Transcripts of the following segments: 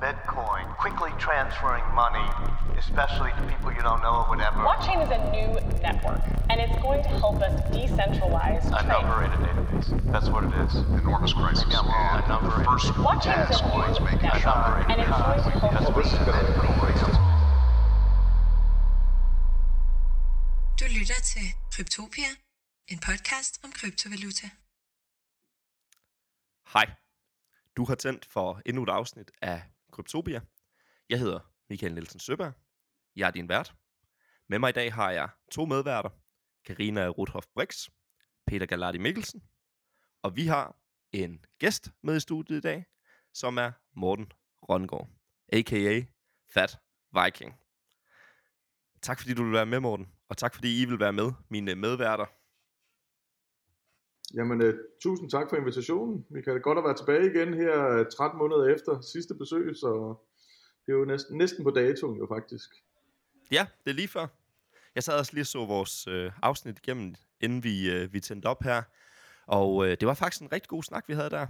Bitcoin, quickly transferring money, especially to people you don't know or whatever. Blockchain is a new network, and it's going to help us decentralize A trade. number in a database. That's what it is. enormous crisis. Maybe I'm wrong. And A number the first Blockchain is task a was new making network, sure and it's going to help us. this is going to Du lytter til Kryptopia, en podcast om kryptovaluta. Hej. Du har tændt for endnu et afsnit af Kryptopia. Jeg hedder Michael Nielsen Søberg. Jeg er din vært. Med mig i dag har jeg to medværter. Karina Rudhoff Brix, Peter Gallardi Mikkelsen. Og vi har en gæst med i studiet i dag, som er Morten Røngaard, a.k.a. Fat Viking. Tak fordi du vil være med, Morten. Og tak fordi I vil være med, mine medværter. Jamen, uh, tusind tak for invitationen. Vi kan godt at være tilbage igen her øh, 13 måneder efter sidste besøg, så det er jo næsten, næsten på datoen jo faktisk. Ja, det er lige før. Jeg sad også lige og så vores øh, afsnit igennem, inden vi, øh, vi tændte op her. Og øh, det var faktisk en rigtig god snak, vi havde der.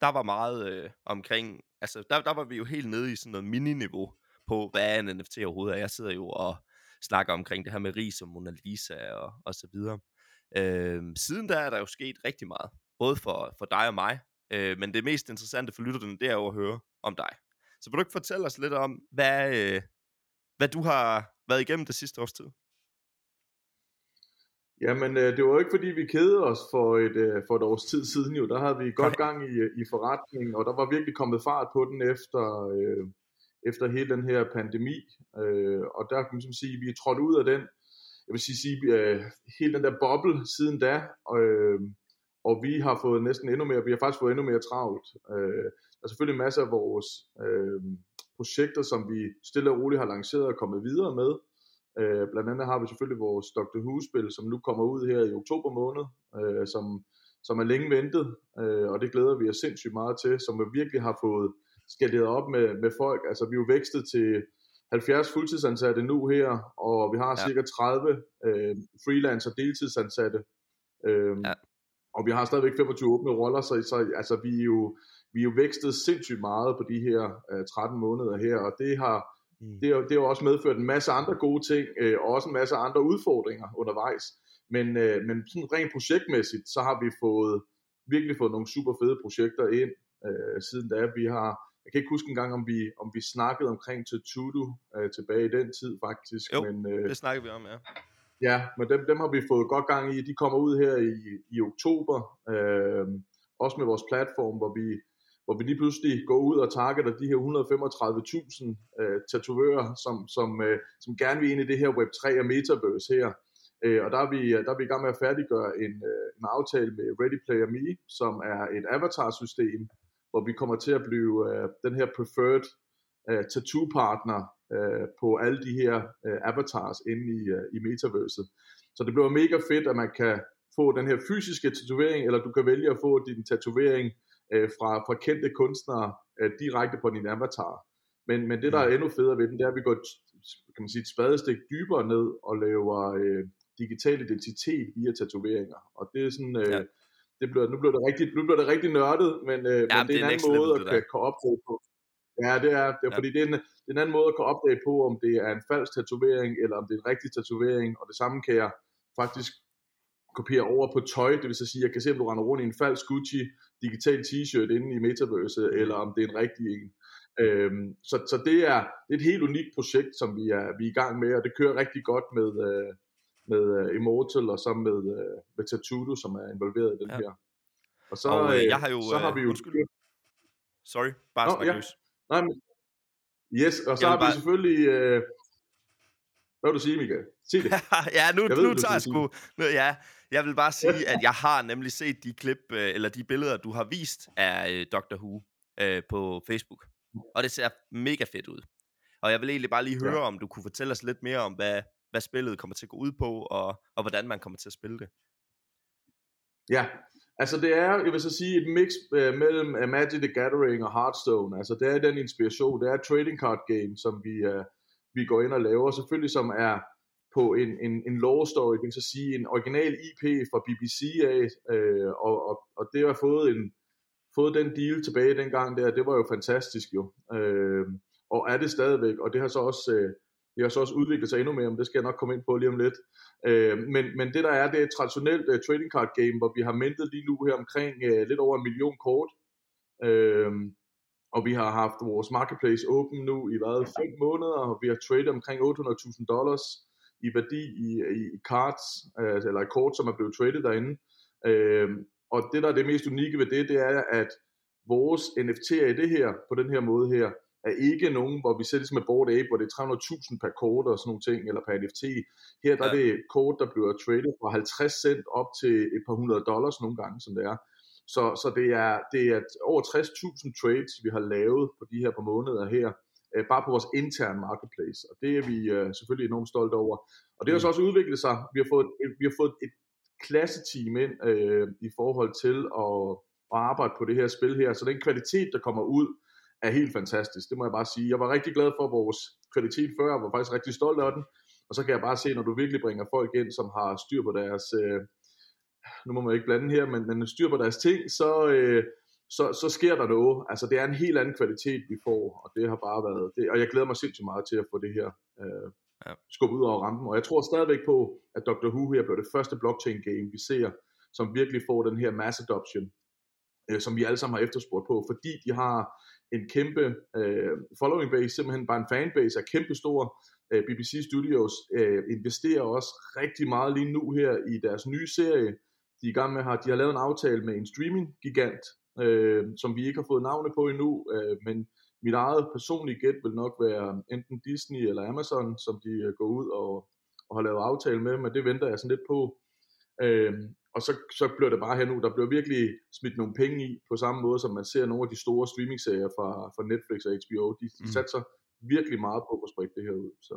Der var meget øh, omkring... Altså, der, der var vi jo helt nede i sådan noget mini-niveau på, hvad en NFT overhovedet er. Jeg sidder jo og snakker omkring det her med ris og Mona Lisa og, og så videre. Øh, siden der er der jo sket rigtig meget. Både for, for dig og mig. Øh, men det mest interessante for lytterne, det er jo at høre om dig. Så vil du ikke fortælle os lidt om, hvad, øh, hvad du har været igennem det sidste års tid? Jamen, øh, det var jo ikke fordi, vi kedede os for et, øh, for et års tid siden jo. Der havde vi godt gang i, øh, i forretningen, og der var virkelig kommet fart på den efter, øh, efter hele den her pandemi. Øh, og der kan man ligesom sige, at vi er trådt ud af den, jeg vil sige, sige øh, hele den der boble siden da, øh, og vi har fået næsten endnu mere, vi har faktisk fået endnu mere travlt. Øh, der er selvfølgelig masser af vores øh, projekter, som vi stille og roligt har lanceret og kommet videre med. Øh, blandt andet har vi selvfølgelig vores Dr. Who-spil, som nu kommer ud her i oktober måned, øh, som, som er længe ventet, øh, og det glæder vi os sindssygt meget til, som vi virkelig har fået skaleret op med, med folk. Altså vi er jo vækstet til 70 fuldtidsansatte nu her, og vi har Ja. cirka 30 øh, freelance og deltidsansatte. Øh, Ja. Og vi har stadigvæk 25 åbne roller, så, så altså, vi, er jo, vi er jo vækstet sindssygt meget på de her øh, 13 måneder her, og det har, Mm. det, har, det har også medført en masse andre gode ting, øh, og også en masse andre udfordringer undervejs. Men, øh, men sådan rent projektmæssigt, så har vi fået virkelig fået nogle super fede projekter ind øh, siden da. Vi har, jeg kan ikke huske engang, om vi, om vi snakkede omkring Tutu øh, tilbage i den tid faktisk. Jo, men, øh, Det snakker vi om, ja. Ja, men dem, dem har vi fået godt gang i. De kommer ud her i, i oktober, øh, også med vores platform, hvor vi, hvor vi lige pludselig går ud og targeter de her 135.000 øh, tatovører, som, som, øh, som gerne vil ind i det her Web3 og Metaverse her. Øh, og der er, vi, der er vi i gang med at færdiggøre en, øh, en aftale med Ready Player Me, som er et avatar-system, hvor vi kommer til at blive øh, den her preferred øh, tattoo-partner øh, på alle de her øh, avatars inde i, øh, i metaverset. Så det bliver mega fedt, at man kan få den her fysiske tatovering, eller du kan vælge at få din tatovering øh, fra, fra kendte kunstnere øh, direkte på din avatar. Men, men det, der er endnu federe ved den, det er, at vi går kan man sige, et spadestik dybere ned og laver øh, digital identitet via tatoveringer. Og det er sådan... Øh, Ja. Ja. det bliver, nu, bliver det rigtig, nu bliver det rigtig nørdet, men, øh, men det er en anden måde level, at kan opdage på. Ja, det er, det er Ja. fordi det er, en, det er en anden måde at kunne opdage på, om det er en falsk tatovering, eller om det er en rigtig tatovering, og det samme kan jeg faktisk kopiere over på tøj, det vil så sige, at jeg kan se, om du render rundt i en falsk Gucci digital t-shirt inde i Metaverse, eller om det er en rigtig en. Øhm, så, så det er, det er et helt unikt projekt, som vi er, vi er i gang med, og det kører rigtig godt med, øh, med øh, Immortal, og så med, øh, med Tatudo, som er involveret i den Ja. her. Og så, Og, øh, øh, jeg har jo, så har vi jo undskyld. Sorry, bare Nå, ja. Nej, men, yes, og så har vi bare- selvfølgelig... Øh, hvad vil du sige, Michael? Sig det. ja, nu, Jeg ved, nu tager jeg sgu... Nu, ja, jeg vil bare sige, at jeg har nemlig set de klip, eller de billeder, du har vist af Dr. Who øh, på Facebook. Og det ser mega fedt ud. Og jeg vil egentlig bare lige høre, Ja. om du kunne fortælle os lidt mere om, hvad, hvad spillet kommer til at gå ud på, og, og hvordan man kommer til at spille det. Ja, altså det er, jeg vil så sige, et mix øh, mellem uh, Magic the Gathering og Hearthstone. Altså det er den inspiration, det er trading card game, som vi, øh, vi går ind og laver, selvfølgelig som er på en, en, en lore story, det vil så sige en original IP fra BBC af, øh, og, og, og det har fået en fået den deal tilbage dengang der, det var jo fantastisk jo. Øh, og er det stadigvæk, og det har så også, øh, det har så også udviklet sig endnu mere, men det skal jeg nok komme ind på lige om lidt. Øh, men, men det der er, det er et traditionelt uh, trading card game, hvor vi har mintet lige nu her omkring uh, lidt over en million kort. Øh, og vi har haft vores marketplace åben nu i hvad, fem måneder, og vi har tradet omkring 800.000 dollars i værdi i, i, i cards, øh, eller i kort, som er blevet traded derinde. Øh, og det, der er det mest unikke ved det, det er, at vores NFT'er i det her, på den her måde her, er ikke nogen, hvor vi ser det som et board ape, hvor det er 300.000 per kort og sådan nogle ting, eller per NFT. Her der ja. er det kort, der bliver traded fra 50 cent op til et par hundrede dollars nogle gange, som det er. Så, så det, er, det er over 60.000 trades, vi har lavet på de her par måneder her, øh, bare på vores interne marketplace. Og det er vi øh, selvfølgelig enormt stolte over. Og det har så mm. også udviklet sig. Vi har fået, et, vi har fået et klasseteam ind øh, i forhold til at, at arbejde på det her spil her. Så den kvalitet, der kommer ud, er helt fantastisk. Det må jeg bare sige. Jeg var rigtig glad for vores kvalitet før, jeg var faktisk rigtig stolt af den. Og så kan jeg bare se, når du virkelig bringer folk ind, som har styr på deres, øh, nu må man ikke blande her, men, men styr på deres ting, så, øh, så, så sker der noget. Altså det er en helt anden kvalitet, vi får, og det har bare været, det, og jeg glæder mig sindssygt meget til at få det her øh, ja. skubbet ud over rampen. Og jeg tror stadigvæk på, at Dr. Who her bliver det første blockchain game, vi ser, som virkelig får den her mass adoption, øh, som vi alle sammen har efterspurgt på, fordi de har en kæmpe øh, following base, simpelthen bare en fanbase er kæmpestor. Øh, BBC Studios øh, investerer også rigtig meget lige nu her i deres nye serie. De er i gang med, har de har lavet en aftale med en streaming gigant, øh, som vi ikke har fået navne på endnu, øh, men mit eget personlige gæt vil nok være enten Disney eller Amazon, som de øh, går ud og, og har lavet aftale med, men det venter jeg sådan lidt på. Øh, og så, så bliver det bare her nu, der bliver virkelig smidt nogle penge i, på samme måde som man ser nogle af de store streaming-serier fra, fra Netflix og HBO, de mm. satser virkelig meget på at sprede det her ud. Så.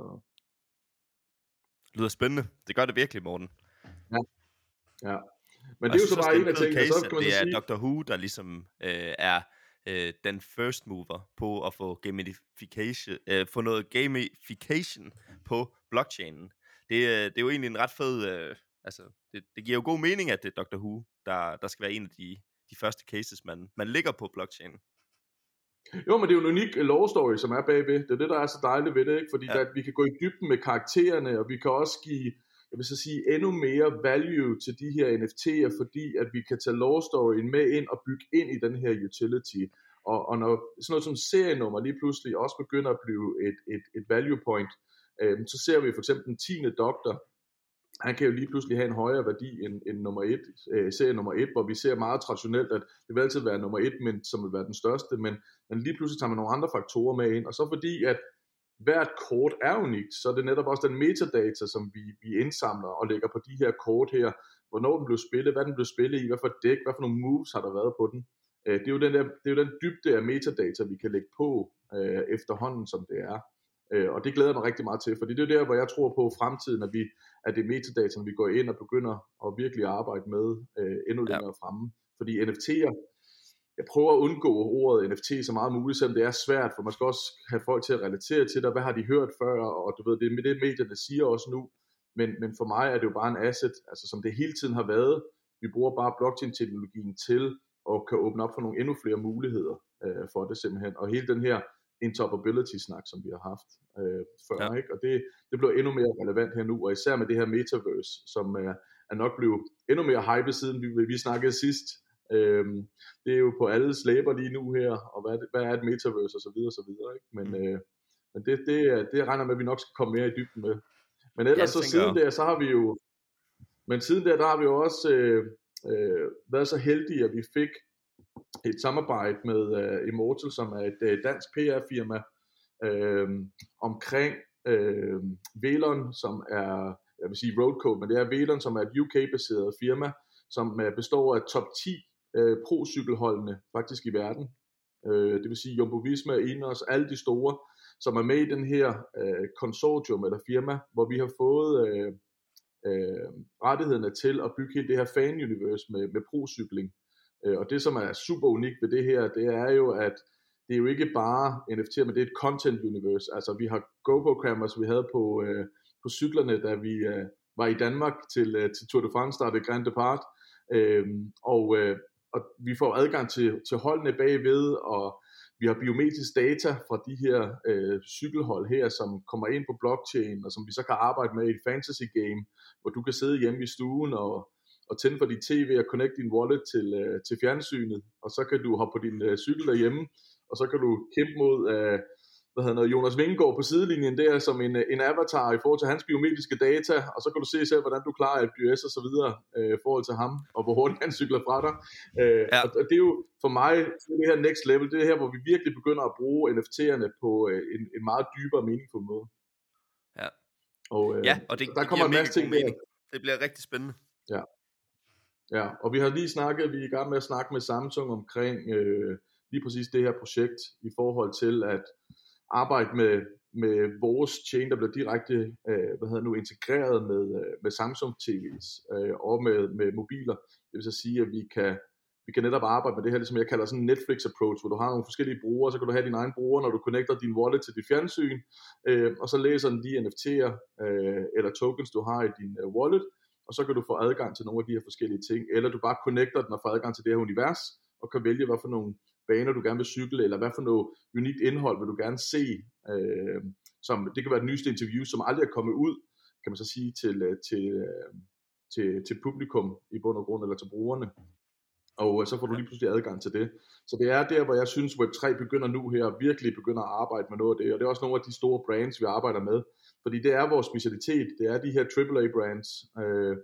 Lyder spændende. Det gør det virkelig, Morten. Ja. ja. Men og det er jo så bare en af tingene. Så kan det er sige... Dr. Who, der ligesom øh, er øh, den first mover på at få gamification, øh, få noget gamification på blockchainen. Det, øh, det er jo egentlig en ret fed øh, altså, det, det giver jo god mening, at det er Dr. Who, der, der skal være en af de, de første cases, man, man ligger på blockchain. Jo, men det er jo en unik law story, som er bagved. Det er det, der er så dejligt ved det, ikke? fordi ja. der, vi kan gå i dybden med karaktererne, og vi kan også give, jeg vil så sige, endnu mere value til de her NFT'er, fordi at vi kan tage law storyen med ind og bygge ind i den her utility. Og, og når sådan noget som serienummer lige pludselig også begynder at blive et, et, et value point, øh, så ser vi for eksempel den 10. doktor, han kan jo lige pludselig have en højere værdi end, end nummer et, øh, serie nummer et, hvor vi ser meget traditionelt, at det vil altid være nummer et, men, som vil være den største, men, men lige pludselig tager man nogle andre faktorer med ind, og så fordi, at hvert kort er unikt, så er det netop også den metadata, som vi, vi indsamler og lægger på de her kort her, hvornår den blev spillet, hvad den blev spillet i, hvad for dæk, hvad for nogle moves har der været på den. Øh, det, er jo den der, det er jo den dybde af metadata, vi kan lægge på øh, efterhånden, som det er. Øh, og det glæder jeg mig rigtig meget til, fordi det er der, hvor jeg tror på fremtiden, at, vi, at det er metadata, vi går ind og begynder at virkelig arbejde med øh, endnu længere ja. fremme. Fordi NFT'er, jeg prøver at undgå ordet NFT så meget muligt, selvom det er svært, for man skal også have folk til at relatere til det, hvad har de hørt før, og du ved, det er med det medierne siger også nu, men, men for mig er det jo bare en asset, altså som det hele tiden har været, vi bruger bare blockchain-teknologien til at kan åbne op for nogle endnu flere muligheder øh, for det simpelthen, og hele den her interoperability-snak, som vi har haft øh, før. Ja. Ikke? Og det, det bliver endnu mere relevant her nu, og især med det her metaverse, som er, er nok blevet endnu mere hype, siden vi, vi snakkede sidst. Øhm, det er jo på alle slæber lige nu her, og hvad, hvad er et metaverse og så videre, og så videre. Ikke? Men, øh, men det, det, det regner med, at vi nok skal komme mere i dybden med. Men ellers så siden der, så har vi jo, men siden der, der har vi jo også øh, øh, været så heldige, at vi fik et samarbejde med uh, Immortal, som er et uh, dansk PR-firma, uh, øh, omkring uh, Velon, som er, jeg vil sige Roadcode, men det er Velon, som er et UK-baseret firma, som uh, består af top 10 uh, pro-cykelholdene faktisk i verden. Uh, det vil sige Jumbo Visma, Ineos, alle de store, som er med i den her uh, konsortium eller firma, hvor vi har fået uh, øh, rettighederne til at bygge hele det her fan-universe med, med pro-cykling. Øh, Øh, og det, som er super unikt ved det her, det er jo, at det er jo ikke bare NFT, men det er et content universe. Altså vi har GoPro cameras, vi havde på, øh, på cyklerne, da vi øh, var i Danmark til, øh, til Tour de France, der Grand Depart. Øh, og, øh, og og vi får adgang til, til holdene bagved, og vi har biometrisk data fra de her øh, cykelhold her, som kommer ind på blockchain, og som vi så kan arbejde med i et fantasy game, hvor du kan sidde hjemme i stuen og, og tænde for dit tv og connect din wallet til, øh, til fjernsynet, og så kan du hoppe på din øh, cykel derhjemme, og så kan du kæmpe mod øh, hvad hedder noget, Jonas Vingegaard på sidelinjen der som en, en avatar i forhold til hans biometriske data, og så kan du se selv, hvordan du klarer FDS og så videre øh, i forhold til ham, og hvor hurtigt han cykler fra dig. Øh, ja. Og det er jo for mig det her next level, det er her, hvor vi virkelig begynder at bruge NFT'erne på øh, en, en meget dybere meningsfuld måde. Ja, og, øh, ja, og det, der kommer det en masse ting mening. Det bliver rigtig spændende. Ja. Ja, og vi har lige snakket, vi er i gang med at snakke med Samsung omkring øh, lige præcis det her projekt i forhold til at arbejde med, med vores chain, der bliver direkte øh, hvad hedder nu, integreret med, øh, med Samsung TV's øh, og med, med mobiler. Det vil så sige, at vi kan, vi kan netop arbejde med det her, som jeg kalder sådan en Netflix approach, hvor du har nogle forskellige brugere, så kan du have din egen bruger, når du connecter din wallet til dit fjernsyn, øh, og så læser den de NFT'er øh, eller tokens, du har i din øh, wallet, og så kan du få adgang til nogle af de her forskellige ting, eller du bare connecter den og får adgang til det her univers, og kan vælge, hvad for nogle baner, du gerne vil cykle, eller hvad for noget unikt indhold vil du gerne se. Øh, som, det kan være det nyeste interview, som aldrig er kommet ud, kan man så sige, til, øh, til, øh, til, til publikum i bund og grund, eller til brugerne. Og øh, så får du lige pludselig adgang til det. Så det er der, hvor jeg synes, Web3 begynder nu her, virkelig begynder at arbejde med noget af det. Og det er også nogle af de store brands, vi arbejder med. Fordi det er vores specialitet. Det er de her AAA brands, øh,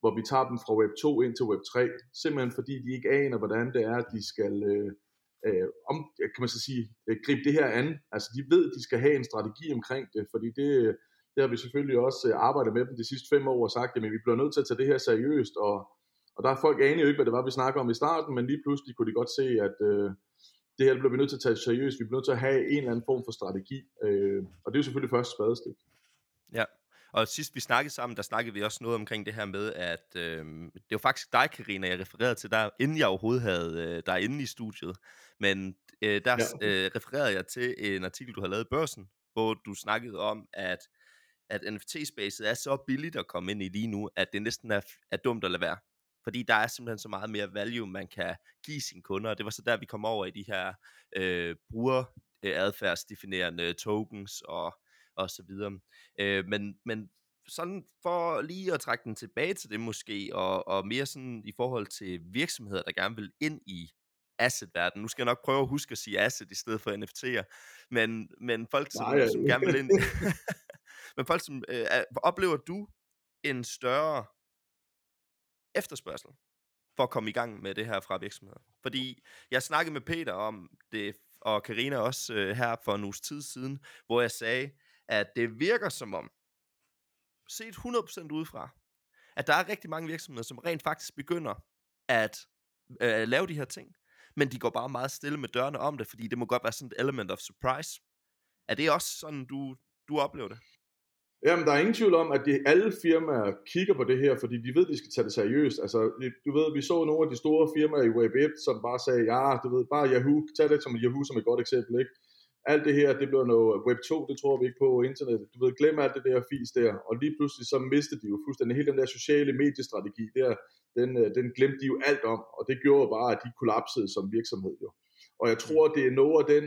hvor vi tager dem fra Web 2 ind til Web 3. Simpelthen fordi de ikke aner, hvordan det er, at de skal, øh, øh, om, kan man så sige, øh, gribe det her an. Altså de ved, at de skal have en strategi omkring det, fordi det, det har vi selvfølgelig også øh, arbejdet med dem de sidste fem år og sagt, at vi bliver nødt til at tage det her seriøst, og, og der er folk anede jo ikke, hvad det var, vi snakker om i starten, men lige pludselig kunne de godt se, at øh, det her bliver vi nødt til at tage seriøst, vi bliver nødt til at have en eller anden form for strategi, øh, og det er jo selvfølgelig første spadestik. Ja, og sidst vi snakkede sammen, der snakkede vi også noget omkring det her med, at øh, det var faktisk dig, Karina, jeg refererede til der, inden jeg overhovedet havde øh, dig inde i studiet. Men øh, der ja. øh, refererede jeg til en artikel, du har lavet i Børsen, hvor du snakkede om, at at NFT-spacet er så billigt at komme ind i lige nu, at det næsten er, er dumt at lade være. Fordi der er simpelthen så meget mere value, man kan give sine kunder, og det var så der, vi kom over i de her øh, bruger adfærdsdefinerende tokens og og så videre. Øh, men, men sådan for lige at trække den tilbage til det måske, og, og mere sådan i forhold til virksomheder, der gerne vil ind i asset-verden. Nu skal jeg nok prøve at huske at sige asset i stedet for NFT'er, men, men folk, som, Nej, som gerne vil ind... men folk, som... Øh, oplever du en større efterspørgsel for at komme i gang med det her fra virksomheder? Fordi jeg snakkede med Peter om det, og Karina også øh, her for en uges tid siden, hvor jeg sagde, at det virker som om, set 100% udefra, at der er rigtig mange virksomheder, som rent faktisk begynder at øh, lave de her ting, men de går bare meget stille med dørene om det, fordi det må godt være sådan et element of surprise. Er det også sådan, du, du oplever det? Jamen, der er ingen tvivl om, at de, alle firmaer kigger på det her, fordi de ved, at de skal tage det seriøst. Altså, du ved, vi så nogle af de store firmaer i Web 1, som bare sagde, ja, du ved, bare Yahoo, tag det som Yahoo som et godt eksempel, ikke? Alt det her, det bliver noget Web 2, det tror vi ikke på internet. Du ved, glem alt det der fis der, og lige pludselig så mistede de jo fuldstændig hele den der sociale mediestrategi der, den, øh, den glemte de jo alt om, og det gjorde bare, at de kollapsede som virksomhed jo. Og jeg tror, det er noget af den,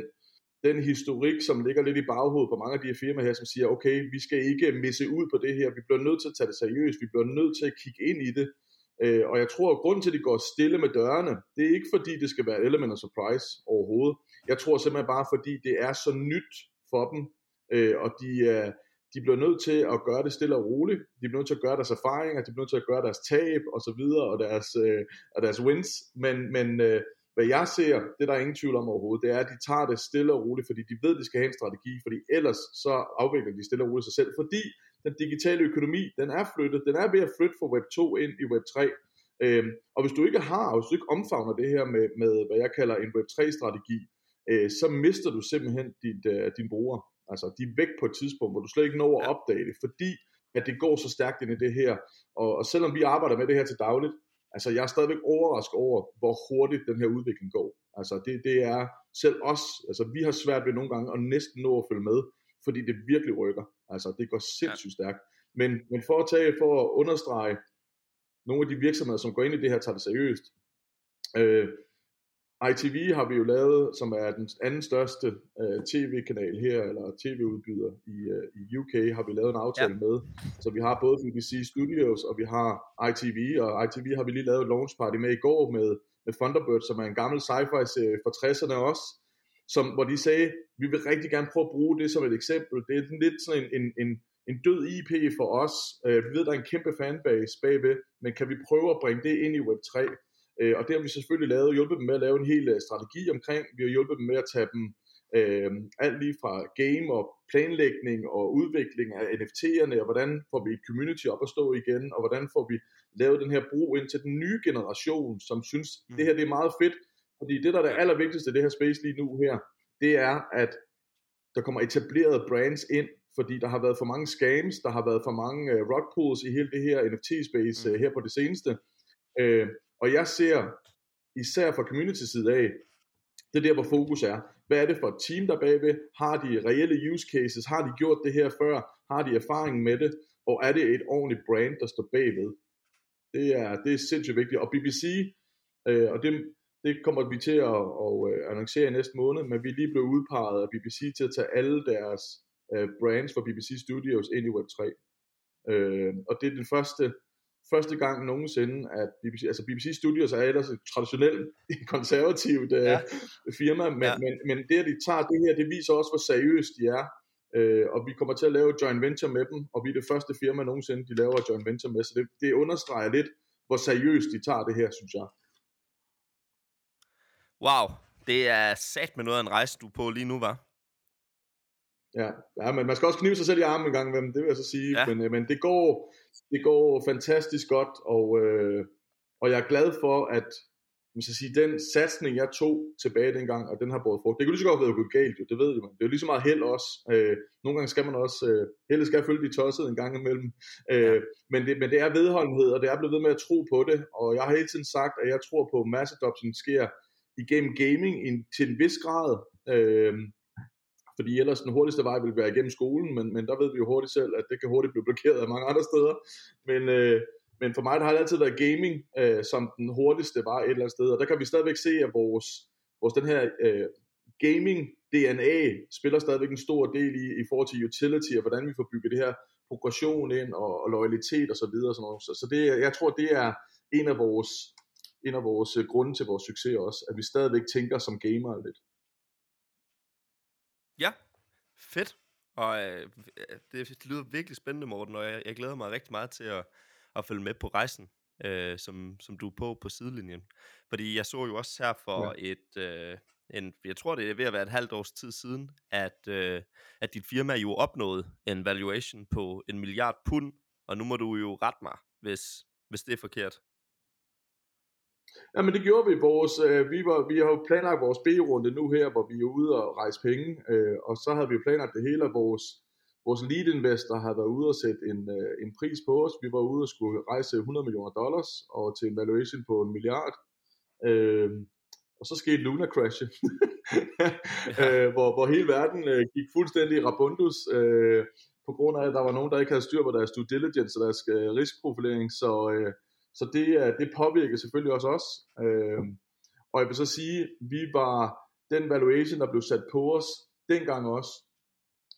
den historik, som ligger lidt i baghovedet på mange af de her firmaer her, som siger, okay, vi skal ikke misse ud på det her, vi bliver nødt til at tage det seriøst, vi bliver nødt til at kigge ind i det, Øh, og jeg tror, at grunden til, at de går stille med dørene, det er ikke fordi, det skal være element of surprise overhovedet. Jeg tror simpelthen bare, fordi det er så nyt for dem, øh, og de, øh, de bliver nødt til at gøre det stille og roligt. De bliver nødt til at gøre deres erfaringer, de bliver nødt til at gøre deres tab og så videre, og deres, øh, og deres wins. Men, men øh, hvad jeg ser, det der er ingen tvivl om overhovedet, det er, at de tager det stille og roligt, fordi de ved, at de skal have en strategi, fordi ellers så afvikler de stille og roligt sig selv, fordi den digitale økonomi, den er flyttet, den er ved at flytte fra Web 2 ind i Web 3. Øhm, og hvis du ikke har, og hvis du ikke omfavner det her med, med hvad jeg kalder en Web 3-strategi, øh, så mister du simpelthen dit, øh, din bruger. Altså, de er væk på et tidspunkt, hvor du slet ikke når at opdage det, fordi at det går så stærkt ind i det her. Og, og selvom vi arbejder med det her til dagligt, altså jeg er stadigvæk overrasket over, hvor hurtigt den her udvikling går. Altså det, det er selv os, altså vi har svært ved nogle gange at næsten nå at følge med, fordi det virkelig rykker. Altså det går sindssygt stærkt. Men, men for at tage, for at understrege nogle af de virksomheder, som går ind i det her, tager det seriøst, Øh, ITV har vi jo lavet, som er den anden største øh, tv-kanal her, eller tv-udbyder i, øh, i UK, har vi lavet en aftale ja. med. Så vi har både BBC Studios, og vi har ITV, og ITV har vi lige lavet et launch party med i går med, med Thunderbird, som er en gammel sci-fi-serie fra 60'erne også, som, hvor de sagde, vi vil rigtig gerne prøve at bruge det som et eksempel. Det er lidt sådan en, en, en, en død IP for os. Øh, vi ved, der er en kæmpe fanbase bagved, men kan vi prøve at bringe det ind i Web3? Øh, og det har vi selvfølgelig lavet, hjulpet dem med at lave en hel øh, strategi omkring. Vi har hjulpet dem med at tage dem øh, alt lige fra game og planlægning og udvikling af NFT'erne, og hvordan får vi et community op at stå igen, og hvordan får vi lavet den her bro ind til den nye generation, som synes, mm. det her det er meget fedt, fordi det, der er det allervigtigste i det her space lige nu her, det er, at der kommer etablerede brands ind, fordi der har været for mange scams, der har været for mange uh, rock pools i hele det her NFT-space mm. uh, her på det seneste. Uh, og jeg ser, især fra community side af, det er der, hvor fokus er. Hvad er det for et team, der bagved? Har de reelle use cases? Har de gjort det her før? Har de erfaring med det? Og er det et ordentligt brand, der står bagved? Det er, det er sindssygt vigtigt. Og BBC, øh, og det, det kommer vi til at, at, at øh, annoncere i næste måned, men vi er lige blevet udpeget af BBC til at tage alle deres uh, brands fra BBC Studios ind i Web3. Øh, og det er den første første gang nogensinde, at BBC, altså BBC Studios er ellers et traditionelt konservativt øh, ja. firma, men, ja. men, men det at de tager det her, det viser også, hvor seriøst de er, øh, og vi kommer til at lave et joint venture med dem, og vi er det første firma nogensinde, de laver et joint venture med, så det, det understreger lidt, hvor seriøst de tager det her, synes jeg. Wow, det er sat med noget af en rejse, du på lige nu, var. Ja, ja, men man skal også knive sig selv i armen en gang med dem, det vil jeg så sige. Ja. Men, øh, men det, går, det går fantastisk godt, og, øh, og jeg er glad for, at man skal sige, den satsning, jeg tog tilbage dengang, og den har båret frugt. Det kunne lige så godt være gået galt, jo, det ved man. Det er jo lige så meget held også. Øh, nogle gange skal man også, øh, heldet skal følge de tossede en gang imellem. Øh, ja. men, det, men det er vedholdenhed, og det er blevet ved med at tro på det, og jeg har hele tiden sagt, at jeg tror på, at masseadoption sker igennem gaming in, til en vis grad. Øh, fordi ellers den hurtigste vej ville være igennem skolen, men, men der ved vi jo hurtigt selv, at det kan hurtigt blive blokeret af mange andre steder. Men, øh, men for mig der har det altid været gaming øh, som den hurtigste vej et eller andet sted, og der kan vi stadigvæk se, at vores, vores den her øh, gaming DNA spiller stadigvæk en stor del i, i forhold til utility, og hvordan vi får bygget det her progression ind, og, og loyalitet og så videre. Og sådan noget. Så, så det, jeg tror, det er en af vores, en af vores øh, grunde til vores succes også, at vi stadigvæk tænker som gamer lidt. Ja, fedt. Og øh, det lyder virkelig spændende, Morten, og jeg, jeg glæder mig rigtig meget til at, at følge med på rejsen, øh, som, som du er på på sidelinjen. Fordi jeg så jo også her for ja. et, øh, en, jeg tror det er ved at være et halvt års tid siden, at, øh, at dit firma jo opnåede en valuation på en milliard pund, og nu må du jo rette mig, hvis, hvis det er forkert. Ja, men det gjorde vi. Vores, øh, vi, var, vi har jo planlagt vores B-runde nu her, hvor vi er ude og rejse penge, øh, og så havde vi planlagt det hele, vores, vores lead investor har været ude og sætte en, øh, en pris på os. Vi var ude og skulle rejse 100 millioner dollars, og til en valuation på en milliard. Øh, og så skete Luna Crash, øh, hvor, hvor hele verden øh, gik fuldstændig rabundus, øh, på grund af, at der var nogen, der ikke havde styr på deres due diligence og deres øh, riskprofilering, så... Øh, så det, det påvirker selvfølgelig også os. Øh, og jeg vil så sige, vi var den valuation, der blev sat på os dengang også,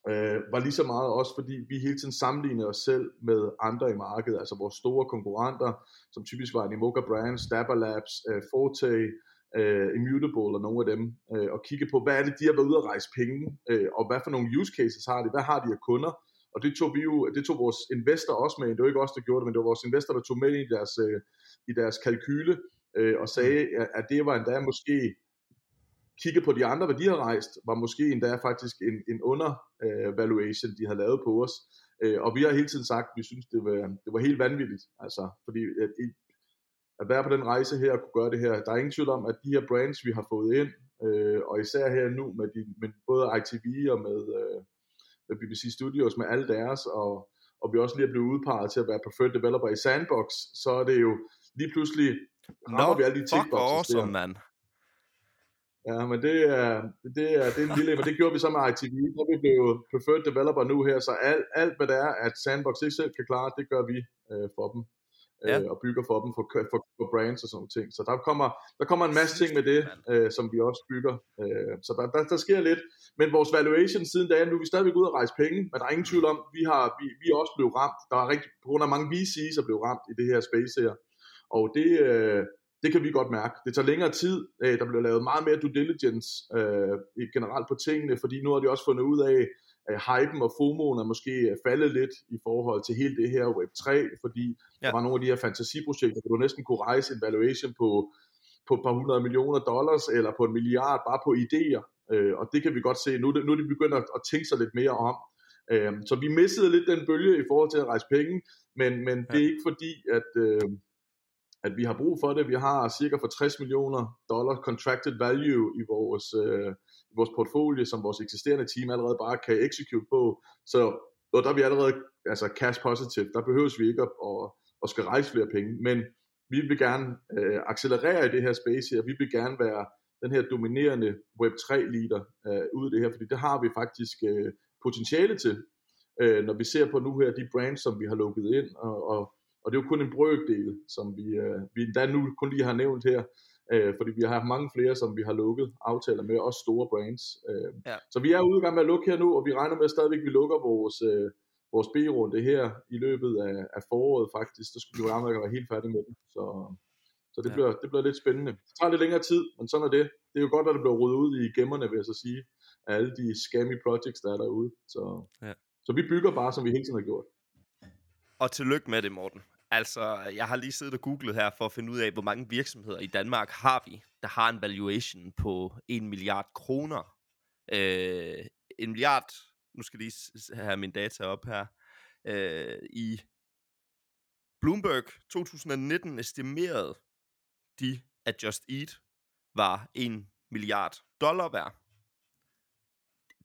øh, var lige så meget også, fordi vi hele tiden sammenlignede os selv med andre i markedet, altså vores store konkurrenter, som typisk var Animoca Brands, Dapper Labs, øh, Forte, øh, Immutable og nogle af dem, øh, og kigge på, hvad er det, de har været ude at rejse penge, øh, og hvad for nogle use cases har de, hvad har de af kunder, og det tog vi jo, det tog vores investor også med, det var ikke os, der gjorde det, men det var vores investor, der tog med i deres, øh, i deres kalkyle, øh, og sagde, mm. at det var endda måske, kigge på de andre, hvad de har rejst, var måske endda faktisk en, en under øh, de havde lavet på os. Øh, og vi har hele tiden sagt, at vi synes, det var, det var helt vanvittigt. Altså, fordi at, at være på den rejse her og kunne gøre det her, der er ingen tvivl om, at de her brands, vi har fået ind, øh, og især her nu med, de, med både ITV og med, øh, med BBC Studios med alle deres, og, og vi også lige er blevet udpeget til at være preferred developer i Sandbox, så er det jo lige pludselig rammer no, vi alle de tickboxes awesome, der. man. Ja, men det er, det er, det er en lille, men det gjorde vi så med ITV, så vi blev preferred developer nu her, så alt, alt hvad det er, at Sandbox ikke selv kan klare, det gør vi øh, for dem. Ja. øh, og bygger for dem for, for, for brands og sådan ting. Så der kommer, der kommer en masse ting med det, øh, som vi også bygger. Øh, så der, der, der sker lidt. Men vores valuation siden da, nu er vi stadigvæk ude at rejse penge, men der er ingen tvivl om, vi, har, vi, vi er også blevet ramt. Der er rigtig, på grund af mange VC's er blevet ramt i det her space her. Og det, øh, det kan vi godt mærke. Det tager længere tid. Øh, der bliver lavet meget mere due diligence øh, generelt på tingene, fordi nu har de også fundet ud af, at hypen og FOMO'en er måske faldet lidt i forhold til hele det her Web3, fordi ja. der var nogle af de her fantasiprojekter, hvor du næsten kunne rejse en valuation på, på et par hundrede millioner dollars, eller på en milliard, bare på idéer. Øh, og det kan vi godt se. Nu, nu er de begyndt at, at tænke sig lidt mere om. Øh, så vi mistede lidt den bølge i forhold til at rejse penge, men, men ja. det er ikke fordi, at... Øh, at vi har brug for det. Vi har cirka for 60 millioner dollar contracted value i vores, øh, vores portfolio, som vores eksisterende team allerede bare kan execute på. Så og der er vi allerede altså cash positive. Der behøves vi ikke at, at, at skal rejse flere penge, men vi vil gerne øh, accelerere i det her space her. Vi vil gerne være den her dominerende Web3-leader øh, ud af det her, fordi det har vi faktisk øh, potentiale til, øh, når vi ser på nu her de brands, som vi har lukket ind, og, og og det er jo kun en brøkdel, som vi, øh, vi endda nu kun lige har nævnt her, øh, fordi vi har haft mange flere, som vi har lukket aftaler med, også store brands. Øh, ja. Så vi er ude i gang med at lukke her nu, og vi regner med at stadigvæk, vi lukker vores, øh, vores B-runde her i løbet af, af foråret faktisk. Så skulle vi jo at være helt færdige med den. Så, så det, ja. bliver, det bliver lidt spændende. Det tager lidt længere tid, men sådan er det. Det er jo godt, at det bliver ryddet ud i gemmerne, vil jeg så sige, af alle de scammy projects, der er derude. Så, ja. så vi bygger bare, som vi hele tiden har gjort. Og tillykke med det, Morten. Altså, jeg har lige siddet og googlet her for at finde ud af, hvor mange virksomheder i Danmark har vi, der har en valuation på 1 milliard kroner. Øh, en milliard, nu skal jeg lige have min data op her, øh, i Bloomberg 2019 estimerede de, at Just Eat var 1 milliard dollar værd.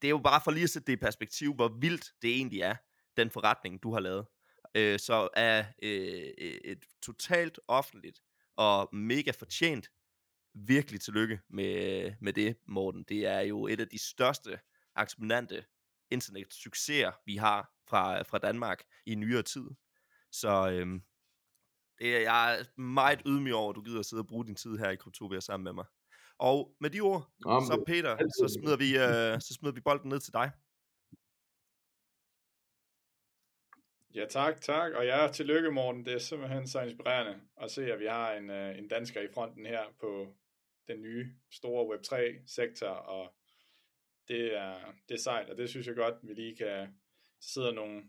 Det er jo bare for lige at sætte det i perspektiv, hvor vildt det egentlig er, den forretning, du har lavet øh, så er øh, et totalt offentligt og mega fortjent virkelig tillykke med, med det, Morten. Det er jo et af de største eksponente internet-succeser, vi har fra, fra Danmark i nyere tid. Så øhm, det er, jeg er meget ydmyg over, at du gider at sidde og bruge din tid her i Kryptopia sammen med mig. Og med de ord, Jamen, så Peter, så smider, vi, øh, så smider vi bolden ned til dig. Ja, tak, tak. Og ja, tillykke, Morten. Det er simpelthen så inspirerende at se, at vi har en, uh, en dansker i fronten her på den nye store Web3-sektor, og det er, det er sejt, og det synes jeg godt, vi lige kan sidde nogle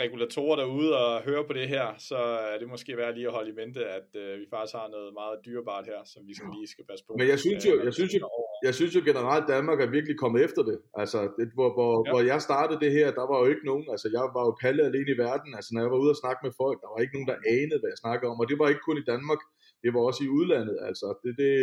regulatorer derude og høre på det her, så er det måske værd lige at holde i mente, at uh, vi faktisk har noget meget dyrebart her, som vi skal lige skal passe på. Men jeg synes jo, jeg synes jo, jeg synes jo generelt, at Danmark er virkelig kommet efter det. Altså, det, hvor, hvor, ja. hvor jeg startede det her, der var jo ikke nogen, altså jeg var jo palle alene i verden, altså når jeg var ude og snakke med folk, der var ikke nogen, der anede, hvad jeg snakkede om, og det var ikke kun i Danmark, det var også i udlandet, altså det, det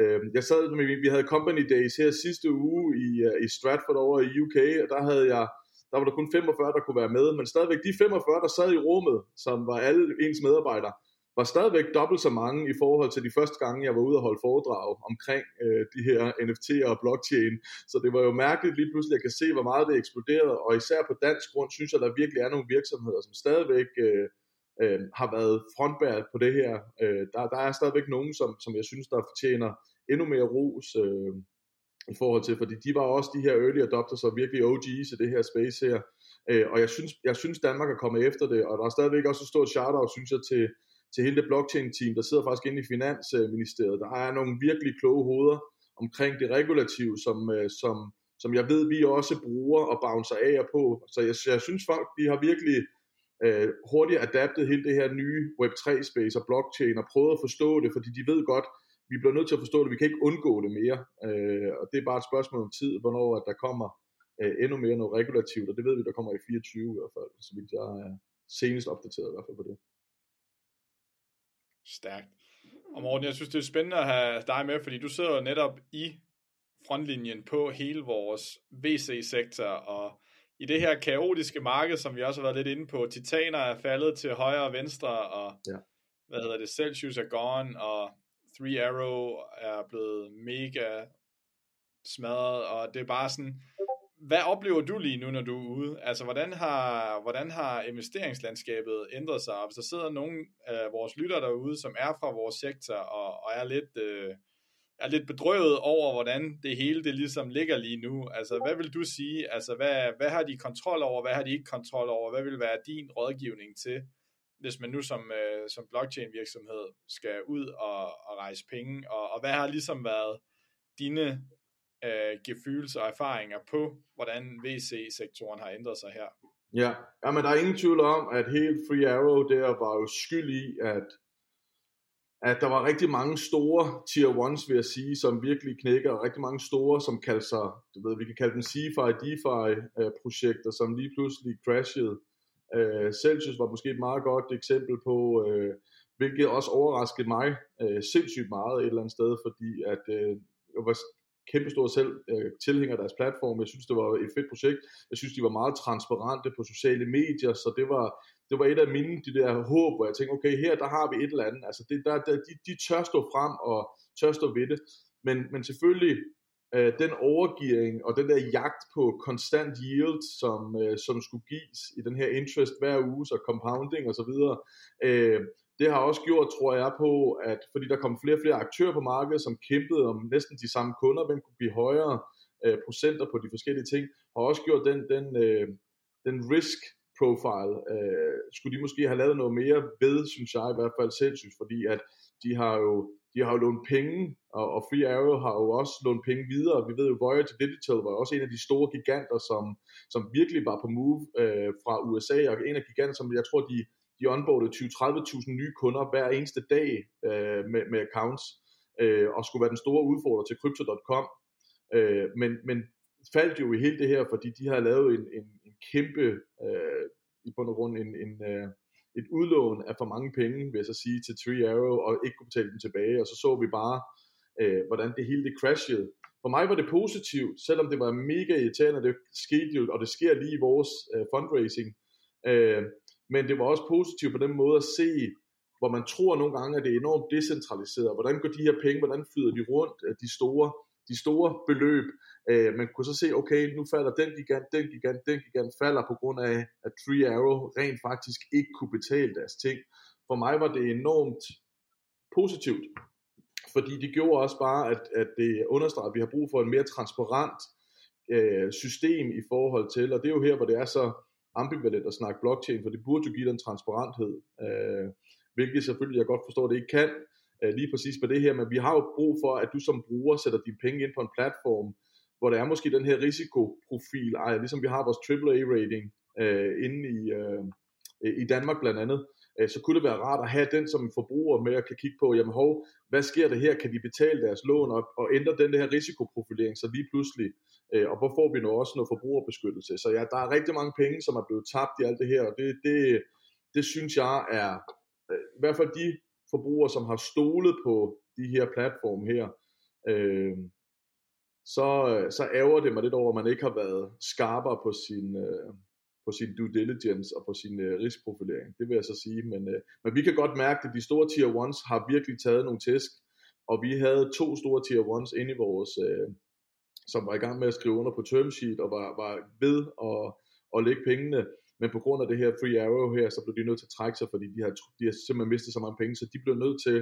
øh, jeg sad med, vi havde Company Days her sidste uge i, uh, i Stratford over i UK, og der havde jeg, der var der kun 45, der kunne være med, men stadigvæk de 45, der sad i rummet, som var alle ens medarbejdere, var stadigvæk dobbelt så mange i forhold til de første gange, jeg var ude og holde foredrag omkring øh, de her NFT'er og blockchain. Så det var jo mærkeligt lige pludselig, at jeg kan se, hvor meget det eksploderede, og især på dansk grund synes jeg, at der virkelig er nogle virksomheder, som stadigvæk øh, øh, har været frontbæret på det her. Øh, der, der er stadigvæk nogen, som, som jeg synes, der fortjener endnu mere ros øh, i forhold til, fordi de var også de her early adopters og virkelig OG's i det her space her. Øh, og jeg synes, jeg synes, Danmark er kommet efter det, og der er stadigvæk også et stort shout-out, synes jeg, til, til hele det blockchain-team, der sidder faktisk inde i Finansministeriet. Der er nogle virkelig kloge hoveder omkring det regulative, som, øh, som, som jeg ved, vi også bruger og bouncer af og på. Så jeg, jeg synes folk, de har virkelig øh, hurtigt adaptet hele det her nye Web3-space og blockchain og prøvet at forstå det, fordi de ved godt, vi bliver nødt til at forstå det, vi kan ikke undgå det mere. Øh, og det er bare et spørgsmål om tid, hvornår at der kommer øh, endnu mere noget regulativt, og det ved vi, der kommer i 24 i hvert fald, så vidt jeg er senest opdateret i hvert fald på det. Stærkt. Og Morten, jeg synes, det er spændende at have dig med, fordi du sidder netop i frontlinjen på hele vores VC-sektor, og i det her kaotiske marked, som vi også har været lidt inde på, titaner er faldet til højre og venstre, og ja. hvad hedder det, Celsius er gone, og Three Arrow er blevet mega smadret, og det er bare sådan, hvad oplever du lige nu, når du er ude? Altså, hvordan har, hvordan har investeringslandskabet ændret sig? Hvis der sidder nogen af vores lytter derude, som er fra vores sektor og, og er lidt... Øh, er lidt bedrøvet over, hvordan det hele det ligesom ligger lige nu. Altså, hvad vil du sige? Altså, hvad, hvad har de kontrol over? Hvad har de ikke kontrol over? Hvad vil være din rådgivning til, hvis man nu som, øh, som blockchain virksomhed skal ud og, og rejse penge? Og, og hvad har ligesom været dine øh, følelser og erfaringer på, hvordan VC-sektoren har ændret sig her? Ja, ja men der er ingen tvivl om, at helt Free Arrow der var jo skyld i, at at der var rigtig mange store tier ones, vil jeg sige, som virkelig knækker, og rigtig mange store, som kaldte sig, du ved, vi kan kalde dem CFI, DeFi øh, projekter, som lige pludselig crashede. Øh, Celsius var måske et meget godt eksempel på, øh, hvilket også overraskede mig øh, sindssygt meget et eller andet sted, fordi at øh, jeg var kæmpestor selv øh, tilhænger af deres platform. Jeg synes, det var et fedt projekt. Jeg synes, de var meget transparente på sociale medier, så det var, det var et af mine de der håb, hvor jeg tænkte, okay, her der har vi et eller andet. Altså, det, der, der, de, de tør stå frem og tør stå ved det. Men, men selvfølgelig, øh, den overgearing og den der jagt på konstant yield, som, øh, som skulle gives i den her interest hver uge, så compounding og så videre, øh, det har også gjort, tror jeg, på, at fordi der kom flere og flere aktører på markedet, som kæmpede om næsten de samme kunder, hvem kunne blive højere øh, procenter på de forskellige ting, har også gjort den, den, øh, den risk profile, øh, skulle de måske have lavet noget mere ved, synes jeg i hvert fald sindssygt, fordi at de har jo de har jo lånt penge, og, og Free Arrow har jo også lånt penge videre. Vi ved jo, Voyager Digital var også en af de store giganter, som, som virkelig var på move øh, fra USA, og en af giganter, som jeg tror, de, de onboardede 20-30.000 nye kunder hver eneste dag øh, med, med accounts, øh, og skulle være den store udfordrer til Crypto.com. Øh, men, men faldt jo i hele det her, fordi de har lavet en, en, en kæmpe, øh, i bund og grund en, en, øh, et udlån af for mange penge, vil jeg så sige, til Three Arrow, og ikke kunne betale dem tilbage, og så så vi bare, øh, hvordan det hele det crashede. For mig var det positivt, selvom det var mega irriterende, det skete jo, og det sker lige i vores øh, fundraising, øh, men det var også positivt på den måde at se, hvor man tror nogle gange, at det er enormt decentraliseret. Hvordan går de her penge, hvordan flyder de rundt, øh, de store, de store beløb. Øh, man kunne så se, okay, nu falder den gigant, den gigant, den gigant falder på grund af, at Three Arrow rent faktisk ikke kunne betale deres ting. For mig var det enormt positivt, fordi det gjorde også bare, at, at det understreger, at vi har brug for en mere transparent øh, system i forhold til, og det er jo her, hvor det er så ambivalent at snakke blockchain, for det burde jo give den transparenthed, øh, hvilket selvfølgelig jeg godt forstår, at det ikke kan, øh, lige præcis med det her, men vi har jo brug for, at du som bruger sætter dine penge ind på en platform, hvor der er måske den her risikoprofil, ej, ligesom vi har vores AAA-rating øh, inde i, øh, i Danmark blandt andet, øh, så kunne det være rart at have den som forbruger med at kan kigge på, jamen hov, hvad sker der her, kan de betale deres lån og, og ændre den her risikoprofilering, så lige pludselig øh, og hvor får vi nu også noget forbrugerbeskyttelse. Så ja, der er rigtig mange penge, som er blevet tabt i alt det her, og det, det, det synes jeg er, øh, i hvert fald de forbrugere, som har stolet på de her platforme her, øh, så, øh, så ærger det mig lidt over, at man ikke har været skarpere på sin, øh, på sin due diligence og på sin øh, risikoprofilering. Det vil jeg så sige. Men, øh, men vi kan godt mærke, at de store tier ones har virkelig taget nogle tæsk, og vi havde to store tier ones inde i vores, øh, som var i gang med at skrive under på term sheet og var, var ved at, at lægge pengene, men på grund af det her free arrow her, så blev de nødt til at trække sig, fordi de har, de har simpelthen mistet så mange penge, så de blev nødt til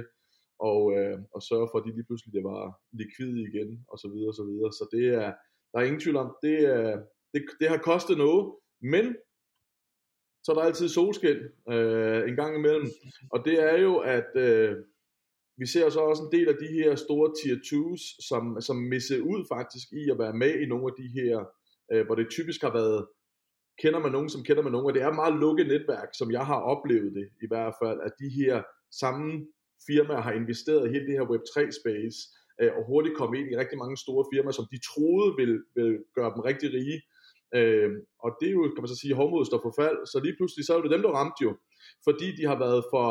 at, øh, at sørge for, at de lige pludselig det var likvide igen, og så videre, og så videre. Så det er, der er ingen tvivl om, det, er, det, det har kostet noget, men så er der altid solskin øh, en gang imellem, og det er jo, at øh, vi ser så også en del af de her store tier 2's, som, som misser ud faktisk i at være med i nogle af de her, øh, hvor det typisk har været, kender man nogen, som kender man nogen, og det er meget lukket netværk, som jeg har oplevet det i hvert fald, at de her samme firmaer har investeret i hele det her Web3 space, øh, og hurtigt kommet ind i rigtig mange store firmaer, som de troede ville, ville gøre dem rigtig rige, øh, og det er jo, kan man så sige, hovmodet står for fald, så lige pludselig så er det dem, der ramte jo, fordi de har været for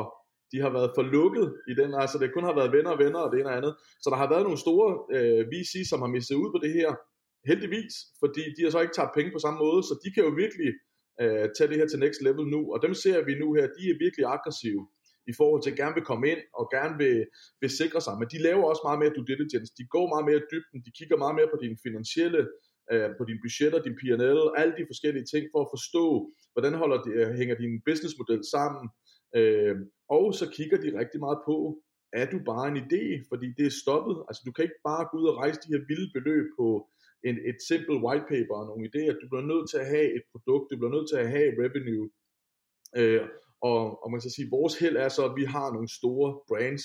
de har været for lukket i den, altså det kun har været venner og venner og det ene og andet. Så der har været nogle store øh, VC, som har mistet ud på det her, heldigvis, fordi de har så ikke tabt penge på samme måde, så de kan jo virkelig øh, tage det her til next level nu, og dem ser vi nu her, de er virkelig aggressive i forhold til at gerne vil komme ind og gerne vil, vil sikre sig, men de laver også meget mere due diligence, de går meget mere dybden, de kigger meget mere på dine finansielle øh, på dine budgetter, din P&L, alle de forskellige ting for at forstå, hvordan holder de, øh, hænger din businessmodel sammen. Øh, og så kigger de rigtig meget på, er du bare en idé, fordi det er stoppet. Altså du kan ikke bare gå ud og rejse de her vilde beløb på en, et simpelt white paper og nogle idéer. Du bliver nødt til at have et produkt, du bliver nødt til at have revenue. Øh, og, og man kan sige, vores held er så, at vi har nogle store brands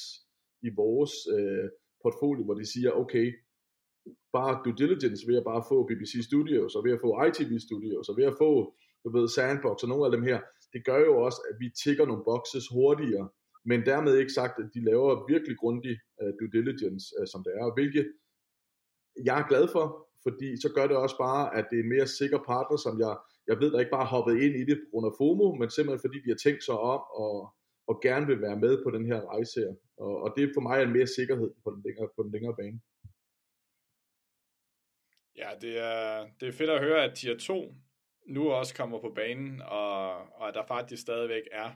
i vores øh, portfolio, hvor de siger, okay, bare due diligence ved at bare få BBC Studios, og ved at få ITV Studios, og ved at få, du ved, Sandbox og nogle af dem her, det gør jo også, at vi tigger nogle boxes hurtigere, men dermed ikke sagt, at de laver virkelig grundig uh, due diligence, uh, som det er, hvilket jeg er glad for, fordi så gør det også bare, at det er en mere sikker partner, som jeg, jeg ved, der ikke bare hoppet ind i det på grund af FOMO, men simpelthen fordi de har tænkt sig om og, og gerne vil være med på den her rejse her. Og, og det er for mig en mere sikkerhed på den længere, på den længere bane. Ja, det er, det er fedt at høre, at tier 2 nu også kommer på banen, og, og at der faktisk stadigvæk er,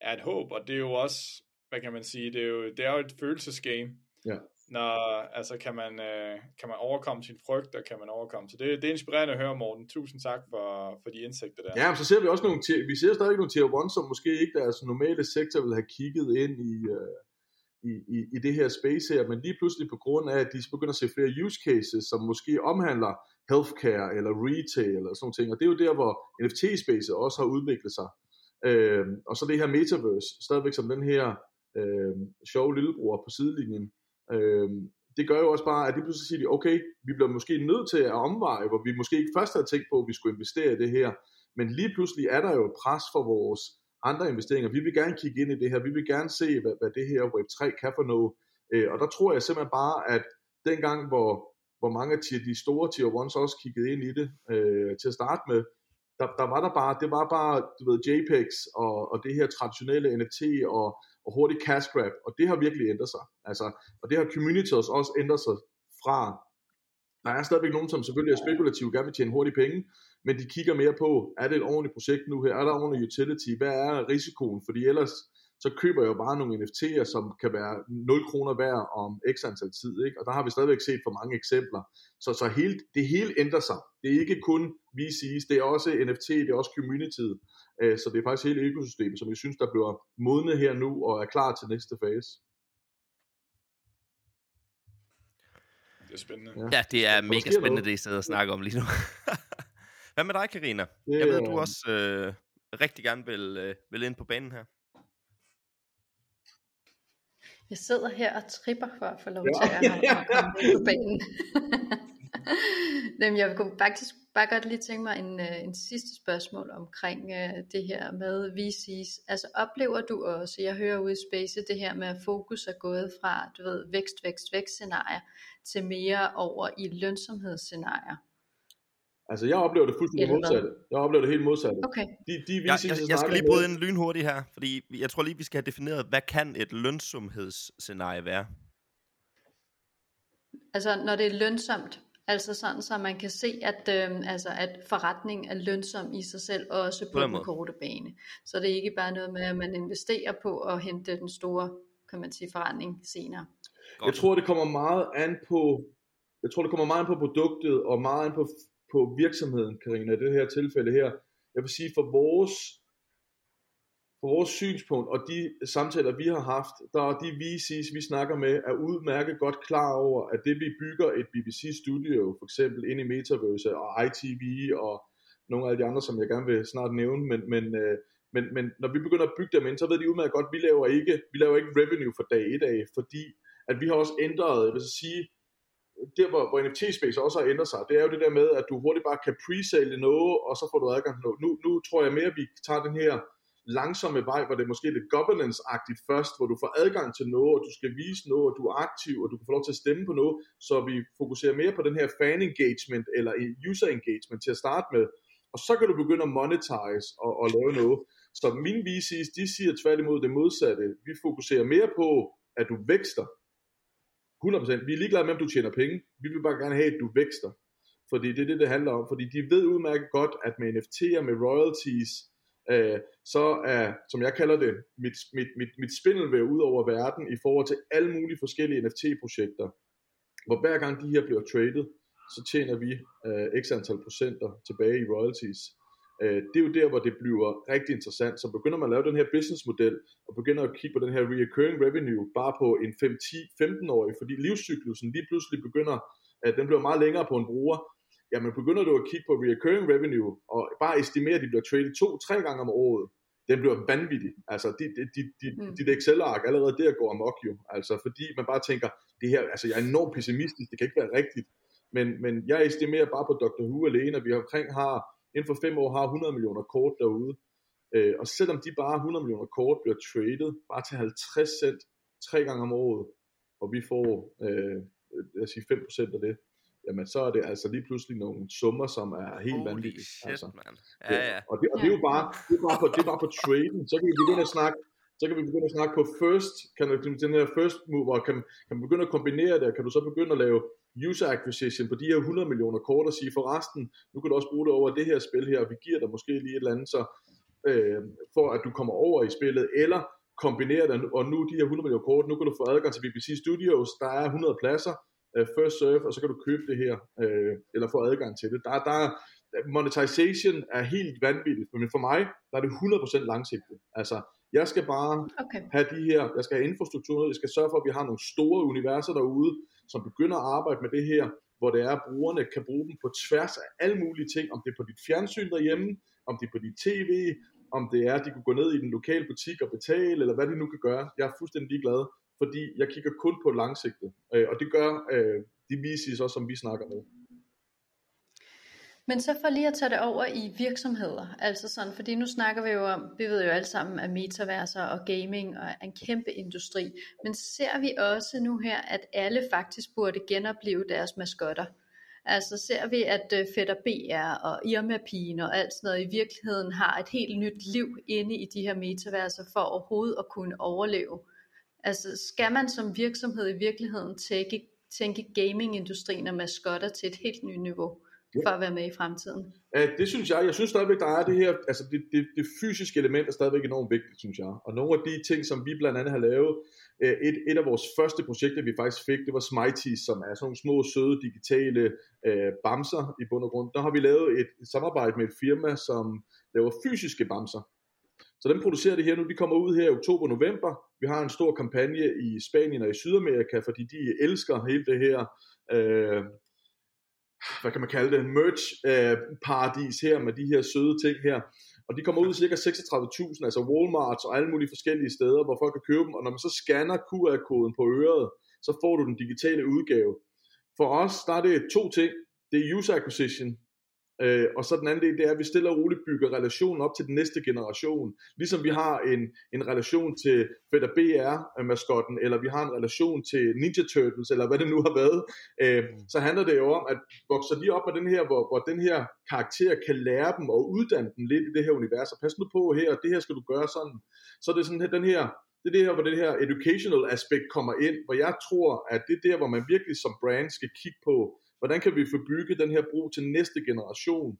er et håb, og det er jo også, hvad kan man sige, det er jo, det er jo et følelsesgame. Ja. Når, altså kan man, øh, kan man overkomme sin frygt, og kan man overkomme, så det, det er inspirerende at høre, Morten. Tusind tak for, for de indsigter der. Ja, så ser vi også nogle, vi ser stadig nogle tier 1, som måske ikke deres normale sektor vil have kigget ind i, øh, i, i, i det her space her, men lige pludselig på grund af, at de begynder at se flere use cases, som måske omhandler healthcare eller retail eller sådan ting, og det er jo der, hvor NFT-space også har udviklet sig. Øh, og så det her metaverse, stadigvæk som den her øh, sjove lillebror på sidelinjen, øh, det gør jo også bare, at de pludselig siger, okay, vi bliver måske nødt til at omveje, hvor vi måske ikke først havde tænkt på, at vi skulle investere i det her, men lige pludselig er der jo pres for vores andre investeringer. Vi vil gerne kigge ind i det her. Vi vil gerne se, hvad, hvad det her Web3 kan for noget. Øh, og der tror jeg simpelthen bare, at dengang, hvor, hvor mange af de store tier 1's også kiggede ind i det øh, til at starte med, der, der var der bare, det var bare, du ved, JPEGs og, og det her traditionelle NFT og, og hurtig cash grab, og det har virkelig ændret sig. Altså, og det har communities også ændret sig fra, der er stadigvæk nogen, som selvfølgelig er spekulative, gerne vil tjene hurtige penge, men de kigger mere på, er det et ordentligt projekt nu her, er der ordentlig utility, hvad er risikoen, fordi ellers så køber jeg jo bare nogle NFT'er, som kan være 0 kroner værd om x antal tid, ikke? og der har vi stadigvæk set for mange eksempler. Så, så hele, det hele ændrer sig. Det er ikke kun VC's, det er også NFT, det er også community, øh, så det er faktisk hele økosystemet, som jeg synes, der bliver modnet her nu og er klar til næste fase. Det er spændende. Ja, ja det er mega spændende, noget. det I sidder og snakker om lige nu. Hvad med dig, Karina? Det Jeg ved, du også øh, rigtig gerne vil, øh, vil ind på banen her. Jeg sidder her og tripper for at få lov Ja. til at, at komme på banen. Jamen, jeg kunne faktisk bare godt lige tænke mig en, øh, en sidste spørgsmål omkring uh, det her med VC's. Altså oplever du også, jeg hører ude i Space, det her med at fokus er gået fra, du ved, vækst, vækst, vækst scenarier til mere over i lønsomhedsscenarier? Altså, jeg oplever det fuldstændig modsatte. Jeg oplever det helt modsatte. Okay, De, de Jeg, VC's, jeg, jeg skal lige bryde ind lynhurtigt her, fordi jeg tror lige, vi skal have defineret, hvad kan et lønsomhedsscenarie være? altså når det er lønsomt, altså sådan, så man kan se, at, øh, altså, at forretningen er lønsom i sig selv, også på, På den korte bane. Så det er ikke bare noget med, at man investerer på at hente den store, kan man sige, forretning senere. Jeg tror, det kommer meget an på, jeg tror, det kommer meget an på produktet, og meget an på, på virksomheden, Karina, i det her tilfælde her. Jeg vil sige, for vores, for vores synspunkt, og de samtaler, vi har haft, der er de VC's, vi snakker med, er udmærket godt klar over, at det vi bygger et BBC Studio, for eksempel ind i Metaverse, og ITV, og nogle af de andre, som jeg gerne vil snart nævne, men, men, øh, men, men når vi begynder at bygge dem ind, så ved de udmærket godt, at vi laver ikke, vi laver ikke revenue for dag 1 af, fordi at vi har også ændret, jeg vil så sige, der hvor, hvor NFT-space også har ændret sig, det er jo det der med, at du hurtigt bare kan pre-sale noget, og så får du adgang til noget. Nu, nu tror jeg mere, at vi tager den her langsomme vej, hvor det er måske lidt governance-agtigt først, hvor du får adgang til noget, og du skal vise noget, og du er aktiv, og du kan få lov til at stemme på noget, så vi fokuserer mere på den her fan engagement, eller user engagement til at starte med, og så kan du begynde at monetize og, og lave noget. Så mine VC's, de siger tværtimod det modsatte. Vi fokuserer mere på, at du vækster, 100%. Vi er ligeglade med, om du tjener penge. Vi vil bare gerne have, at du vækster. Fordi det er det, det handler om. Fordi de ved udmærket godt, at med NFT'er, med royalties, øh, så er, som jeg kalder det, mit, mit, mit, mit spindelvæv ud over verden i forhold til alle mulige forskellige NFT-projekter. Hvor hver gang de her bliver traded, så tjener vi øh, x antal procenter tilbage i royalties. Øh, det er jo der, hvor det bliver rigtig interessant. Så begynder man at lave den her businessmodel, og begynder at kigge på den her recurring revenue, bare på en 5-10-15-årig, fordi livscyklusen lige pludselig begynder, at den bliver meget længere på en bruger, jamen begynder du at kigge på recurring revenue, og bare estimere, at de bliver traded to-tre gange om året, den bliver vanvittig. Altså, dit, dit, dit, mm. dit Excel-ark allerede der går amok jo. Altså, fordi man bare tænker, det her, altså jeg er enormt pessimistisk, det kan ikke være rigtigt. Men, men jeg estimerer bare på Dr. Who alene, at vi omkring har, inden for fem år har 100 millioner kort derude. Øh, og selvom de bare 100 millioner kort bliver traded, bare til 50 cent tre gange om året, og vi får, øh, lad os sige 5% af det, jamen så er det altså lige pludselig nogle summer, som er helt Holy vanvittige. shit, altså. man. Ja, ja. Og, det, og det er jo bare, det er bare, på, det er bare på traden, så kan vi begynde at snakke, så kan vi begynde at snakke på first, kan du, den her first mover, kan, kan man begynde at kombinere det, kan du så begynde at lave user acquisition på de her 100 millioner kort og sige, for resten, nu kan du også bruge det over det her spil her, og vi giver dig måske lige et eller andet, så, øh, for at du kommer over i spillet, eller kombinere det, og nu de her 100 millioner kort, nu kan du få adgang til BBC Studios, der er 100 pladser, øh, first serve, og så kan du købe det her, øh, eller få adgang til det. Der, der er, monetization er helt vanvittigt, men for mig, der er det 100% langsigtet. Altså, jeg skal bare Okay. have de her, jeg skal have infrastruktur, jeg skal sørge for, at vi har nogle store universer derude, som begynder at arbejde med det her, hvor det er, at brugerne kan bruge dem på tværs af alle mulige ting, om det er på dit fjernsyn derhjemme, om det er på dit tv, om det er, at de kunne gå ned i den lokale butik og betale, eller hvad de nu kan gøre. Jeg er fuldstændig ligeglad, fordi jeg kigger kun på langsigtet, øh, og det gør øh, de VC's også, som vi snakker med. Men så for lige at tage det over i virksomheder, altså sådan, fordi nu snakker vi jo om, vi ved jo alle sammen, at metaverser og gaming er en kæmpe industri, men ser vi også nu her, at alle faktisk burde genopleve deres maskotter? Altså ser vi, at øh, Fætter BR og Irma Pigen og alt sådan noget i virkeligheden har et helt nyt liv inde i de her metaverser for overhovedet at kunne overleve? Altså skal man som virksomhed i virkeligheden tænke, tænke gamingindustrien og maskotter til et helt nyt niveau? For at være med i fremtiden. Uh, det synes jeg. Jeg synes stadigvæk, der er det her, altså det, det, det fysiske element er stadigvæk enormt vigtigt, synes jeg. Og nogle af de ting, som vi blandt andet har lavet, uh, et, et af vores første projekter, vi faktisk fik, det var Smighties, som er sådan nogle små, søde, digitale uh, bamser i bund og grund. Der har vi lavet et, et samarbejde med et firma, som laver fysiske bamser. Så dem producerer det her nu, de kommer ud her i oktober-november. Vi har en stor kampagne i Spanien og i Sydamerika, fordi de elsker hele det her øh, hvad kan man kalde det, merch øh, paradis her med de her søde ting her. Og de kommer ud i cirka 36.000, altså Walmart og alle mulige forskellige steder, hvor folk kan købe dem. Og når man så scanner QR-koden på øret, så får du den digitale udgave. For os, der er det to ting. Det er user acquisition, Øh, og så den anden del, det er, at vi stille og roligt bygger relationen op til den næste generation. Ligesom vi har en, en relation til Fætter BR-maskotten, eller vi har en relation til Ninja Turtles, eller hvad det nu har været, øh, så handler det jo om, at vokser de op med den her, hvor, hvor den her karakter kan lære dem og uddanne dem lidt i det her univers, og pas nu på her, det her skal du gøre sådan. Så er det sådan her, den her, det er det her, hvor det her educational aspekt kommer ind, hvor jeg tror, at det er der, hvor man virkelig som brand skal kigge på, hvordan kan vi få bygget den her bro til næste generation,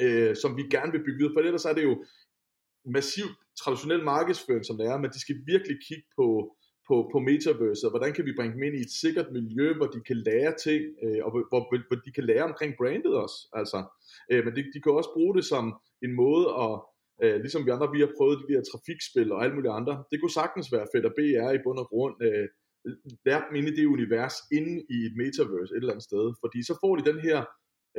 øh, som vi gerne vil bygge videre, for ellers er det jo massiv traditionel markedsføring, som det er, men de skal virkelig kigge på, på, på metaverset, hvordan kan vi bringe dem ind i et sikkert miljø, hvor de kan lære ting, øh, og hvor, hvor, hvor de kan lære omkring brandet også, altså. Øh, men de, de kan også bruge det som en måde at, øh, ligesom vi andre, vi har prøvet de der trafikspil og alle mulige andre, det kunne sagtens være fedt at BR i bund og grund, øh, lære dem i det univers, inde i et metaverse et eller andet sted, fordi så får de den her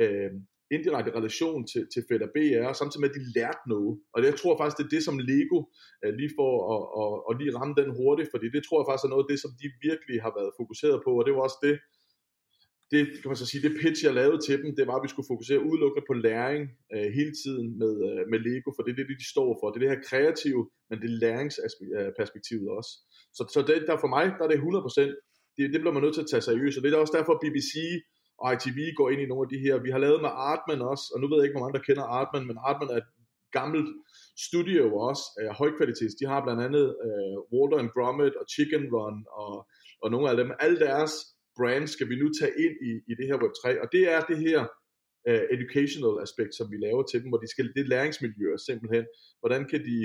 øh, indirekte relation til, til Fætter BR, samtidig med, at de lærte noget. Og jeg tror faktisk, det er det, som Lego øh, lige får at, at, at lige ramme den hurtigt, fordi det tror jeg faktisk er noget af det, som de virkelig har været fokuseret på, og det var også det, det kan man så sige, det pitch, jeg lavede til dem, det var, at vi skulle fokusere udelukkende på læring øh, hele tiden med, øh, med Lego, for det er det, de står for. Det er det her kreative, men det er læringsperspektivet også. Så, så det, der for mig, der er det 100%, det, det bliver man nødt til at tage seriøst, og det er også derfor, BBC og ITV går ind i nogle af de her. Vi har lavet med Artman også, og nu ved jeg ikke, hvor mange der kender Artman, men Artman er et gammelt studio også, øh, af højkvalitets. De har blandt andet øh, Walter and Gromit og Chicken Run og, og nogle af dem. Alle deres brands skal vi nu tage ind i, i det her Web3, og det er det her uh, educational aspekt, som vi laver til dem, hvor de skal, det er læringsmiljøer simpelthen. Hvordan kan de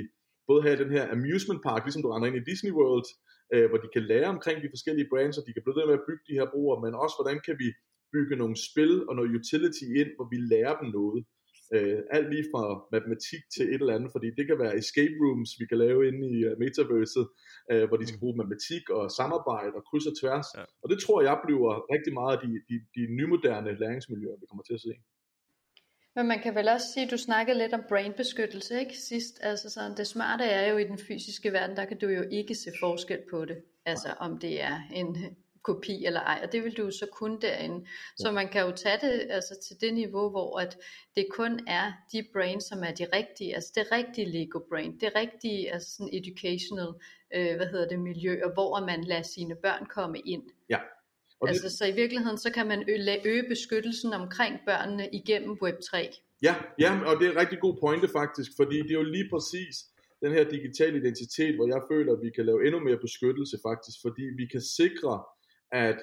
både have den her amusement park, ligesom du render ind i Disney World, uh, hvor de kan lære omkring de forskellige brands, og de kan blive ved med at bygge de her broer, men også hvordan kan vi bygge nogle spil og noget utility ind, hvor vi lærer dem noget. Øh, alt lige fra matematik til et eller andet, fordi det kan være escape rooms, vi kan lave inde i uh, metaverset, øh, hvor de skal mm. bruge matematik og samarbejde og kryds og tværs. Ja. Og det tror jeg bliver rigtig meget af de, de, de nymoderne læringsmiljøer, vi kommer til at se. Men man kan vel også sige, at du snakkede lidt om brainbeskyttelse, ikke sidst? Altså sådan, det smarte er jo i den fysiske verden, der kan du jo ikke se forskel på det. Altså om det er en kopi eller ej, og det vil du så kun derinde. Så man kan jo tage det altså, til det niveau, hvor at det kun er de brains, som er de rigtige, altså det rigtige Lego brain, det rigtige altså sådan educational, øh, hvad hedder det, miljø, og hvor man lader sine børn komme ind. Ja. Og altså, det... så i virkeligheden, så kan man øge, øge beskyttelsen omkring børnene igennem Web3. Ja, ja, og det er en rigtig god pointe faktisk, fordi det er jo lige præcis den her digitale identitet, hvor jeg føler, at vi kan lave endnu mere beskyttelse faktisk, fordi vi kan sikre, at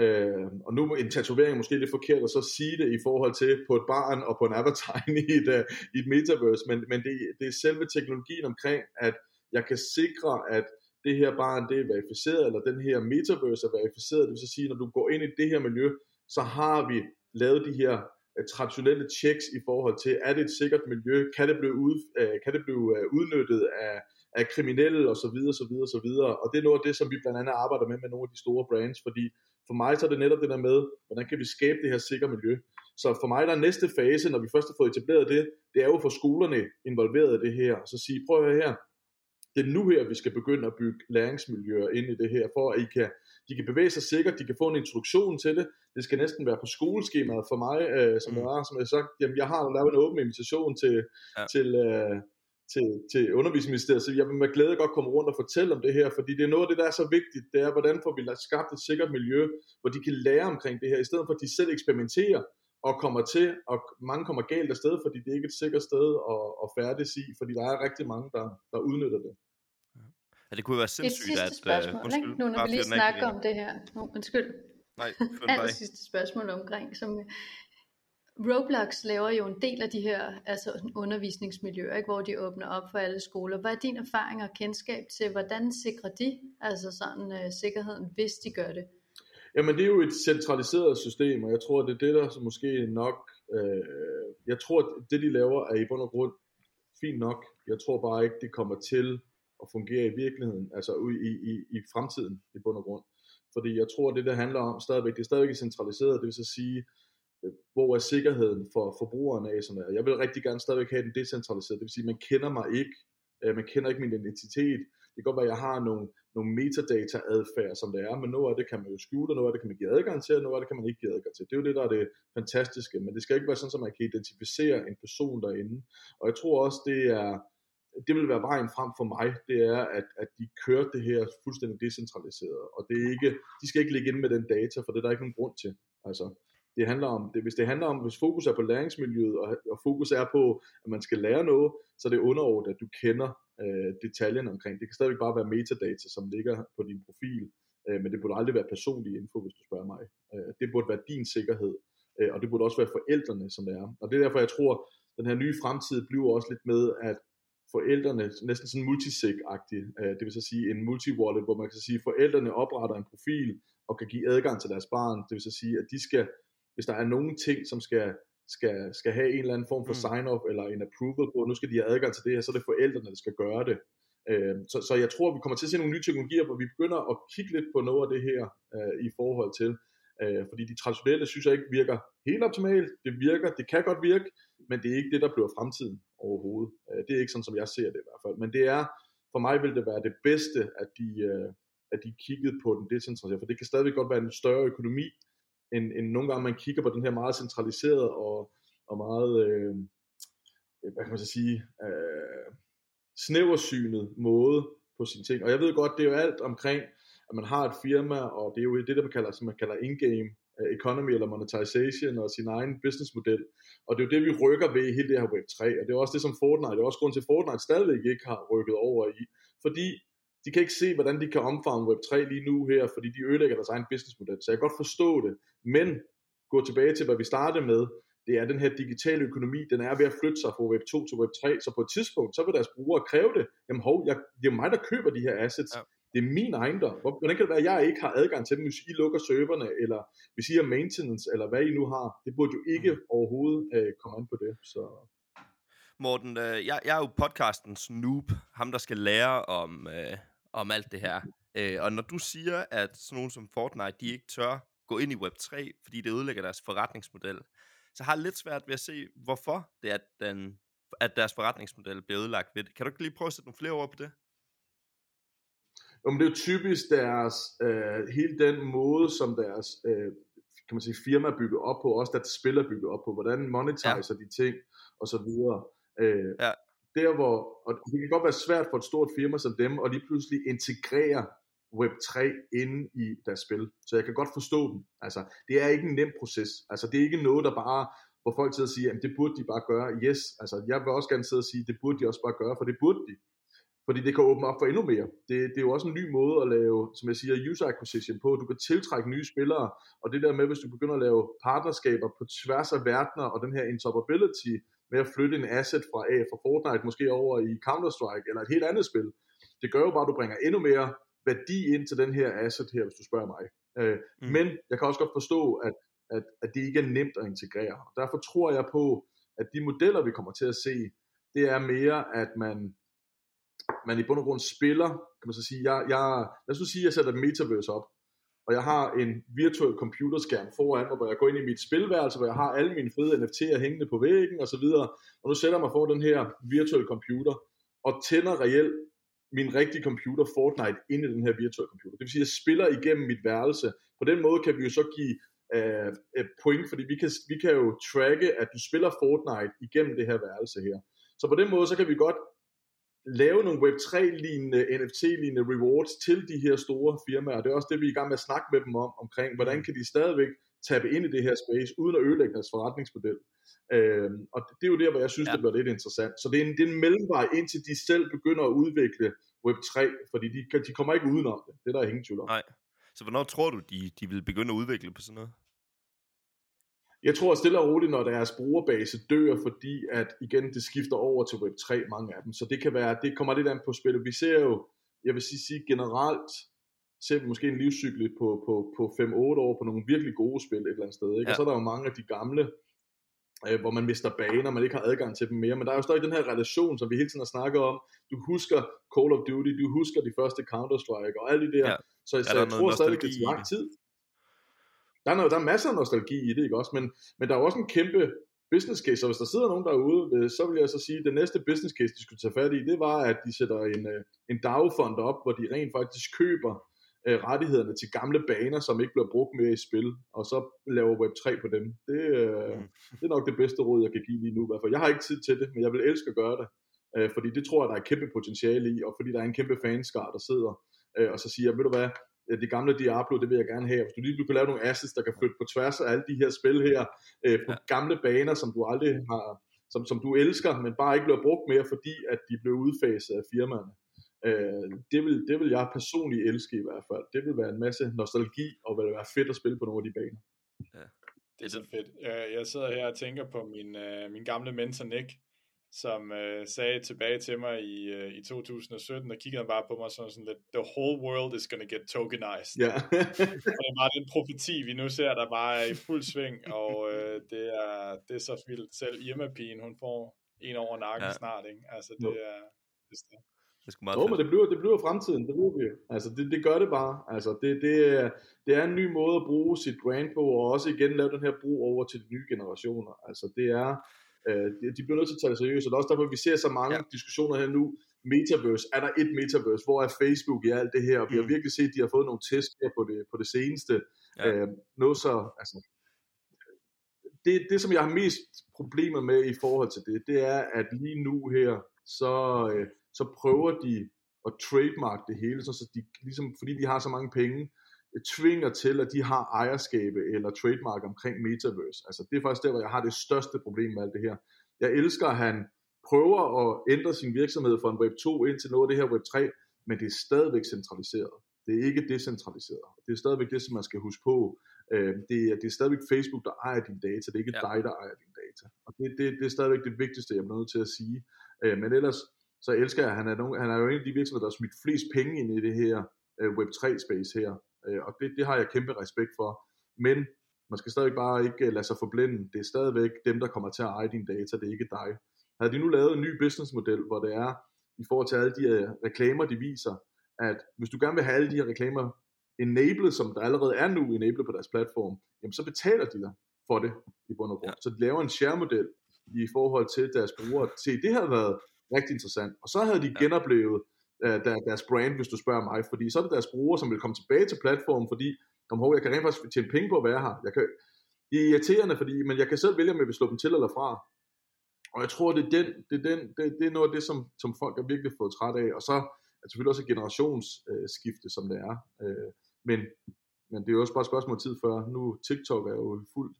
Øh, og nu en tatovering er måske lidt forkert at så sige det i forhold til på et barn og på en avatar i et, uh, i et metaverse, men, men det, det er selve teknologien omkring, at jeg kan sikre, at det her barn det er verificeret, eller den her metaverse er verificeret, det vil sige, når du går ind i det her miljø, så har vi lavet de her uh, traditionelle checks i forhold til, er det et sikkert miljø, kan det blive, ud, uh, kan det blive uh, udnyttet af, af kriminelle og så videre, så videre, så videre. Og det er noget af det, som vi blandt andet arbejder med med nogle af de store brands, fordi for mig så er det netop det der med, hvordan kan vi skabe det her sikre miljø. Så for mig der er næste fase, når vi først har fået etableret det, det er jo få skolerne involveret i det her, og så sige, prøv at høre her, det er nu her, vi skal begynde at bygge læringsmiljøer ind i det her, for at I kan, de kan bevæge sig sikkert, de kan få en introduktion til det. Det skal næsten være på skoleskemaet for mig, øh, som mm. var, som jeg sagt, jamen jeg har lavet en åben invitation til, ja. til, øh, til, til undervisningsministeriet, så jeg vil med glæde godt komme rundt og fortælle om det her, fordi det er noget af det, der er så vigtigt, det er, hvordan får vi skabt et sikkert miljø, hvor de kan lære omkring det her, i stedet for at de selv eksperimenterer, og kommer til, og mange kommer galt af sted, fordi det er ikke et sikkert sted at, at færdes i, fordi der er rigtig mange, der, der udnytter det. Ja, det kunne være sindssygt, et sidste at... spørgsmål, uh, undskyld, ikke? nu når vi lige snakker om det her. No, undskyld. Nej, Alt sidste spørgsmål omkring, som Roblox laver jo en del af de her altså undervisningsmiljøer, ikke, hvor de åbner op for alle skoler. Hvad er din erfaring og kendskab til, hvordan sikrer de altså sådan, uh, sikkerheden, hvis de gør det? Jamen det er jo et centraliseret system, og jeg tror, det er det, der måske nok, øh, jeg tror, at det de laver er i bund og grund fint nok. Jeg tror bare ikke, det kommer til at fungere i virkeligheden, altså i, i, i fremtiden i bund og grund. Fordi jeg tror, det der handler om stadigvæk, det er stadigvæk centraliseret, det vil så sige, Øh, hvor er sikkerheden for forbrugerne af sådan noget. Jeg vil rigtig gerne stadigvæk have den decentraliseret, det vil sige, man kender mig ikke, øh, man kender ikke min identitet, det kan godt være, at jeg har nogle, nogle metadata adfærd, som det er, men noget af det kan man jo skjule, og noget af det kan man give adgang til, og noget af det kan man ikke give adgang til. Det er jo det, der er det fantastiske, men det skal ikke være sådan, at man kan identificere en person derinde. Og jeg tror også, det er, det vil være vejen frem for mig, det er, at, at de kører det her fuldstændig decentraliseret, og det er ikke, de skal ikke ligge inde med den data, for det er der ikke nogen grund til. Altså, det handler om, det, hvis det handler om, hvis fokus er på læringsmiljøet, og, og fokus er på, at man skal lære noget, så er det underordnet, at du kender øh, detaljerne omkring. Det kan stadigvæk bare være metadata, som ligger på din profil, øh, men det burde aldrig være personlig info, hvis du spørger mig. Øh, det burde være din sikkerhed, øh, og det burde også være forældrene, som det er. Og det er derfor, jeg tror, den her nye fremtid bliver også lidt med, at forældrene, næsten sådan multisig-agtigt, øh, det vil så sige en multi-wallet, hvor man kan sige, at forældrene opretter en profil og kan give adgang til deres barn, det vil så sige, at de skal hvis der er nogle ting, som skal, skal, skal have en eller anden form for mm. sign-off eller en approval på, nu skal de have adgang til det her, så er det forældrene, der skal gøre det. Øh, så, så jeg tror, vi kommer til at se nogle nye teknologier, hvor vi begynder at kigge lidt på noget af det her øh, i forhold til, øh, fordi de traditionelle synes jeg ikke virker helt optimalt. Det virker, det kan godt virke, men det er ikke det, der bliver fremtiden overhovedet. Øh, det er ikke sådan, som jeg ser det i hvert fald. Men det er, for mig vil det være det bedste, at de, øh, at de kiggede på den decentraliserede, for det kan stadigvæk godt være en større økonomi, end, end nogle gange man kigger på den her meget centraliserede og, og meget, øh, hvad kan man så sige, øh, snæversynet måde på sine ting. Og jeg ved godt, det er jo alt omkring, at man har et firma, og det er jo det, der man kalder, som man kalder in-game øh, economy eller monetization og sin egen businessmodel. Og det er jo det, vi rykker ved i hele det her Web3, og det er også det, som Fortnite, det er også grund til, at Fortnite stadigvæk ikke har rykket over i, fordi de kan ikke se, hvordan de kan omfavne Web3 lige nu her, fordi de ødelægger deres egen businessmodel. Så jeg kan godt forstå det. Men gå tilbage til, hvad vi startede med, det er den her digitale økonomi, den er ved at flytte sig fra Web 2 til Web 3, så på et tidspunkt, så vil deres brugere kræve det. Jamen hov, jeg, det er mig, der køber de her assets. Ja. det er min ejendom. Hvor- Hvordan kan det være, at jeg ikke har adgang til dem, hvis I lukker serverne, eller hvis I har maintenance, eller hvad I nu har? Det burde jo ikke Mm. overhovedet øh, komme an på det. Så Morten, øh, jeg, jeg er jo podcastens noob, ham der skal lære om, øh, om alt det her. Øh, og når du siger, at sådan nogen som Fortnite, de ikke tør gå ind i Web3, fordi det ødelægger deres forretningsmodel, så har jeg lidt svært ved at se, hvorfor det er, at, den, at deres forretningsmodel bliver ødelagt ved det. Kan du ikke lige prøve at sætte nogle flere ord på det? Jo, men det er jo typisk deres, øh, hele den måde, som deres øh, kan man sige, firma er bygget op på, også deres spil er bygget op på, hvordan monetiser ja. de ting, og så videre. Øh, Ja. Der hvor, og det kan godt være svært for et stort firma som dem, at lige pludselig integrere Web3 inde i deres spil. Så jeg kan godt forstå dem. Altså, det er ikke en nem proces. Altså, det er ikke noget, der bare, hvor folk sidder og siger, at det burde de bare gøre. Yes, altså, jeg vil også gerne sidde og sige, det burde de også bare gøre, for det burde de. Fordi det kan åbne op for endnu mere. Det, det er jo også en ny måde at lave, som jeg siger, user acquisition på. Du kan tiltrække nye spillere, og det der med, hvis du begynder at lave partnerskaber på tværs af verdener, og den her interoperability med at flytte en asset fra A fra Fortnite måske over i Counter-Strike eller et helt andet spil, det gør jo bare, at du bringer endnu mere værdi ind til den her asset her, hvis du spørger mig. Øh, Mm. Men jeg kan også godt forstå, at, at, at det ikke er nemt at integrere. Og derfor tror jeg på, at de modeller, vi kommer til at se, det er mere, at man, man i bund og grund spiller, kan man så sige, jeg, jeg, lad os nu sige, at jeg sætter et metaverse op, og jeg har en virtuel computerskærm foran mig, hvor jeg går ind i mit spilværelse, hvor jeg har alle mine fede NFT'er hængende på væggen og så videre, og nu sætter jeg mig for den her virtuelle computer, og tænder reelt min rigtige computer Fortnite ind i den her virtuelle computer. Det vil sige, at jeg spiller igennem mit værelse. På den måde kan vi jo så give øh, et point, fordi vi kan, vi kan jo tracke, at du spiller Fortnite igennem det her værelse her. Så på den måde, så kan vi godt lave nogle Web3-lignende, NFT-lignende rewards til de her store firmaer. Det er også det, vi er i gang med at snakke med dem om, omkring, hvordan kan de stadigvæk tabe ind i det her space, uden at ødelægge deres forretningsmodel. Øhm, og det er jo der, hvor jeg synes, ja. Det bliver lidt interessant. Så det er, en, det er en mellemvej, indtil de selv begynder at udvikle Web3, fordi de, de kommer ikke udenom det. Det er der ingen tvivl om. Nej. Så hvornår tror du, de, de vil begynde at udvikle på sådan noget? Jeg tror stille og roligt, når deres brugerbase dør, fordi at igen, det skifter over til Web3, mange af dem. Så det kan være, det kommer lidt an på spillet. Vi ser jo, jeg vil sige, sige generelt, ser vi måske en livscykel på, på, på 5-8 år på nogle virkelig gode spil et eller andet sted. Ikke? Ja. Og så er der jo mange af de gamle, øh, hvor man mister baner, man ikke har adgang til dem mere. Men der er jo stadig den her relation, som vi hele tiden har snakket om. Du husker Call of Duty, du husker de første Counter-Strike og alle de der. Ja. Så, så der jeg noget tror stadig, det tager lang tid. Der er, noget, der er masser af nostalgi i det, ikke også? Men, men der er også en kæmpe business case, og hvis der sidder nogen derude, øh, så vil jeg så sige, at det næste business case, de skulle tage fat i, det var, at de sætter en, øh, en DAO-fond op, hvor de rent faktisk køber øh, rettighederne til gamle baner, som ikke bliver brugt mere i spil, og så laver Web3 på dem. Det, øh, Mm. det er nok det bedste råd, jeg kan give lige nu. i hvert fald. Jeg har ikke tid til det, men jeg vil elske at gøre det. Øh, fordi det tror jeg, der er kæmpe potentiale i, og fordi der er en kæmpe fanskar, der sidder øh, og så siger, ved du hvad, det gamle Diablo, det vil jeg gerne have. Hvis du lige kan lave nogle assets, der kan flytte på tværs af alle de her spil her, øh, på Ja. ja. gamle baner, som du aldrig har, som, som du elsker, men bare ikke bliver brugt mere, fordi at de blev udfaset af firmaerne. Øh, det, vil, det vil jeg personligt elske i hvert fald. Det vil være en masse nostalgi, og vil være fedt at spille på nogle af de baner. Det er så fedt. Jeg, jeg sidder her og tænker på min, øh, min gamle mentor Nick, som øh, sagde tilbage til mig i, øh, i 2017, og kiggede han bare på mig sådan, sådan lidt, the whole world is gonna get tokenized. Ja. Og det er bare den profeti, vi nu ser, der bare er i fuld sving, og øh, det, er, det er så vildt. Selv Irma-pigen, hun får en over nakken Ja. snart, ikke? Altså, det er... Det er Det sgu meget Jo, men det bliver, det bliver fremtiden, det ved vi. jo. Altså, det, det gør det bare. Altså, det, det, er, det er en ny måde at bruge sit brand på, og også igen lave den her brug over til de nye generationer. Altså, det er, øh, de- bliver nødt til at tage det seriøst, og det er også derfor, vi ser så mange Ja. diskussioner her nu. Metaverse, er der et metaverse? Hvor er Facebook i alt det her? Og vi har Mm. virkelig set, at de har fået nogle test her på det, på det seneste. Ja. Øh, noget så, altså, det, det, som jeg har mest problemer med i forhold til det, det er, at lige nu her, så, øh, så prøver de at trademark det hele, så, så de, ligesom, fordi de har så mange penge, tvinger til, at de har ejerskabe eller trademark omkring Metaverse. Altså, det er faktisk der, hvor jeg har det største problem med alt det her. Jeg elsker, at han prøver at ændre sin virksomhed fra en Web 2 ind til noget af det her Web 3, men det er stadigvæk centraliseret. Det er ikke decentraliseret. Det er stadigvæk det, som man skal huske på. Øh, det, er, det er stadigvæk Facebook, der ejer dine data. Det er ikke Ja. ja. dig, der ejer dine data. Og det, det, det er stadigvæk det vigtigste, jeg er nødt til at sige. Øh, men ellers, så elsker jeg, at han er, nogen, han er jo en af de virksomheder, der har smidt flest penge ind i det her øh, Web3-space her. Øh, og det, det har jeg kæmpe respekt for. Men man skal stadig bare ikke øh, lade sig forblinde. Det er stadigvæk dem, der kommer til at eje dine data, det er ikke dig. Havde de nu lavet en ny businessmodel, hvor det er, i forhold til alle de her reklamer, de viser, at hvis du gerne vil have alle de her reklamer enabled, som der allerede er nu enabled på deres platform, jamen så betaler de dig for det i bund og grund. Ja. Så de laver en share-model i forhold til deres brugere. Se, det har været rigtig interessant. Og så havde de ja. genoplevet uh, deres brand, hvis du spørger mig, fordi så er det deres brugere, som vil komme tilbage til platformen, fordi, kom hov, jeg kan rent faktisk tjene penge på at være her. Jeg kan, det er irriterende, fordi, men jeg kan selv vælge, om jeg vil slå dem til eller fra. Og jeg tror, det er, den, det er, den, det, det er noget af det, som, som folk er virkelig fået træt af. Og så er selvfølgelig også et generationsskifte, øh, som det er. Øh, men, men det er jo også bare et spørgsmål tid før. Nu TikTok er jo fuld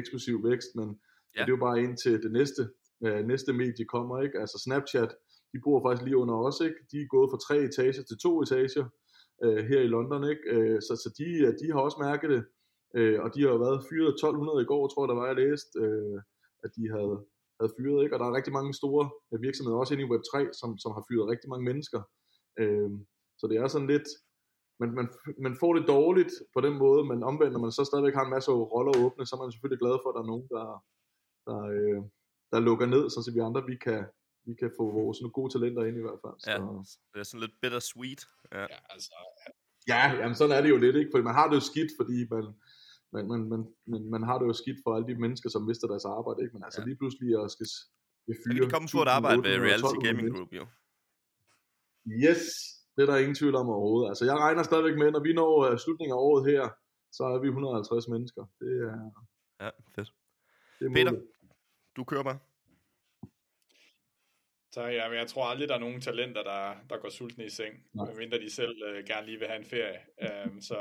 eksplosiv vækst, men ja. det er jo bare ind til det næste, øh, næste medie kommer. ikke. Altså Snapchat, de bor faktisk lige under os. Ikke? De er gået fra tre etager til to etager øh, her i London. Ikke? Øh, så så de, øh, de har også mærket det. Øh, og de har jo været fyret 1200 i går, tror jeg, der var jeg læst, øh, at de havde, havde fyret. Ikke? Og der er rigtig mange store øh, virksomheder, også inde i Web3, som, som har fyret rigtig mange mennesker. Øh, så det er sådan lidt, man, man, man får det dårligt på den måde, men omvendt, når man så stadigvæk har en masse roller åbne, så er man selvfølgelig glad for, at der er nogen, der, der, øh, der lukker ned, så vi andre vi kan, vi kan få vores nogle gode talenter ind i hvert fald. Så. Ja, det er sådan lidt bittersweet. Ja, ja altså... Ja, jamen sådan er det jo lidt, ikke? Fordi man har det jo skidt, fordi man, man, man, man, man, man har det jo skidt for alle de mennesker, som mister deres arbejde, ikke? Men altså ja. lige pludselig at skal fyre... Ja, vi kommer et arbejde ved Reality Gaming Group, jo. Yes, det er der ingen tvivl om overhovedet. Altså, jeg regner stadigvæk med, når vi når uh, slutningen af året her, så er vi 150 mennesker. Det er... Ja, fedt. Det er Peter, du kører bare. Tak, ja, men jeg tror aldrig, der er nogen talenter, der, der går sultne i seng, medmindre de selv uh, gerne lige vil have en ferie. Um, så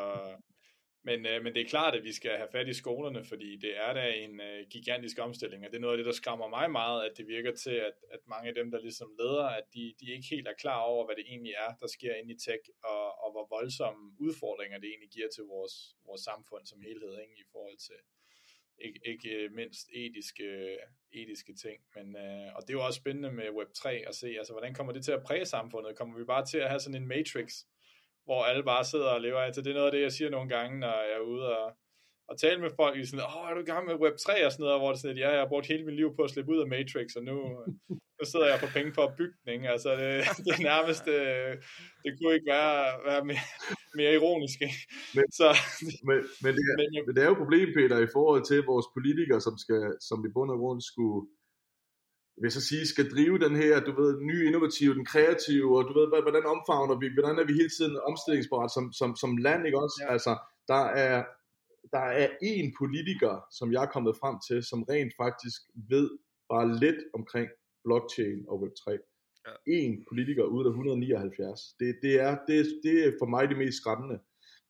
men, øh, men det er klart, at vi skal have fat i skolerne, fordi det er da en øh, gigantisk omstilling, og det er noget af det, der skræmmer mig meget, at det virker til, at, at mange af dem, der ligesom leder, at de, de ikke helt er klar over, hvad det egentlig er, der sker inde i tech, og, og hvor voldsomme udfordringer det egentlig giver til vores, vores samfund som helhed, ikke, i forhold til ikke, ikke øh, mindst etiske, etiske ting. Men, øh, og det er jo også spændende med Web3 at se, altså hvordan kommer det til at præge samfundet? Kommer vi bare til at have sådan en matrix, hvor alle bare sidder og lever af. Altså, det er noget af det, jeg siger nogle gange, når jeg er ude og, og tale med folk, i sådan, åh, er du i gang med Web3 og sådan noget, hvor det sådan, ja, jeg har brugt hele mit liv på at slippe ud af Matrix, og nu, øh, nu sidder jeg på penge for at bygge den, ikke? Altså, det, det er nærmest, det, øh, det kunne ikke være, være mere, mere ironisk, ikke? Men, så, men, men, det er, men, men det er jo et problem, Peter, i forhold til vores politikere, som, skal, som i bund og grund skulle, vil så sige, skal drive den her, du ved, nye innovative, den kreative, og du ved, hvordan omfavner vi, hvordan er vi hele tiden omstillingsparat som, som, som land, ikke også? Ja. Altså, der er, der er en politiker, som jeg er kommet frem til, som rent faktisk ved bare lidt omkring blockchain og Web3. Ja. En politiker ud af 179. Det, det, er, det, det er for mig det mest skræmmende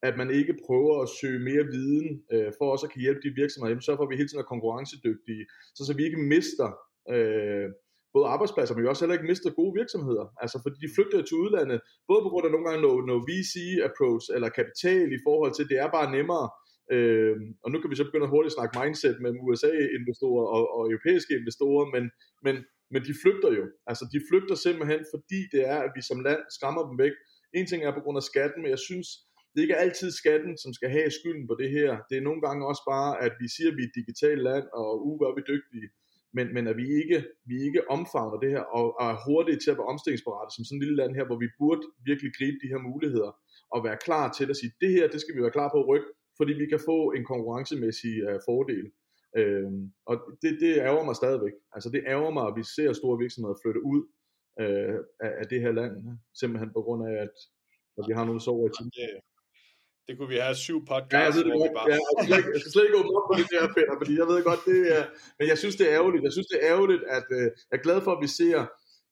at man ikke prøver at søge mere viden, øh, for også at kan hjælpe de virksomheder, så for at vi hele tiden er konkurrencedygtige, så, så vi ikke mister øh, både arbejdspladser, men vi også heller ikke mister gode virksomheder. Altså fordi de flygter til udlandet, både på grund af nogle gange noget, noget VC-approach eller kapital i forhold til, det er bare nemmere. Øh, og nu kan vi så begynde at hurtigt snakke mindset med USA-investorer og, og europæiske investorer, men, men, men de flygter jo. Altså de flygter simpelthen, fordi det er, at vi som land skræmmer dem væk. En ting er på grund af skatten, men jeg synes, det er ikke altid skatten, som skal have skylden på det her. Det er nogle gange også bare, at vi siger, at vi er et digitalt land, og uh, hvor er vi dygtige men, men at vi ikke, vi ikke omfavner det her, og, og er hurtige til at være omstillingsparate, som sådan et lille land her, hvor vi burde virkelig gribe de her muligheder, og være klar til at sige, det her, det skal vi være klar på at rykke, fordi vi kan få en konkurrencemæssig uh, fordel. Øhm, og det, det ærger mig stadigvæk. Altså det ærger mig, at vi ser store virksomheder flytte ud uh, af, af det her land, simpelthen på grund af, at, at vi har nogle sover i tiden. Det kunne vi have syv podcasts, ja, jeg ved det godt. bare... Ja, jeg, skal ikke, jeg skal slet ikke åbne op på det der, Peter, fordi jeg ved godt, det er... Men jeg synes, det er ærgerligt. Jeg synes, det er ærgerligt, at øh, jeg er glad for, at vi ser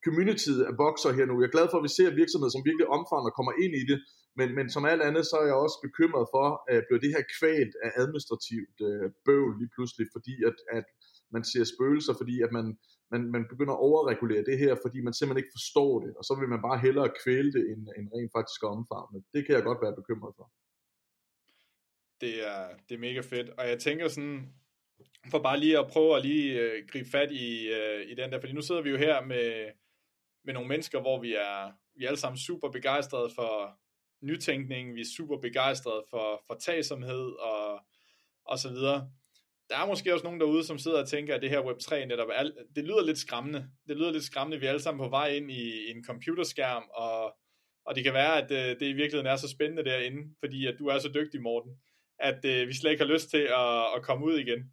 communityet af vokser her nu. Jeg er glad for, at vi ser virksomheder, som virkelig omfavner kommer ind i det. Men, men som alt andet, så er jeg også bekymret for, at bliver det her kvalt af administrativt øh, bøvl lige pludselig, fordi at, at man ser spøgelser, fordi at man, man, man begynder at overregulere det her, fordi man simpelthen ikke forstår det, og så vil man bare hellere kvæle det, end, end rent faktisk omfavne. Det kan jeg godt være bekymret for det er, det er mega fedt. Og jeg tænker sådan, for bare lige at prøve at lige øh, gribe fat i, øh, i den der, fordi nu sidder vi jo her med, med nogle mennesker, hvor vi er, vi er alle sammen super begejstrede for, nytænkning, vi er super begejstrede for, for tagsomhed og, og så videre. Der er måske også nogen derude, som sidder og tænker, at det her Web3 netop er, det lyder lidt skræmmende. Det lyder lidt skræmmende, vi er alle sammen på vej ind i, i en computerskærm, og, og det kan være, at det, det i virkeligheden er så spændende derinde, fordi at du er så dygtig, Morten, at at vi slet ikke har lyst til at, at komme ud igen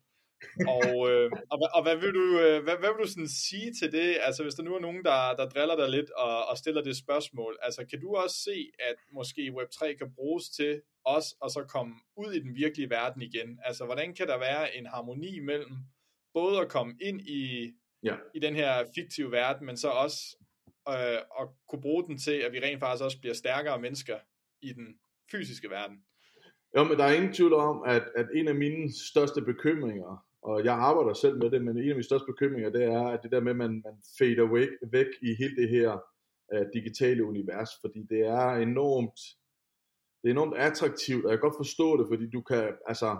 og, øh, og, og hvad vil du, øh, hvad, hvad vil du sådan sige til det? Altså hvis der nu er nogen, der, der driller dig lidt og, og stiller det spørgsmål, altså kan du også se, at måske Web3 kan bruges til os og så komme ud i den virkelige verden igen? Altså hvordan kan der være en harmoni mellem både at komme ind i, ja. i den her fiktive verden, men så også øh, at kunne bruge den til, at vi rent faktisk også bliver stærkere mennesker i den fysiske verden? Jo, men der er ingen tvivl om, at, at en af mine største bekymringer og jeg arbejder selv med det, men en af mine største bekymringer, det er, at det der med, at man, man fader væk, væk i hele det her uh, digitale univers, fordi det er enormt, det er enormt attraktivt, og jeg kan godt forstå det, fordi du kan, altså,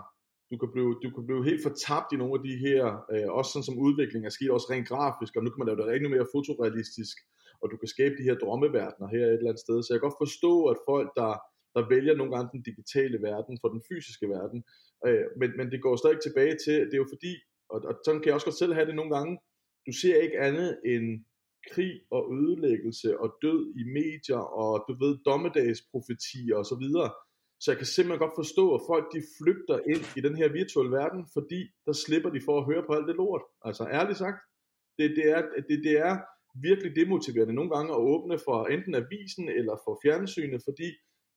du kan blive, du kan blive helt fortabt i nogle af de her, uh, også sådan som udvikling er sket, også rent grafisk, og nu kan man lave det endnu mere fotorealistisk, og du kan skabe de her drømmeverdener her et eller andet sted, så jeg kan godt forstå, at folk, der, der vælger nogle gange den digitale verden for den fysiske verden, Øh, men, men det går stadig tilbage til, det er jo fordi, og, og sådan kan jeg også godt selv have det nogle gange, du ser ikke andet end krig og ødelæggelse og død i medier og du ved dommedagsprofetier og så videre. Så jeg kan simpelthen godt forstå, at folk de flygter ind i den her virtuelle verden, fordi der slipper de for at høre på alt det lort. Altså ærligt sagt, det, det, er, det, det er virkelig demotiverende nogle gange at åbne for enten avisen eller for fjernsynet, fordi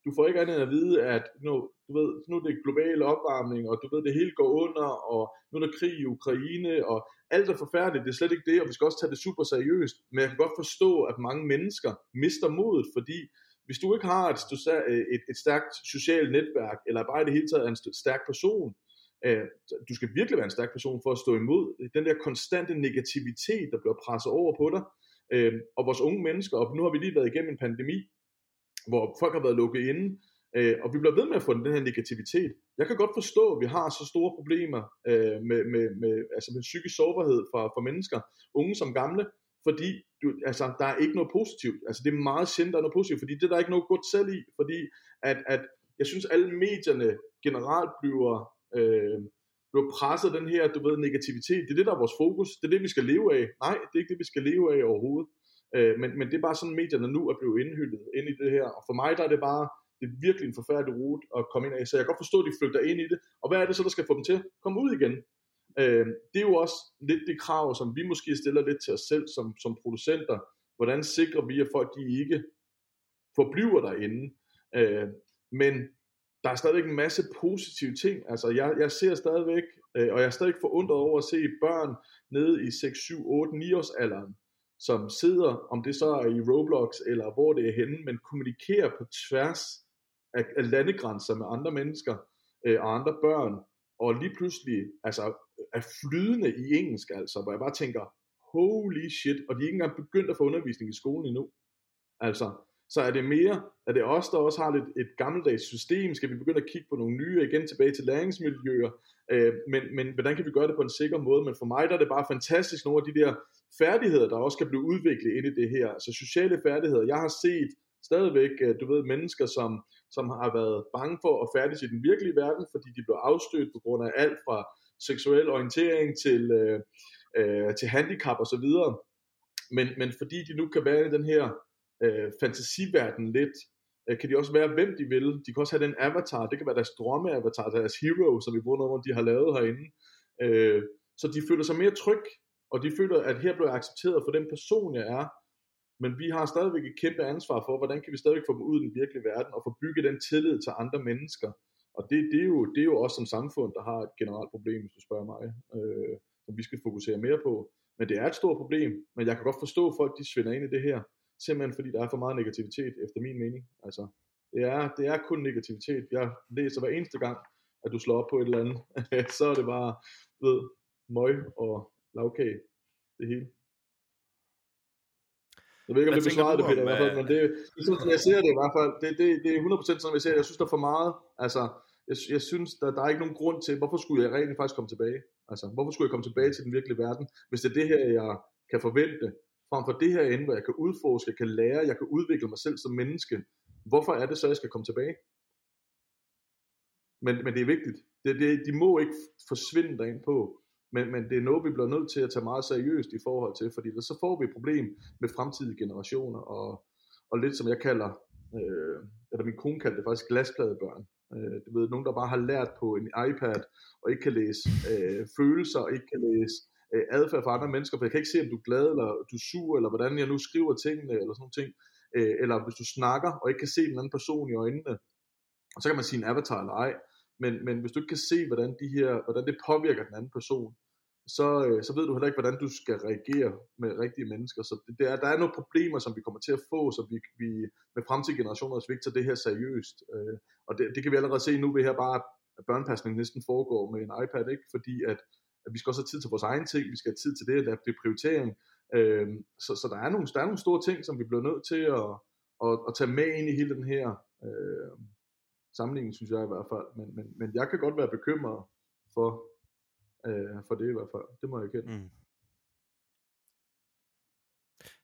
du får ikke andet end at vide, at nu, du ved, nu er det global opvarmning, og du ved, det hele går under, og nu er der krig i Ukraine, og alt er forfærdeligt, det er slet ikke det, og vi skal også tage det super seriøst, men jeg kan godt forstå, at mange mennesker mister modet, fordi hvis du ikke har et, øh, et, et stærkt socialt netværk, eller bare i det hele taget er en stærk person, øh, du skal virkelig være en stærk person for at stå imod den der konstante negativitet, der bliver presset over på dig, øh, og vores unge mennesker, og nu har vi lige været igennem en pandemi, hvor folk har været lukket inde, øh, og vi bliver ved med at få den her negativitet. Jeg kan godt forstå, at vi har så store problemer øh, med, med, med, altså med psykisk sårbarhed for, for mennesker, unge som gamle, fordi du, altså, der er ikke noget positivt. Altså det er meget sjældent, der er noget positivt, fordi det der er ikke noget godt selv i, fordi at, at jeg synes, alle medierne generelt bliver, øh, bliver presset den her, du ved, negativitet. Det er det, der er vores fokus. Det er det, vi skal leve af. Nej, det er ikke det, vi skal leve af overhovedet. Øh, men, men det er bare sådan, medierne nu er blevet indhyldet ind i det her. Og for mig der er det bare, det er virkelig en forfærdelig rute at komme ind af. Så jeg kan godt forstå, at de flygter ind i det. Og hvad er det så, der skal få dem til? at Komme ud igen. Øh, det er jo også lidt det krav, som vi måske stiller lidt til os selv som, som producenter. Hvordan sikrer vi, at folk de ikke forbliver derinde? Øh, men der er stadigvæk en masse positive ting. Altså, jeg, jeg ser stadigvæk, øh, og jeg er stadig forundret over at se børn nede i 6, 7, 8, 9 års alderen, som sidder, om det så er i Roblox eller hvor det er henne, men kommunikerer på tværs af, af landegrænser med andre mennesker øh, og andre børn, og lige pludselig altså, er flydende i engelsk, altså, hvor jeg bare tænker, holy shit, og de er ikke engang begyndt at få undervisning i skolen endnu. Altså, så er det mere, at det os, der også har lidt et gammeldags system, skal vi begynde at kigge på nogle nye, igen tilbage til læringsmiljøer, øh, men, men hvordan kan vi gøre det på en sikker måde, men for mig der er det bare fantastisk, nogle af de der færdigheder, der også kan blive udviklet ind i det her, altså sociale færdigheder, jeg har set stadigvæk, øh, du ved, mennesker, som, som har været bange for at færdes i den virkelige verden, fordi de blev afstødt på grund af alt fra seksuel orientering til, øh, øh, til handicap og så videre. Men, men fordi de nu kan være i den her øh, fantasiverden lidt, øh, kan de også være, hvem de vil. De kan også have den avatar, det kan være deres drømmeavatar, deres hero, som vi bruger noget, de har lavet herinde. Øh, så de føler sig mere tryg, og de føler, at her bliver jeg accepteret for den person, jeg er. Men vi har stadigvæk et kæmpe ansvar for, hvordan kan vi stadigvæk få dem ud i den virkelige verden, og få bygget den tillid til andre mennesker. Og det, det, er jo, det er jo også som samfund, der har et generelt problem, hvis du spørger mig, øh, som vi skal fokusere mere på. Men det er et stort problem, men jeg kan godt forstå, at folk de svinder ind i det her, simpelthen fordi der er for meget negativitet, efter min mening. Altså, det er, det er kun negativitet. Jeg læser hver eneste gang, at du slår op på et eller andet, så er det bare, ved, møg og lavkage, det hele. Jeg ved ikke, om det besvarer det, Peter, i hvert fald, men det, det, sådan, jeg ser det i hvert fald, det, det, det er 100% sådan, jeg ser det. Jeg synes, der er for meget, altså, jeg, jeg synes, der, der er ikke nogen grund til, hvorfor skulle jeg rent faktisk komme tilbage? Altså, hvorfor skulle jeg komme tilbage til den virkelige verden, hvis det er det her, jeg kan forvente, frem for det her ende, hvor jeg kan udforske, jeg kan lære, jeg kan udvikle mig selv som menneske, Hvorfor er det så, jeg skal komme tilbage? Men, men det er vigtigt. Det, det, de må ikke forsvinde derind på. Men, men det er noget, vi bliver nødt til at tage meget seriøst i forhold til, fordi så får vi et problem med fremtidige generationer, og, og lidt som jeg kalder, øh, eller min kone kaldte det faktisk glaspladebørn. Øh, du ved, nogen, der bare har lært på en iPad, og ikke kan læse øh, følelser, og ikke kan læse øh, adfærd for andre mennesker, for jeg kan ikke se, om du er glad, eller du er sur, eller hvordan jeg nu skriver tingene, eller sådan nogle ting. Øh, eller hvis du snakker, og ikke kan se den anden person i øjnene, så kan man sige en avatar eller ej, men, men hvis du ikke kan se, hvordan, de her, hvordan det påvirker den anden person, så, øh, så ved du heller ikke, hvordan du skal reagere med rigtige mennesker. Så det, det er, der er nogle problemer, som vi kommer til at få, så vi, vi med fremtidige generationer, hvis vi ikke tager det her seriøst. Øh, og det, det kan vi allerede se nu ved her bare, at børnepasning næsten foregår med en iPad, ikke? fordi at, at vi skal også have tid til vores egen ting, vi skal have tid til det, det er prioritering. Øh, så, så der, er nogle, der er nogle store ting, som vi bliver nødt til at, at, at tage med ind i hele den her øh, sammenligning, synes jeg i hvert fald. Men, men, men jeg kan godt være bekymret for, øh, for det i hvert fald. Det må jeg kende. Mm.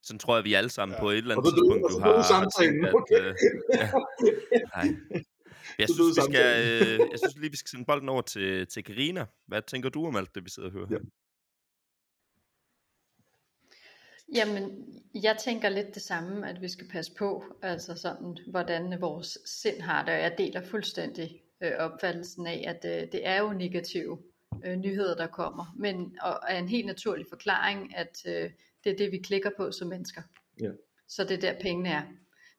Sådan tror jeg, vi alle sammen ja. på et eller andet tidspunkt, du har, har tænkt, at... Okay. Øh, ja. Nej. Jeg synes, vi skal, øh, jeg synes lige, vi skal sende bolden over til, til Karina. Hvad tænker du om alt det, vi sidder og hører her? Ja. Jamen, jeg tænker lidt det samme, at vi skal passe på, altså sådan, hvordan vores sind har det, og jeg deler fuldstændig øh, opfattelsen af, at øh, det er jo negative øh, nyheder, der kommer, men og er en helt naturlig forklaring, at øh, det er det, vi klikker på som mennesker. Ja. Så det er der pengene er.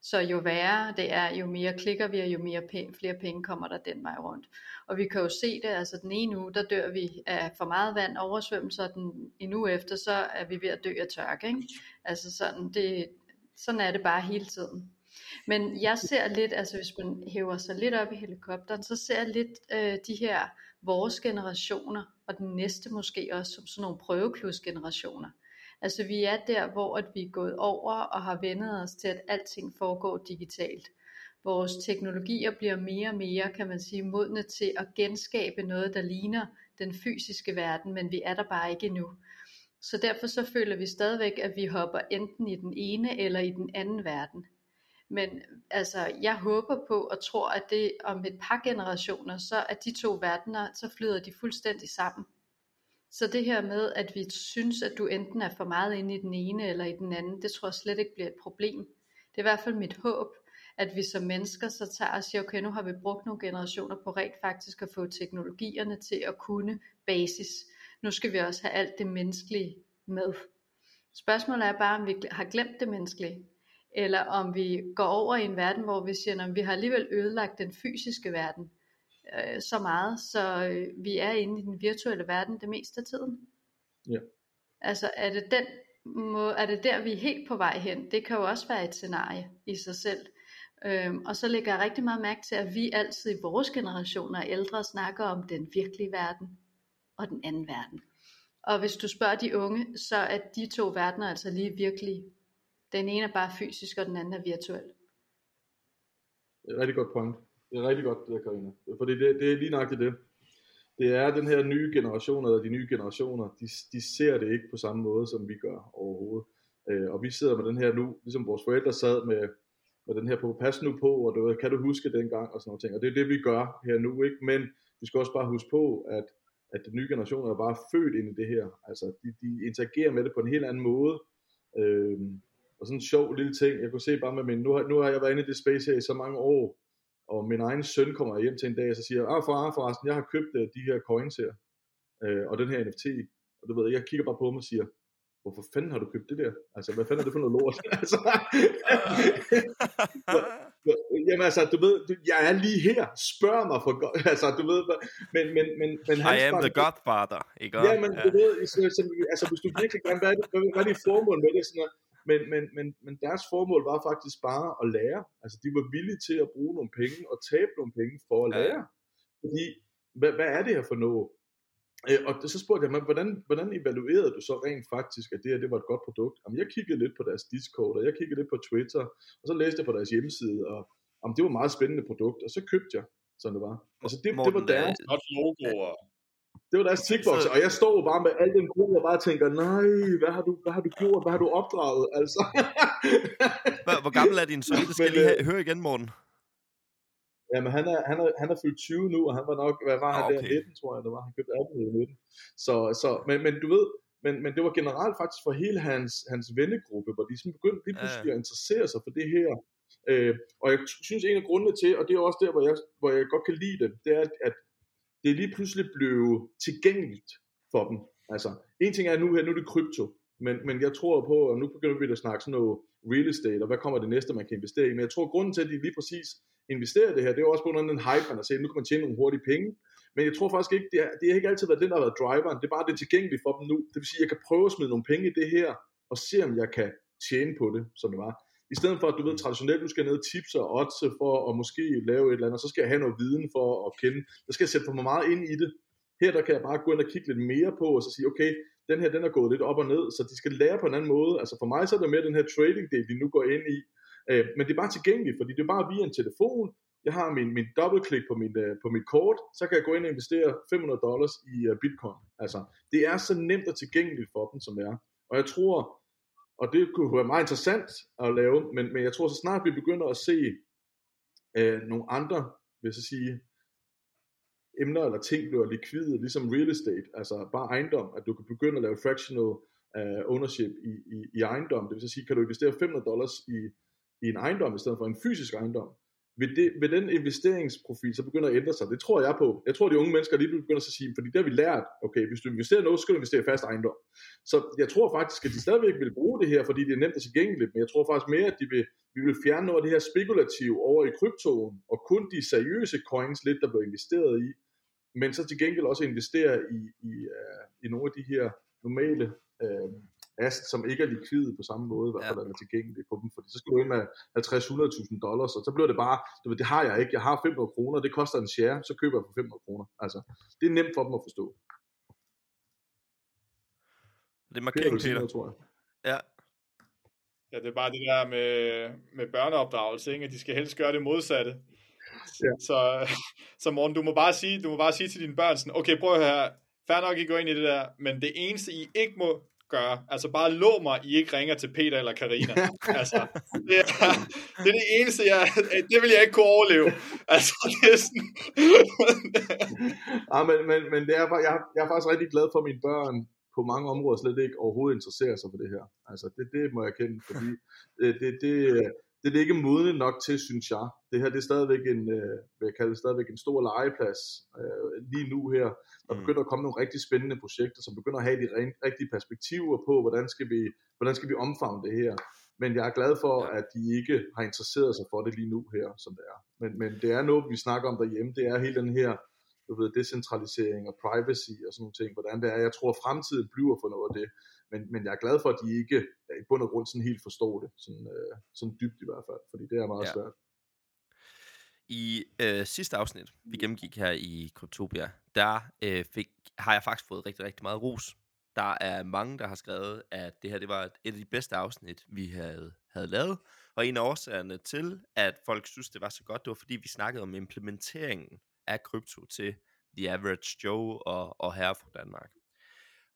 Så jo værre det er, jo mere klikker vi, og jo mere penge, flere penge kommer der den vej rundt. Og vi kan jo se det, altså den ene uge, der dør vi af for meget vand, oversvømmelse, og den en uge efter, så er vi ved at dø af tørke. Ikke? Altså sådan, det, sådan er det bare hele tiden. Men jeg ser lidt, altså hvis man hæver sig lidt op i helikopteren, så ser jeg lidt øh, de her vores generationer, og den næste måske også som sådan nogle prøveklusgenerationer. Altså vi er der, hvor at vi er gået over og har vendet os til, at alting foregår digitalt. Vores teknologier bliver mere og mere, kan man sige, modne til at genskabe noget, der ligner den fysiske verden, men vi er der bare ikke endnu. Så derfor så føler vi stadigvæk, at vi hopper enten i den ene eller i den anden verden. Men altså, jeg håber på og tror, at det om et par generationer, så er de to verdener, så flyder de fuldstændig sammen. Så det her med, at vi synes, at du enten er for meget inde i den ene eller i den anden, det tror jeg slet ikke bliver et problem. Det er i hvert fald mit håb, at vi som mennesker så tager og siger, okay, nu har vi brugt nogle generationer på rent faktisk at få teknologierne til at kunne basis. Nu skal vi også have alt det menneskelige med. Spørgsmålet er bare, om vi har glemt det menneskelige, eller om vi går over i en verden, hvor vi siger, at vi har alligevel ødelagt den fysiske verden øh, så meget, så øh, vi er inde i den virtuelle verden det meste af tiden. Ja. Altså er det den må, er det der vi er helt på vej hen? Det kan jo også være et scenarie i sig selv. Øhm, og så lægger jeg rigtig meget mærke til, at vi altid i vores generationer ældre snakker om den virkelige verden og den anden verden. Og hvis du spørger de unge, så er de to verdener altså lige virkelige. Den ene er bare fysisk, og den anden er virtuel. Det er et rigtig godt point. Det er rigtig godt, det der, Karina. Fordi det, det er lige nøjagtigt det. Det er den her nye generation, eller de nye generationer, de, de ser det ikke på samme måde, som vi gør overhovedet. Øh, og vi sidder med den her nu, ligesom vores forældre sad med, med den her på, pas nu på, og du, kan du huske dengang, og sådan noget ting. Og det er det, vi gør her nu, ikke? Men vi skal også bare huske på, at, at den nye generation er bare født ind i det her. Altså, de, de interagerer med det på en helt anden måde. Øh, og sådan en sjov lille ting, jeg kunne se bare med min, nu har, nu har jeg været inde i det space her i så mange år, og min egen søn kommer hjem til en dag, og så siger, ah far, forresten, jeg har købt uh, de her coins her, uh, og den her NFT, og du ved, jeg kigger bare på ham og siger, hvorfor fanden har du købt det der? Altså, hvad fanden er det for noget lort? altså, jamen altså, du ved, du, jeg er lige her, spørg mig for godt, altså, du ved, men, men, men, men I am the godfather, ikke? Ja, men ja. du ved, så, så, altså, hvis du virkelig gerne, hvad er det, hvad er det formål med det, sådan men, men, men, men deres formål var faktisk bare at lære. Altså de var villige til at bruge nogle penge og tabe nogle penge for at lære. Fordi, hvad, hvad er det her for noget? Øh, og så spurgte jeg hvordan, hvordan evaluerede du så rent faktisk, at det her det var et godt produkt? Jamen, jeg kiggede lidt på deres Discord, og jeg kiggede lidt på Twitter, og så læste jeg på deres hjemmeside, og om det var et meget spændende produkt, og så købte jeg, sådan det var. Altså det, Morten, det var deres... Godt logoer. Det var deres tickbox, og jeg står bare med al den grund, og bare tænker, nej, hvad har du, hvad har du gjort, hvad har du opdraget, altså. Hvor, hvor gammel er din søn? Det skal jeg lige øh, høre igen, Morten. Jamen, han er, han, er, han er fyldt 20 nu, og han var nok, hvad var han Ah, der, okay. 19, tror jeg, det var. Han købte 18 eller 19. Så, så, men, men du ved, men, men det var generelt faktisk for hele hans, hans vennegruppe, hvor de sådan begyndte lige pludselig Ja. at interessere sig for det her. Øh, og jeg synes, en af grundene til, og det er også der, hvor jeg, hvor jeg godt kan lide det, det er, at det lige pludselig blev tilgængeligt for dem. Altså, en ting er nu her, nu er det krypto, men, men jeg tror på, og nu begynder vi at snakke sådan noget real estate, og hvad kommer det næste, man kan investere i. Men jeg tror, grunden til, at de lige præcis investerer i det her, det er jo også på grund af den hype, man har set, nu kan man tjene nogle hurtige penge. Men jeg tror faktisk ikke, det, er, det har ikke altid været den, der har været driveren. Det er bare, det er tilgængeligt for dem nu. Det vil sige, at jeg kan prøve at smide nogle penge i det her, og se, om jeg kan tjene på det, som det var. I stedet for, at du ved, traditionelt, du skal ned og tipse og odds for at måske lave et eller andet, så skal jeg have noget viden for at kende. Der skal jeg sætte for mig meget ind i det. Her der kan jeg bare gå ind og kigge lidt mere på, og så sige, okay, den her, den er gået lidt op og ned, så de skal lære på en anden måde. Altså for mig, så er det mere den her trading-del, de nu går ind i. Øh, men det er bare tilgængeligt, fordi det er bare via en telefon. Jeg har min, min dobbeltklik på, min, øh, på mit kort, så kan jeg gå ind og investere 500 dollars i øh, bitcoin. Altså, det er så nemt og tilgængeligt for dem, som det er. Og jeg tror, og det kunne være meget interessant at lave, men, men jeg tror så snart vi begynder at se øh, nogle andre, vil jeg så sige, emner eller ting bliver likvide, ligesom real estate, altså bare ejendom, at du kan begynde at lave fractional uh, ownership i, i, i ejendom, det vil sige, kan du investere 500 dollars i, i en ejendom i stedet for en fysisk ejendom, vil, det, vil den investeringsprofil så begynder at ændre sig? Det tror jeg på. Jeg tror, de unge mennesker lige begynder at sige, fordi det har vi lært, okay, hvis du investerer noget, så skal du investere i fast ejendom. Så jeg tror faktisk, at de stadigvæk vil bruge det her, fordi det er nemt og tilgængeligt, men jeg tror faktisk mere, at de vil, vi vil fjerne noget af det her spekulative over i kryptoen, og kun de seriøse coins lidt, der bliver investeret i, men så til gengæld også investere i, i, uh, i nogle af de her normale uh, assets, som ikke er likvide på samme måde, i hvert fald Ja. er tilgængelige på dem, fordi så skal du ind med 50-100.000 dollars, og så bliver det bare, du ved, det har jeg ikke, jeg har 500 kroner, det koster en share, så køber jeg for 500 kroner. Altså, det er nemt for dem at forstå. Det er Det er markering, Peter. noget, tror jeg. Ja. Ja, det er bare det der med, med børneopdragelse, ikke? at de skal helst gøre det modsatte. Ja. Så, så Morten, du må, bare sige, du må bare sige til dine børn sådan, okay, prøv at høre, fair nok, I går ind i det der, men det eneste, I ikke må gøre, altså bare lov mig, I ikke ringer til Peter eller Karina. altså, det er, det er det eneste, jeg, det vil jeg ikke kunne overleve. Altså, det er sådan... Ja, men, men, men det er, bare- jeg, jeg er faktisk rigtig glad for, mine børn på mange områder slet ikke overhovedet interesserer sig for det her. Altså, det, det må jeg kende, fordi det, det, det, er ikke modne nok til, synes jeg. Det her det er stadigvæk en, øh, hvad jeg kalder det, stadigvæk en stor legeplads øh, lige nu her. Der Mm. begynder at komme nogle rigtig spændende projekter, som begynder at have de rent, rigtige perspektiver på, hvordan skal vi, hvordan skal vi omfavne det her. Men jeg er glad for, at de ikke har interesseret sig for det lige nu her, som det er. Men, men det er noget, vi snakker om derhjemme. Det er hele den her du ved, decentralisering og privacy og sådan nogle ting, hvordan det er. Jeg tror, at fremtiden bliver for noget af det, men, men jeg er glad for, at de ikke i bund og grund sådan helt forstår det, sådan, øh, sådan dybt i hvert fald, fordi det er meget Ja. svært. I øh, sidste afsnit, vi gennemgik her i Kryptopia, der øh, fik, har jeg faktisk fået rigtig, rigtig meget ros. Der er mange, der har skrevet, at det her det var et, et af de bedste afsnit, vi havde, havde lavet. Og en af årsagerne til, at folk synes, det var så godt, det var fordi, vi snakkede om implementeringen af krypto til The Average Joe og, og herre fra Danmark.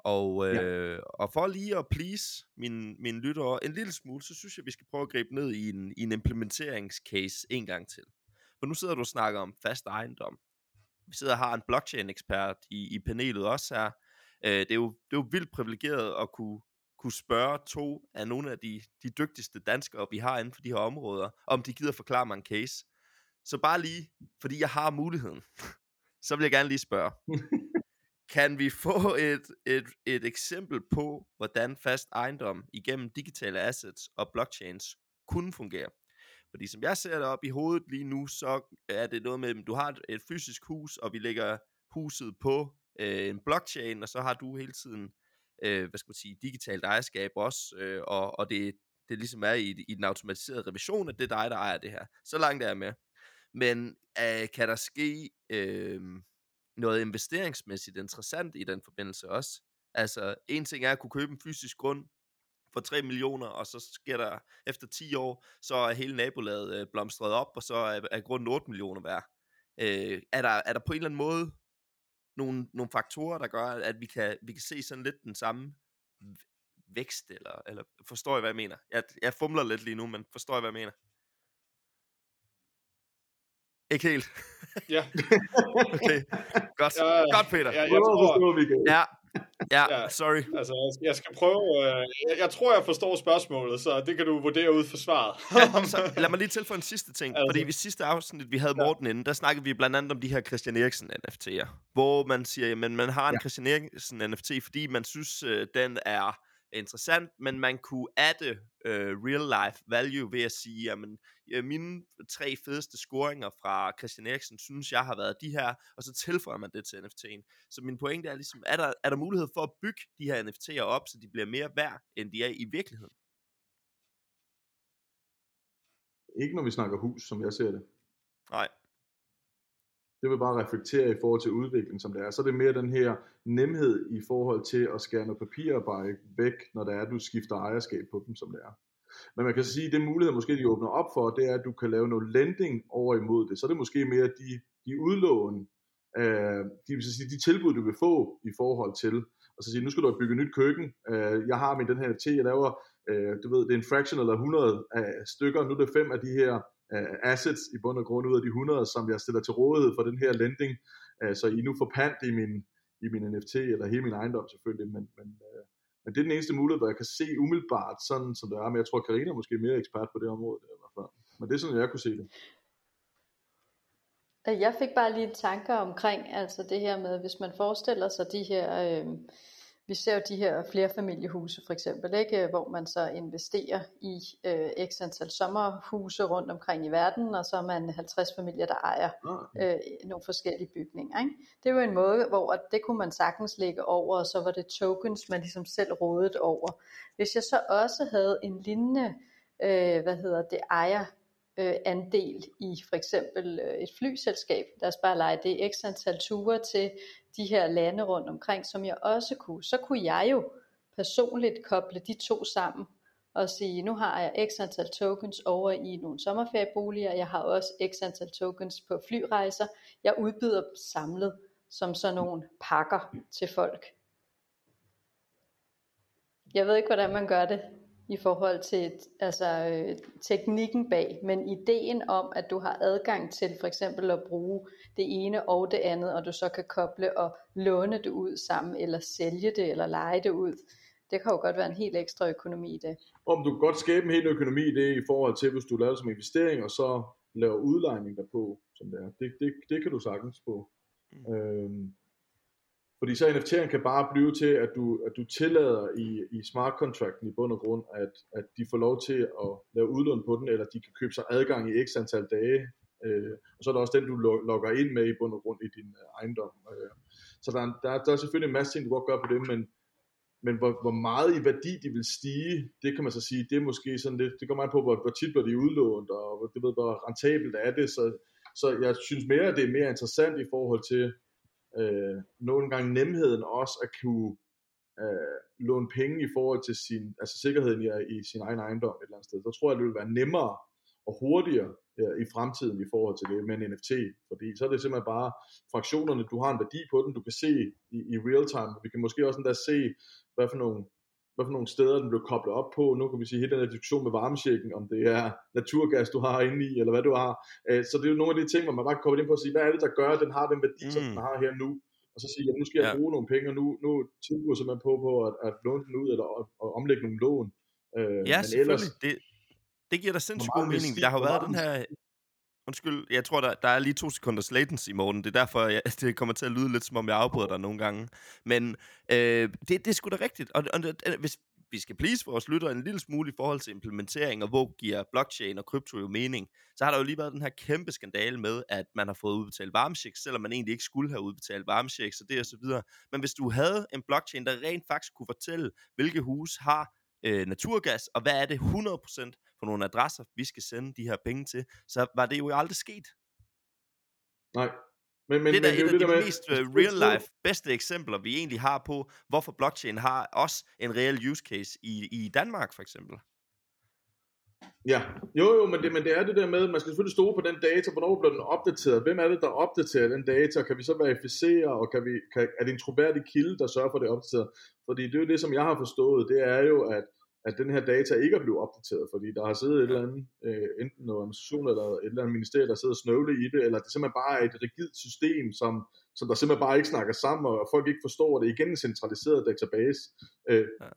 Og, øh, ja. og for lige at please mine, mine lyttere en lille smule, så synes jeg, vi skal prøve at gribe ned i en, i en implementeringscase en gang til. For nu sidder du og snakker om fast ejendom. Vi sidder og har en blockchain-ekspert i, i panelet også her. Øh, det, er jo, det er jo vildt privilegeret at kunne, kunne spørge to af nogle af de, de dygtigste danskere, vi har inden for de her områder, om de gider forklare mig en case. Så bare lige, fordi jeg har muligheden, så vil jeg gerne lige spørge. Kan vi få et, et, et eksempel på, hvordan fast ejendom igennem digitale assets og blockchains kunne fungere? Fordi som jeg ser det op i hovedet lige nu, så er det noget med, at du har et, fysisk hus, og vi lægger huset på øh, en blockchain, og så har du hele tiden, øh, hvad skal man sige, digitalt ejerskab også, øh, og, og det, det ligesom er i, i den automatiserede revision, at det er dig, der ejer det her. Så langt er jeg med. Men øh, kan der ske øh, noget investeringsmæssigt interessant i den forbindelse også? Altså, en ting er at kunne købe en fysisk grund for 3 millioner, og så sker der efter 10 år, så er hele nabolaget øh, blomstret op, og så er, er grunden 8 millioner værd. Øh, er, der, er der på en eller anden måde nogle, nogle faktorer, der gør, at vi kan, vi kan se sådan lidt den samme vækst, eller, eller forstår I, hvad jeg mener? Jeg, jeg fumler lidt lige nu, men forstår I, hvad jeg mener? Ikke helt. Ja. okay, godt. Ja, godt, Peter. Ja, jeg tror. Ja, ja, Ja. sorry. altså, jeg- skal prøve... Øh, jeg, jeg tror, jeg forstår spørgsmålet, så det kan du vurdere ud for svaret. Ja, så lad mig lige tilføje en sidste ting, Altså. fordi i sidste afsnit, vi havde Morten inde, der snakkede vi blandt andet om de her Christian Eriksen NFT'er, hvor man siger, at man har en ja. Christian Eriksen NFT, fordi man synes, øh, den er interessant, men man kunne adde øh, real life value ved at sige, øh, mine tre fedeste scoringer fra Christian Eriksen, synes jeg har været de her, og så tilføjer man det til NFT'en. Så min pointe er ligesom, er der, er der mulighed for at bygge de her NFT'er op, så de bliver mere værd, end de er i virkeligheden? Ikke når vi snakker hus, som jeg ser det. Nej. Det vil bare reflektere i forhold til udvikling, som det er. Så er det mere den her nemhed i forhold til at skære noget papirarbejde væk, når det er, at du skifter ejerskab på dem, som det er. Men man kan sige, at det mulighed, måske de åbner op for, det er, at du kan lave noget lending over imod det. Så er det måske mere de, de udlån, øh, de, vil sige, de tilbud, du vil få i forhold til, og så sige, nu skal du bygge nyt køkken, øh, jeg har min den her NFT, jeg laver, øh, du ved, det er en fraction eller 100 af stykker, nu er det fem af de her uh, assets i bund og grund ud af de 100, som jeg stiller til rådighed for den her lending, uh, så I nu får pant i min, i min NFT, eller hele min ejendom selvfølgelig, men, men, uh, men det er den eneste mulighed, hvor jeg kan se umiddelbart sådan, som det er, men jeg tror, Karina er måske mere ekspert på det område, der, var før. men det er sådan, jeg kunne se det. Jeg fik bare lige tanker omkring altså det her med, hvis man forestiller sig de her, øh, vi ser jo de her flerfamiliehuse for eksempel, ikke? hvor man så investerer i øh, x antal sommerhuse rundt omkring i verden, og så er man 50 familier, der ejer Ah, øh, nogle forskellige bygninger. Ikke? Det jo en måde, hvor det kunne man sagtens lægge over, og så var det tokens, man ligesom selv rådede over. Hvis jeg så også havde en lignende, øh, hvad hedder det, ejer øh, andel i for eksempel øh, et flyselskab. Lad os bare lege det x antal ture til de her lande rundt omkring, som jeg også kunne. Så kunne jeg jo personligt koble de to sammen og sige, nu har jeg x antal tokens over i nogle sommerferieboliger, jeg har også x antal tokens på flyrejser. Jeg udbyder dem samlet som sådan nogle pakker til folk. Jeg ved ikke, hvordan man gør det i forhold til altså, øh, teknikken bag, men ideen om, at du har adgang til for eksempel at bruge det ene og det andet, og du så kan koble og låne det ud sammen, eller sælge det, eller lege det ud, det kan jo godt være en helt ekstra økonomi i det. Om du kan godt skabe en hel økonomi i det i forhold til, hvis du laver det som investering, og så laver udlejning derpå, som det er. Det, det, det kan du sagtens på. Mm. Øhm, fordi så NFT'en kan bare blive til, at du, at du tillader i, i smart contracten i bund og grund, at, at de får lov til at lave udlån på den, eller de kan købe sig adgang i x antal dage. Øh, og så er der også den, du logger ind med i bund og grund i din øh, ejendom. Øh, så der, er- der, der er selvfølgelig en masse ting, du godt gøre på det, men, men hvor, hvor meget i værdi de vil stige, det kan man så sige, det er måske sådan lidt, det kommer an på, hvor, hvor tit bliver de udlånt, og det ved, hvor rentabelt er det, så, så jeg synes mere, at det er mere interessant i forhold til øh, nogle gange nemheden også at kunne øh, låne penge i forhold til sin, altså sikkerheden i, i sin egen ejendom et eller andet sted. Så tror jeg, det vil være nemmere og hurtigere øh, i fremtiden i forhold til det med en NFT, fordi så er det simpelthen bare fraktionerne, du har en værdi på den, du kan se i, i real time, vi kan måske også endda se, hvad for nogle hvad for nogle steder den blev koblet op på. Nu kan vi sige hele den her diskussion med varmesjekken, om det er naturgas, du har inde i, eller hvad du har. Øh, Så det er jo nogle af de ting, hvor man bare kan komme ind på at sige, hvad er det, der gør, at den har den værdi, mm. som den har her nu. Og så sige, at nu skal jeg Ja. bruge nogle penge, og nu, nu tilbyder simpelthen på, på at, at låne den ud, eller at, at omlægge nogle lån. Øh, Ja, men selvfølgelig. Det, det giver da sindssygt god mening. Der har jo været den her... Undskyld, jeg tror, der, der er lige to sekunders latency, i morgen. Det er derfor, jeg, det kommer til at lyde lidt, som om jeg afbryder dig nogle gange. Men øh, det, det er sgu da rigtigt. Og, og øh, hvis vi skal please vores lytter en lille smule i forhold til implementering, og hvor giver blockchain og krypto jo mening, så har der jo lige været den her kæmpe skandale med, at man har fået udbetalt varmechecks, selvom man egentlig ikke skulle have udbetalt varmechecks og det og så videre. Men hvis du havde en blockchain, der rent faktisk kunne fortælle, hvilke hus har øh, naturgas, og hvad er det 100% for nogle adresser, vi skal sende de her penge til, så var det jo aldrig sket. Nej. Men, men, det er men, et af det de med- mest uh, real-life, bedste eksempler, vi egentlig har på, hvorfor blockchain har også en reel use case i, i Danmark, for eksempel. Ja, jo jo, men det, men det er det der med, man skal selvfølgelig stole på den data, hvornår bliver den opdateret, hvem er det, der opdaterer den data, kan vi så verificere, og kan vi, kan, er det en troværdig kilde, der sørger for, at det er opdateret? Fordi det er jo det, som jeg har forstået, det er jo, at, at den her data ikke er blevet opdateret, fordi der har siddet et eller andet, øh, enten noget administration eller et eller andet ministerium, der sidder og snøvle i det, eller det simpelthen bare er et rigidt system, som, som der simpelthen bare ikke snakker sammen, og folk ikke forstår det. Igen en centraliseret database. Øh, ja.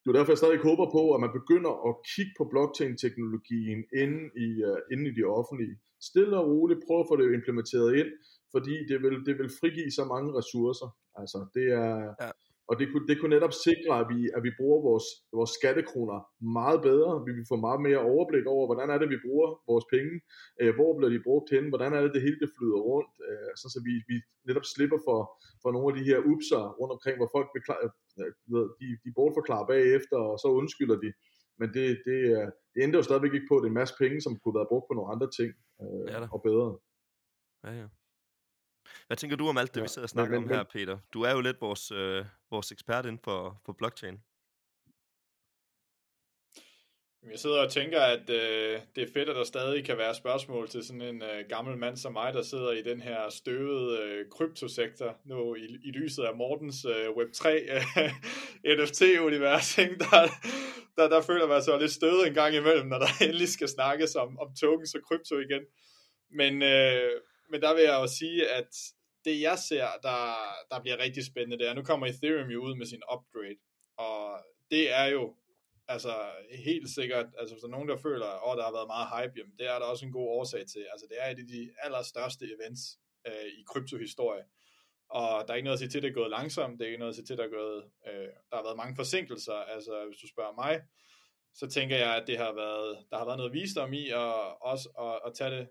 Det er derfor, jeg stadig håber på, at man begynder at kigge på blockchain-teknologien inde i, uh, inde i de offentlige. Stille og roligt, prøv at få det implementeret ind, fordi det vil, det vil frigive så mange ressourcer. Altså, det er, ja. Og det kunne, det kunne netop sikre, at vi, at vi bruger vores, vores skattekroner meget bedre. Vi vil få meget mere overblik over, hvordan er det, vi bruger vores penge. Øh, hvor bliver de brugt hen? Hvordan er det, det hele det flyder rundt? Øh, så vi, vi netop slipper for, for nogle af de her upser rundt omkring, hvor folk beklar, øh, de, de bortforklarer bagefter, og så undskylder de. Men det, det, det ændrer jo stadigvæk ikke på, at det er en masse penge, som kunne være brugt på nogle andre ting øh, og bedre. Ja, ja. Hvad tænker du om alt det, ja, vi sidder og snakker men, om her, Peter? Du er jo lidt vores, øh, vores ekspert inden for, for blockchain. Jeg sidder og tænker, at øh, det er fedt, at der stadig kan være spørgsmål til sådan en øh, gammel mand som mig, der sidder i den her støvede øh, kryptosektor, nu i, i lyset af Mortens øh, Web3 øh, NFT-univers. Der, der, der føler man sig lidt støvet en gang imellem, når der endelig skal snakkes om, om tokens og krypto igen. Men, øh, men der vil jeg jo sige, at det jeg ser, der, der bliver rigtig spændende, det er, nu kommer Ethereum jo ud med sin upgrade, og det er jo altså helt sikkert, altså hvis der er nogen, der føler, at oh, der har været meget hype, jamen det er der også en god årsag til. Altså det er et af de allerstørste events øh, i kryptohistorie. Og der er ikke noget at sige til, at det er gået langsomt, det er ikke noget at sige til, at der er gået, øh, der har været mange forsinkelser. Altså hvis du spørger mig, så tænker jeg, at det har været, der har været noget visdom i, og også at, at tage det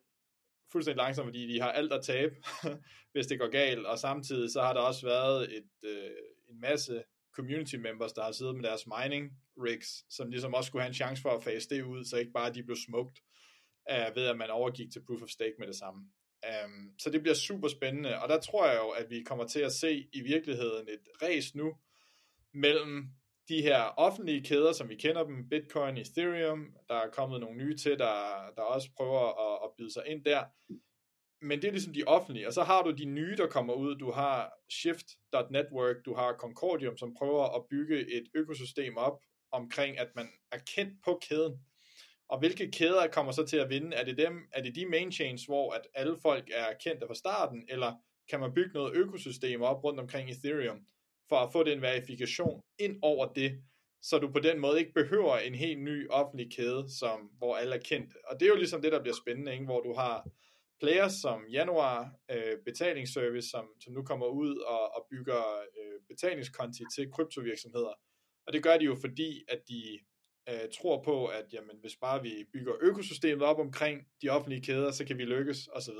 fuldstændig langsomt, fordi de har alt at tabe, hvis det går galt, og samtidig så har der også været et, øh, en masse community members, der har siddet med deres mining rigs, som ligesom også skulle have en chance for at fase det ud, så ikke bare de blev smukt øh, ved, at man overgik til proof of stake med det samme. Um, så det bliver super spændende, og der tror jeg jo, at vi kommer til at se i virkeligheden et race nu mellem de her offentlige kæder, som vi kender dem, Bitcoin, Ethereum, der er kommet nogle nye til, der, der også prøver at, at byde sig ind der. Men det er ligesom de offentlige, og så har du de nye, der kommer ud. Du har Shift.network, du har Concordium, som prøver at bygge et økosystem op omkring, at man er kendt på kæden. Og hvilke kæder kommer så til at vinde? Er det dem, er det de main chains, hvor at alle folk er kendte fra starten, eller kan man bygge noget økosystem op rundt omkring Ethereum? For at få den verifikation ind over det, så du på den måde ikke behøver en helt ny offentlig kæde, som, hvor alle er kendt. Og det er jo ligesom det, der bliver spændende, ikke? hvor du har players som Januar øh, betalingsservice, som, som nu kommer ud og, og bygger øh, betalingskonti til kryptovirksomheder. Og det gør de jo fordi, at de øh, tror på, at jamen, hvis bare vi bygger økosystemet op omkring de offentlige kæder, så kan vi lykkes osv.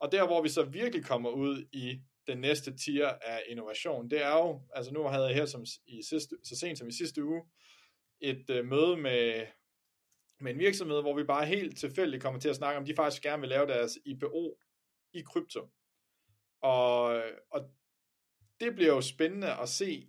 Og der, hvor vi så virkelig kommer ud i den næste tier af innovation, det er jo, altså nu havde jeg her som i sidste, så sent som i sidste uge, et øh, møde med, med en virksomhed, hvor vi bare helt tilfældigt kommer til at snakke om, de faktisk gerne vil lave deres IPO i krypto. Og, og det bliver jo spændende at se,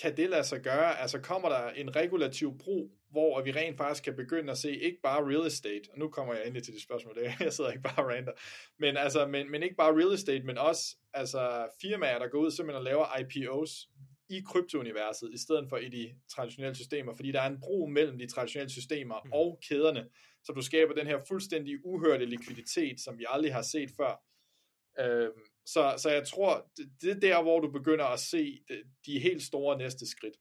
kan det lade sig gøre? Altså kommer der en regulativ brug hvor vi rent faktisk kan begynde at se ikke bare real estate, og nu kommer jeg endelig til det spørgsmål, det, jeg sidder ikke bare og men, altså, men, men ikke bare real estate, men også altså, firmaer, der går ud simpelthen og laver IPOs i kryptouniverset, i stedet for i de traditionelle systemer, fordi der er en bro mellem de traditionelle systemer mm. og kæderne, så du skaber den her fuldstændig uhørte likviditet, som vi aldrig har set før. Øhm, så, så jeg tror, det, er der, hvor du begynder at se de helt store næste skridt.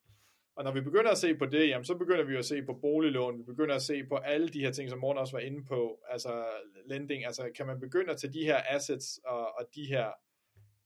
Og når vi begynder at se på det, jamen, så begynder vi at se på boliglån, vi begynder at se på alle de her ting, som Morten også var inde på, altså lending, altså kan man begynde at tage de her assets og, og de her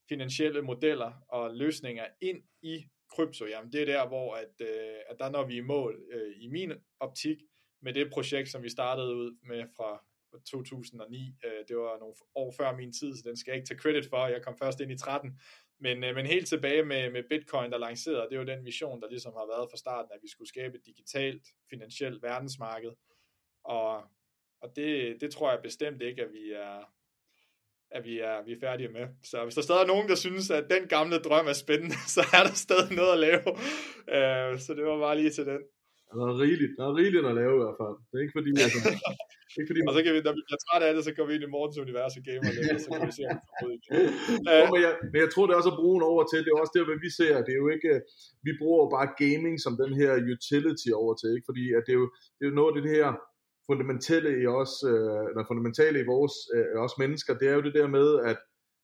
finansielle modeller og løsninger ind i krypto, jamen det er der, hvor at, øh, at der når vi i mål øh, i min optik med det projekt, som vi startede ud med fra 2009. Øh, det var nogle år før min tid, så den skal jeg ikke tage credit for. Jeg kom først ind i 13. Men, øh, men helt tilbage med, med Bitcoin, der lancerede, det er jo den vision, der ligesom har været fra starten, at vi skulle skabe et digitalt, finansielt verdensmarked. Og, og det, det tror jeg bestemt ikke, at vi er, at vi er, vi er færdige med. Så hvis der stadig er nogen, der synes, at den gamle drøm er spændende, så er der stadig noget at lave. Uh, så det var bare lige til den der er rigeligt, der er rigeligt at lave i hvert fald. Det er ikke fordi, altså, ikke fordi Og så kan vi, når vi bliver trætte af det, så går vi ind i morgens univers og gamer lidt, og så kan vi se, om vi men, jeg, men jeg tror, det er også at bruge en over til. Det er også det, hvad vi ser. Det er jo ikke, vi bruger jo bare gaming som den her utility over til, ikke? fordi at det, er jo, det er jo noget af det her fundamentale i os, øh, eller fundamentale i vores, øh, os mennesker, det er jo det der med, at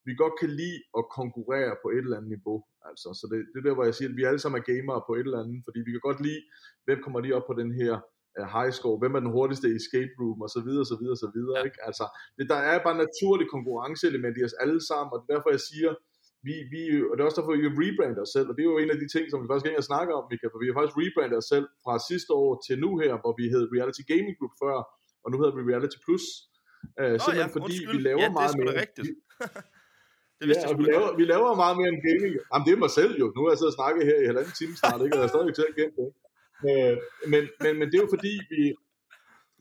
vi godt kan lide at konkurrere på et eller andet niveau. Altså, så det, det er der, hvor jeg siger, at vi alle sammen er gamere på et eller andet, fordi vi kan godt lide, hvem kommer lige op på den her uh, high score, hvem er den hurtigste i escape room, og så videre, så videre, så videre, ikke? Altså, det, der er bare naturligt konkurrenceelement i os alle sammen, og det er derfor, jeg siger, vi, vi, og det er også derfor, vi rebrander os selv, og det er jo en af de ting, som vi faktisk ikke har snakket om, Mika, for vi har faktisk rebrandet os selv fra sidste år til nu her, hvor vi hed Reality Gaming Group før, og nu hedder vi Reality Plus, uh, simpelthen ja, fordi undskyld. vi laver ja, det er meget mere. rigtigt. Det vidste ja, jeg vi laver, vi laver meget mere end gaming. Jamen, det er mig selv jo. Nu har jeg siddet og snakket her i halvanden time snart, ikke? og jeg er stadig til at gemme det. Øh, men, men, men det er jo fordi, vi,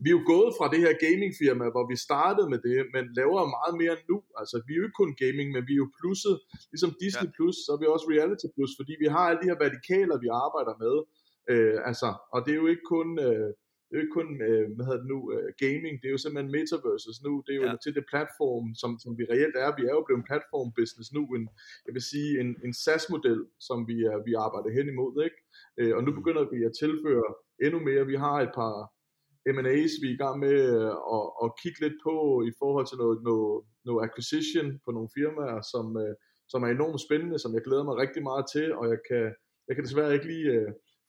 vi er jo gået fra det her gamingfirma, hvor vi startede med det, men laver meget mere nu. Altså, vi er jo ikke kun gaming, men vi er jo plusset. Ligesom Disney Ja. Plus, så er vi også Reality Plus, fordi vi har alle de her vertikaler, vi arbejder med. Øh, altså, og det er jo ikke kun... Øh, det er jo ikke kun, øh, hvad hedder det nu, øh, gaming, det er jo simpelthen metaverses nu, det er jo Ja. til det platform, som, som vi reelt er. Vi er jo blevet en platform business nu, en, jeg vil sige en, en SaaS-model, som vi, er, vi arbejder hen imod, ikke? Øh, og nu begynder vi at tilføre endnu mere. Vi har et par M&A's, vi er i gang med øh, at, at kigge lidt på i forhold til noget, noget, noget acquisition på nogle firmaer, som, som er enormt spændende, som jeg glæder mig rigtig meget til, og jeg kan, jeg kan desværre ikke lige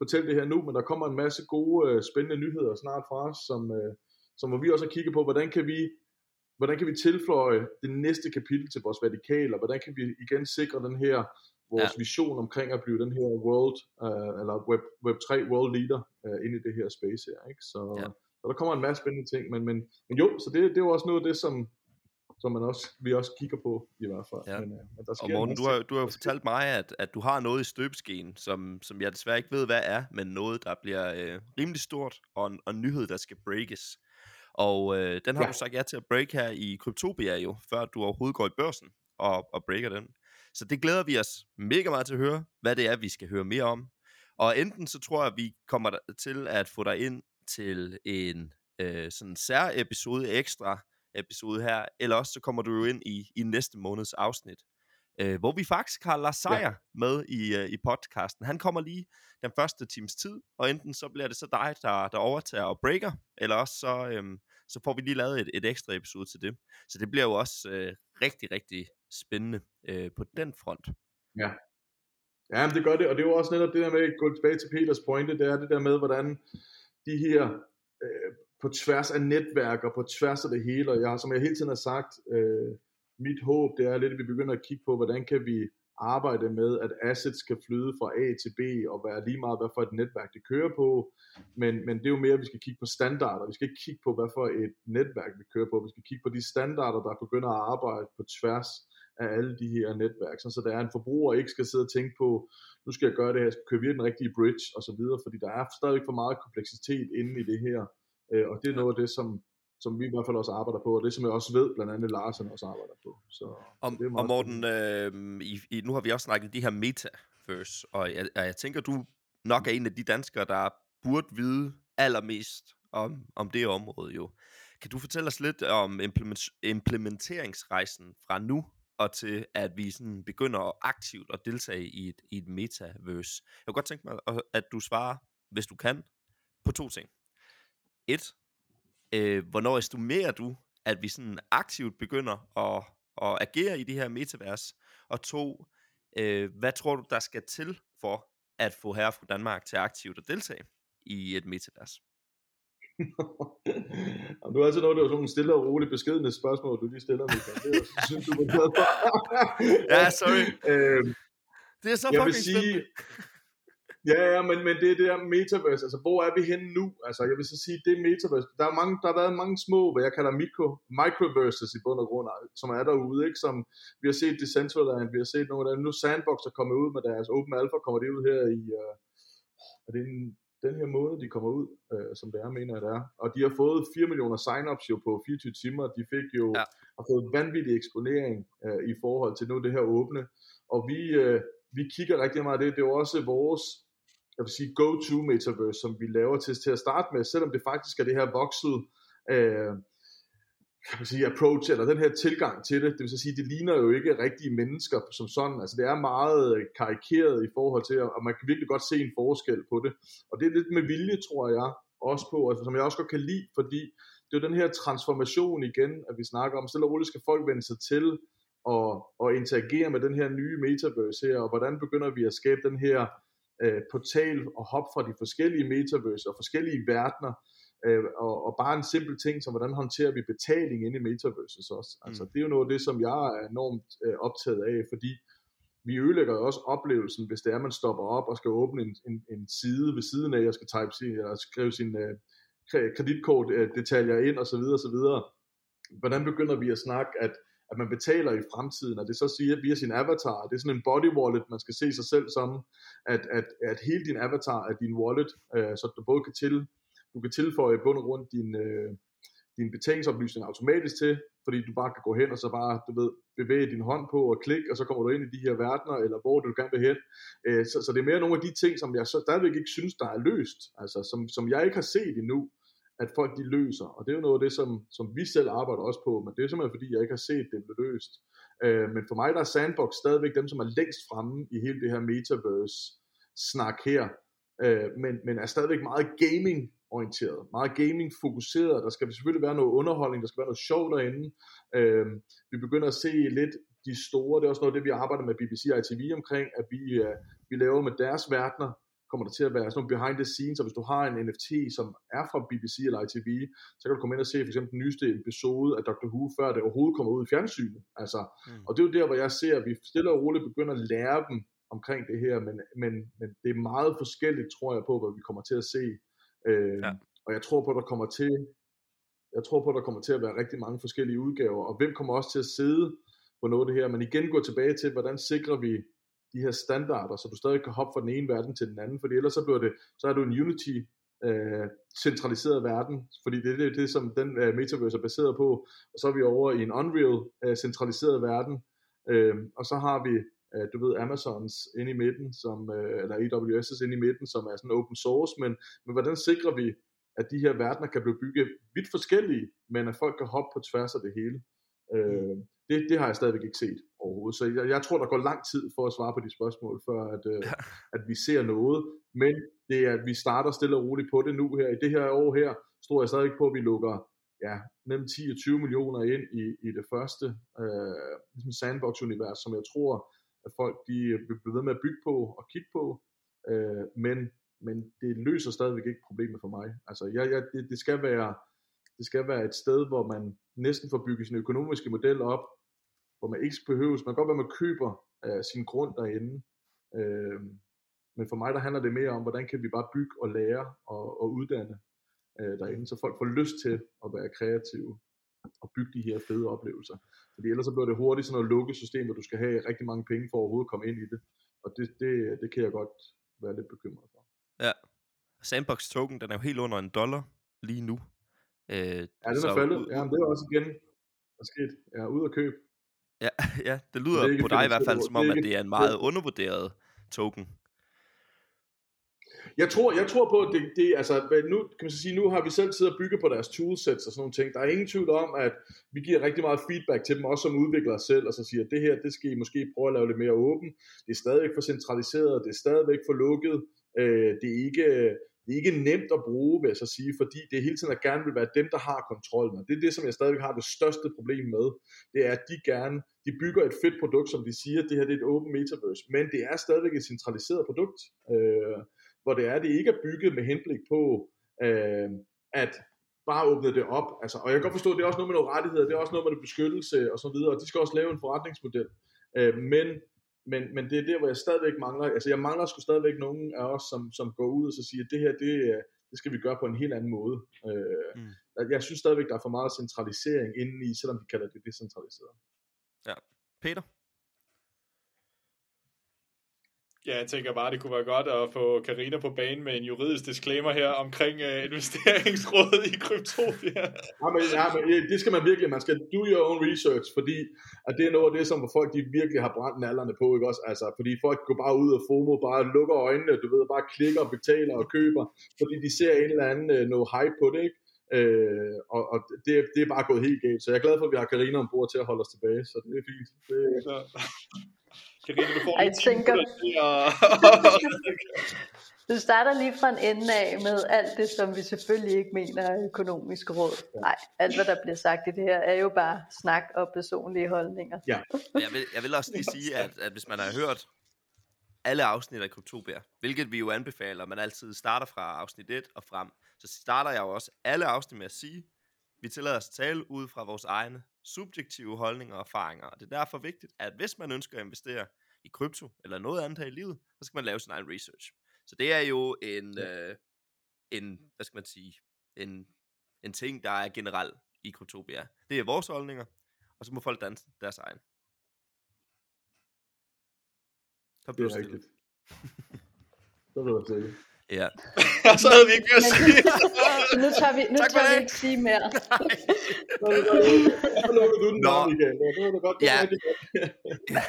fortælle det her nu, men der kommer en masse gode, øh, spændende nyheder snart fra os, som, øh, som hvor vi også har kigget på, hvordan kan vi hvordan kan vi tilføje det næste kapitel til vores vertikaler, hvordan kan vi igen sikre den her vores ja. vision omkring at blive den her world, uh, eller web, web 3 world leader uh, ind i det her space her, ikke? Så, ja. så der kommer en masse spændende ting, men, men, men jo, så det, det er jo også noget af det, som, som man også, vi også kigger på i hvert fald. Ja. Men, uh, men der sker Og en Morten, du har, du har jo fortalt mig, at, at du har noget i støbeskeen, som, som jeg desværre ikke ved, hvad er, men noget, der bliver øh, rimelig stort, og en, og en nyhed, der skal breakes. Og øh, den har ja. Du sagt ja til at break her i Kryptopia jo, før du overhovedet går i børsen og, og breaker den. Så det glæder vi os mega meget til at høre, hvad det er, vi skal høre mere om. Og enten så tror jeg, at vi kommer til at få dig ind til en øh, sådan sær episode, ekstra episode her, eller også så kommer du jo ind i, i næste måneds afsnit, øh, hvor vi faktisk har Lars Seier ja. med i, øh, i podcasten. Han kommer lige den første times tid, og enten så bliver det så dig, der, der overtager og breaker, eller også så, øhm, så får vi lige lavet et, et ekstra episode til det. Så det bliver jo også øh, rigtig, rigtig spændende øh, på den front. Ja. Ja, men det gør det, og det er jo også netop det der med at gå tilbage til Peters pointe, det er det der med, hvordan de her øh, på tværs af netværk og på tværs af det hele, og jeg, som jeg hele tiden har sagt, øh, mit håb, det er lidt, at vi begynder at kigge på, hvordan kan vi arbejde med, at assets kan flyde fra A til B, og være lige meget, hvad for et netværk det kører på, men, men det er jo mere, at vi skal kigge på standarder, vi skal ikke kigge på, hvad for et netværk vi kører på, vi skal kigge på de standarder, der begynder at arbejde på tværs af alle de her netværk, så der er en forbruger ikke skal sidde og tænke på, nu skal jeg gøre det her, jeg skal købe den rigtige bridge og så videre, fordi der er stadig for meget kompleksitet inde i det her, øh, og det er noget af det, som, som vi i hvert fald også arbejder på, og det som jeg også ved, blandt andet Larsen også arbejder på. Så, Og, det er og meget Morten, øh, i, i, nu har vi også snakket de her metaverse, og jeg, og jeg tænker, du nok er en af de danskere, der burde vide allermest om, om det område jo. Kan du fortælle os lidt om implement, implementeringsrejsen fra nu og til, at vi sådan begynder aktivt at deltage i et, i et metaverse? Jeg kunne godt tænke mig, at du svarer, hvis du kan, på to ting. Et, øh, hvornår estimerer du, at vi sådan aktivt begynder at, at agere i det her metavers? Og to, øh, hvad tror du, der skal til for at få herre fra Danmark til aktivt at deltage i et metavers? Og nu er altså noget, det var sådan nogle stille og roligt beskedende spørgsmål, du lige stiller, Michael. Det er jeg synes, du var glad for. Ja, sorry. øhm, Det er så jeg vil fucking sige, spændende. Ja, ja, men, men det er det der metaverse, altså hvor er vi henne nu? Altså jeg vil så sige, det er metaverse, der, er mange, der har været mange små, hvad jeg kalder micro, microverses i bund og grund, som er derude, ikke? som vi har set Decentraland, vi har set nogle af dem, nu Sandbox er kommet ud med deres Open Alpha, kommer det ud her i, uh, er det en, den her måned, de kommer ud, uh, som det er, mener jeg det er, og de har fået 4 millioner sign-ups jo på 24 timer, de fik jo, Ja. har fået vanvittig eksponering uh, i forhold til nu det her åbne, og vi, uh, vi kigger rigtig meget af det, det er jo også vores jeg vil sige, go-to metaverse, som vi laver til, til at starte med, selvom det faktisk er det her voksede øh, kan man sige, approach, eller den her tilgang til det, det vil så sige, det ligner jo ikke rigtige mennesker som sådan, altså det er meget øh, karikeret i forhold til, og man kan virkelig godt se en forskel på det, og det er lidt med vilje, tror jeg, også på, altså, som jeg også godt kan lide, fordi det er jo den her transformation igen, at vi snakker om, stille og roligt skal folk vende sig til og, og interagere med den her nye metaverse her, og hvordan begynder vi at skabe den her øh, portal og hop fra de forskellige metaverse og forskellige verdener, øh, og, og bare en simpel ting som, hvordan håndterer vi betaling inde i metaverses også. Altså, mm. det er jo noget af det, som jeg er enormt øh, optaget af, fordi vi ødelægger jo også oplevelsen, hvis det er, at man stopper op og skal åbne en, en, en side ved siden af, og skal type sin, eller skrive sin øh, kreditkortdetaljer ind, og så videre, og så videre. Hvordan begynder vi at snakke, at at man betaler i fremtiden, og det så siger via sin avatar, det er sådan en body wallet, man skal se sig selv som, at, at, at hele din avatar er din wallet, øh, så du både kan til, du kan tilføje bund og rundt din, øh, din betalingsoplysning automatisk til, fordi du bare kan gå hen og så bare, du ved, bevæge din hånd på og klik, og så kommer du ind i de her verdener, eller hvor du gerne vil hen. Øh, så, så det er mere nogle af de ting, som jeg så stadigvæk ikke synes, der er løst, altså som, som jeg ikke har set endnu, at folk de løser, og det er jo noget af det, som, som vi selv arbejder også på, men det er simpelthen fordi, jeg ikke har set det blive løst. Øh, men for mig der er Sandbox stadigvæk dem, som er længst fremme i hele det her metaverse-snak her, øh, men, men er stadigvæk meget gaming orienteret, meget gaming fokuseret. Der skal selvfølgelig være noget underholdning, der skal være noget sjov derinde. Øh, vi begynder at se lidt de store, det er også noget af det, vi arbejder med BBC og ITV omkring, at vi, uh, vi laver med deres verdener, kommer der til at være sådan nogle behind the scenes, og hvis du har en NFT, som er fra BBC eller ITV, så kan du komme ind og se for eksempel den nyeste episode af Dr. Who, før det overhovedet kommer ud i fjernsynet. Altså, mm. Og det er jo der, hvor jeg ser, at vi stille og roligt begynder at lære dem omkring det her, men, men, men det er meget forskelligt, tror jeg på, hvad vi kommer til at se. Øh, ja. Og jeg tror på, at der kommer til jeg tror på, at der kommer til at være rigtig mange forskellige udgaver, og hvem kommer også til at sidde på noget af det her, men igen gå tilbage til, hvordan sikrer vi de her standarder, så du stadig kan hoppe fra den ene verden til den anden, fordi ellers så bliver det, så er du en Unity øh, centraliseret verden, fordi det er det, det som den øh, metaverse er baseret på, og så er vi over i en Unreal øh, centraliseret verden, øh, og så har vi øh, du ved, Amazons inde i midten, som, øh, eller AWS's inde i midten, som er sådan open source, men, men hvordan sikrer vi, at de her verdener kan blive bygget vidt forskellige, men at folk kan hoppe på tværs af det hele. Øh, mm det, det har jeg stadigvæk ikke set overhovedet. Så jeg, jeg tror, der går lang tid for at svare på de spørgsmål, før at, øh, ja. at vi ser noget. Men det er, at vi starter stille og roligt på det nu her. I det her år her, tror jeg stadig på, at vi lukker ja, mellem 10 og 20 millioner ind i, i det første øh, ligesom sandbox-univers, som jeg tror, at folk de vil blive ved med at bygge på og kigge på. Øh, men, men det løser stadigvæk ikke problemet for mig. Altså, jeg, jeg, det, det skal være det skal være et sted, hvor man næsten får bygget sin økonomiske model op, hvor man ikke behøves, man kan godt være, man køber uh, sin grund derinde, uh, men for mig der handler det mere om, hvordan kan vi bare bygge og lære og, og uddanne uh, derinde, så folk får lyst til at være kreative og bygge de her fede oplevelser. Fordi ellers så bliver det hurtigt sådan noget lukket system, hvor du skal have rigtig mange penge for at overhovedet komme ind i det. Og det, det, det kan jeg godt være lidt bekymret for. Ja. Sandbox token, den er jo helt under en dollar lige nu. Øh, ja, den er faldet. Ja, men det er også igen der sket. Ja, ud at købe. Ja, ja, det lyder det på dig i hvert fald som om, at det er en meget undervurderet token. Jeg tror, jeg tror på, at det, det, altså, nu, kan man sige, nu har vi selv siddet og bygget på deres toolsets og sådan nogle ting. Der er ingen tvivl om, at vi giver rigtig meget feedback til dem, også som udviklere selv, og så siger, at det her, det skal I måske prøve at lave lidt mere åbent. Det er stadigvæk for centraliseret, det er stadigvæk for lukket. Øh, det er ikke, det er ikke nemt at bruge, vil jeg så sige, fordi det hele tiden at gerne vil være dem, der har kontrollen. Og det er det, som jeg stadigvæk har det største problem med. Det er, at de gerne, de bygger et fedt produkt, som de siger, det her det er et åbent metaverse, men det er stadigvæk et centraliseret produkt, øh, hvor det er, det ikke er bygget med henblik på, øh, at bare åbne det op. Altså, og jeg kan godt forstå, at det er også noget med nogle rettigheder, det er også noget med beskyttelse og så videre, og de skal også lave en forretningsmodel. Øh, men men, men det er der, hvor jeg stadigvæk mangler, altså jeg mangler sgu stadigvæk nogen af os, som, som går ud og så siger, at det her, det, det skal vi gøre på en helt anden måde. Øh, mm. Jeg synes stadigvæk, der er for meget centralisering indeni, selvom de kalder det decentraliseret. Ja. Peter? Ja, jeg tænker bare, det kunne være godt at få Karina på banen med en juridisk disclaimer her omkring uh, investeringsrådet i Kryptopia. Ja, men, ja, men det skal man virkelig, man skal do your own research, fordi at det er noget af det, som folk de virkelig har brændt nallerne på, ikke også? Altså, fordi folk går bare ud og FOMO, bare lukker øjnene, du ved, bare klikker betaler og køber, fordi de ser en eller anden uh, noget hype på det, ikke? Øh, og og det, det er bare gået helt galt. Så jeg er glad for, at vi har Karina ombord til at holde os tilbage, så det er fint. Det, Så... Karina, du får Jeg lige 10 tænker- minutter til at- Du starter lige fra en ende af med alt det, som vi selvfølgelig ikke mener er økonomisk råd. Nej, alt hvad der bliver sagt i det her, er jo bare snak og personlige holdninger. Og jeg vil, jeg vil også lige sige, at, at hvis man har hørt alle afsnit af Kryptopia, hvilket vi jo anbefaler, man altid starter fra afsnit 1 og frem, så starter jeg jo også alle afsnit med at sige, vi tillader os at tale ud fra vores egne subjektive holdninger og erfaringer. Og det er derfor vigtigt, at hvis man ønsker at investere i krypto eller noget andet her i livet, så skal man lave sin egen research. Så det er jo en, øh, en hvad skal man sige, en, en ting, der er generelt i Kryptopia. Det er vores holdninger, og så må folk danse deres egen. Så det blev er stille. rigtigt. Så vil jeg sige. Ja. Og så havde vi ikke mere at sige. Så nu tager vi, nu Tak tager vi ikke sige mere. Nå. Ja.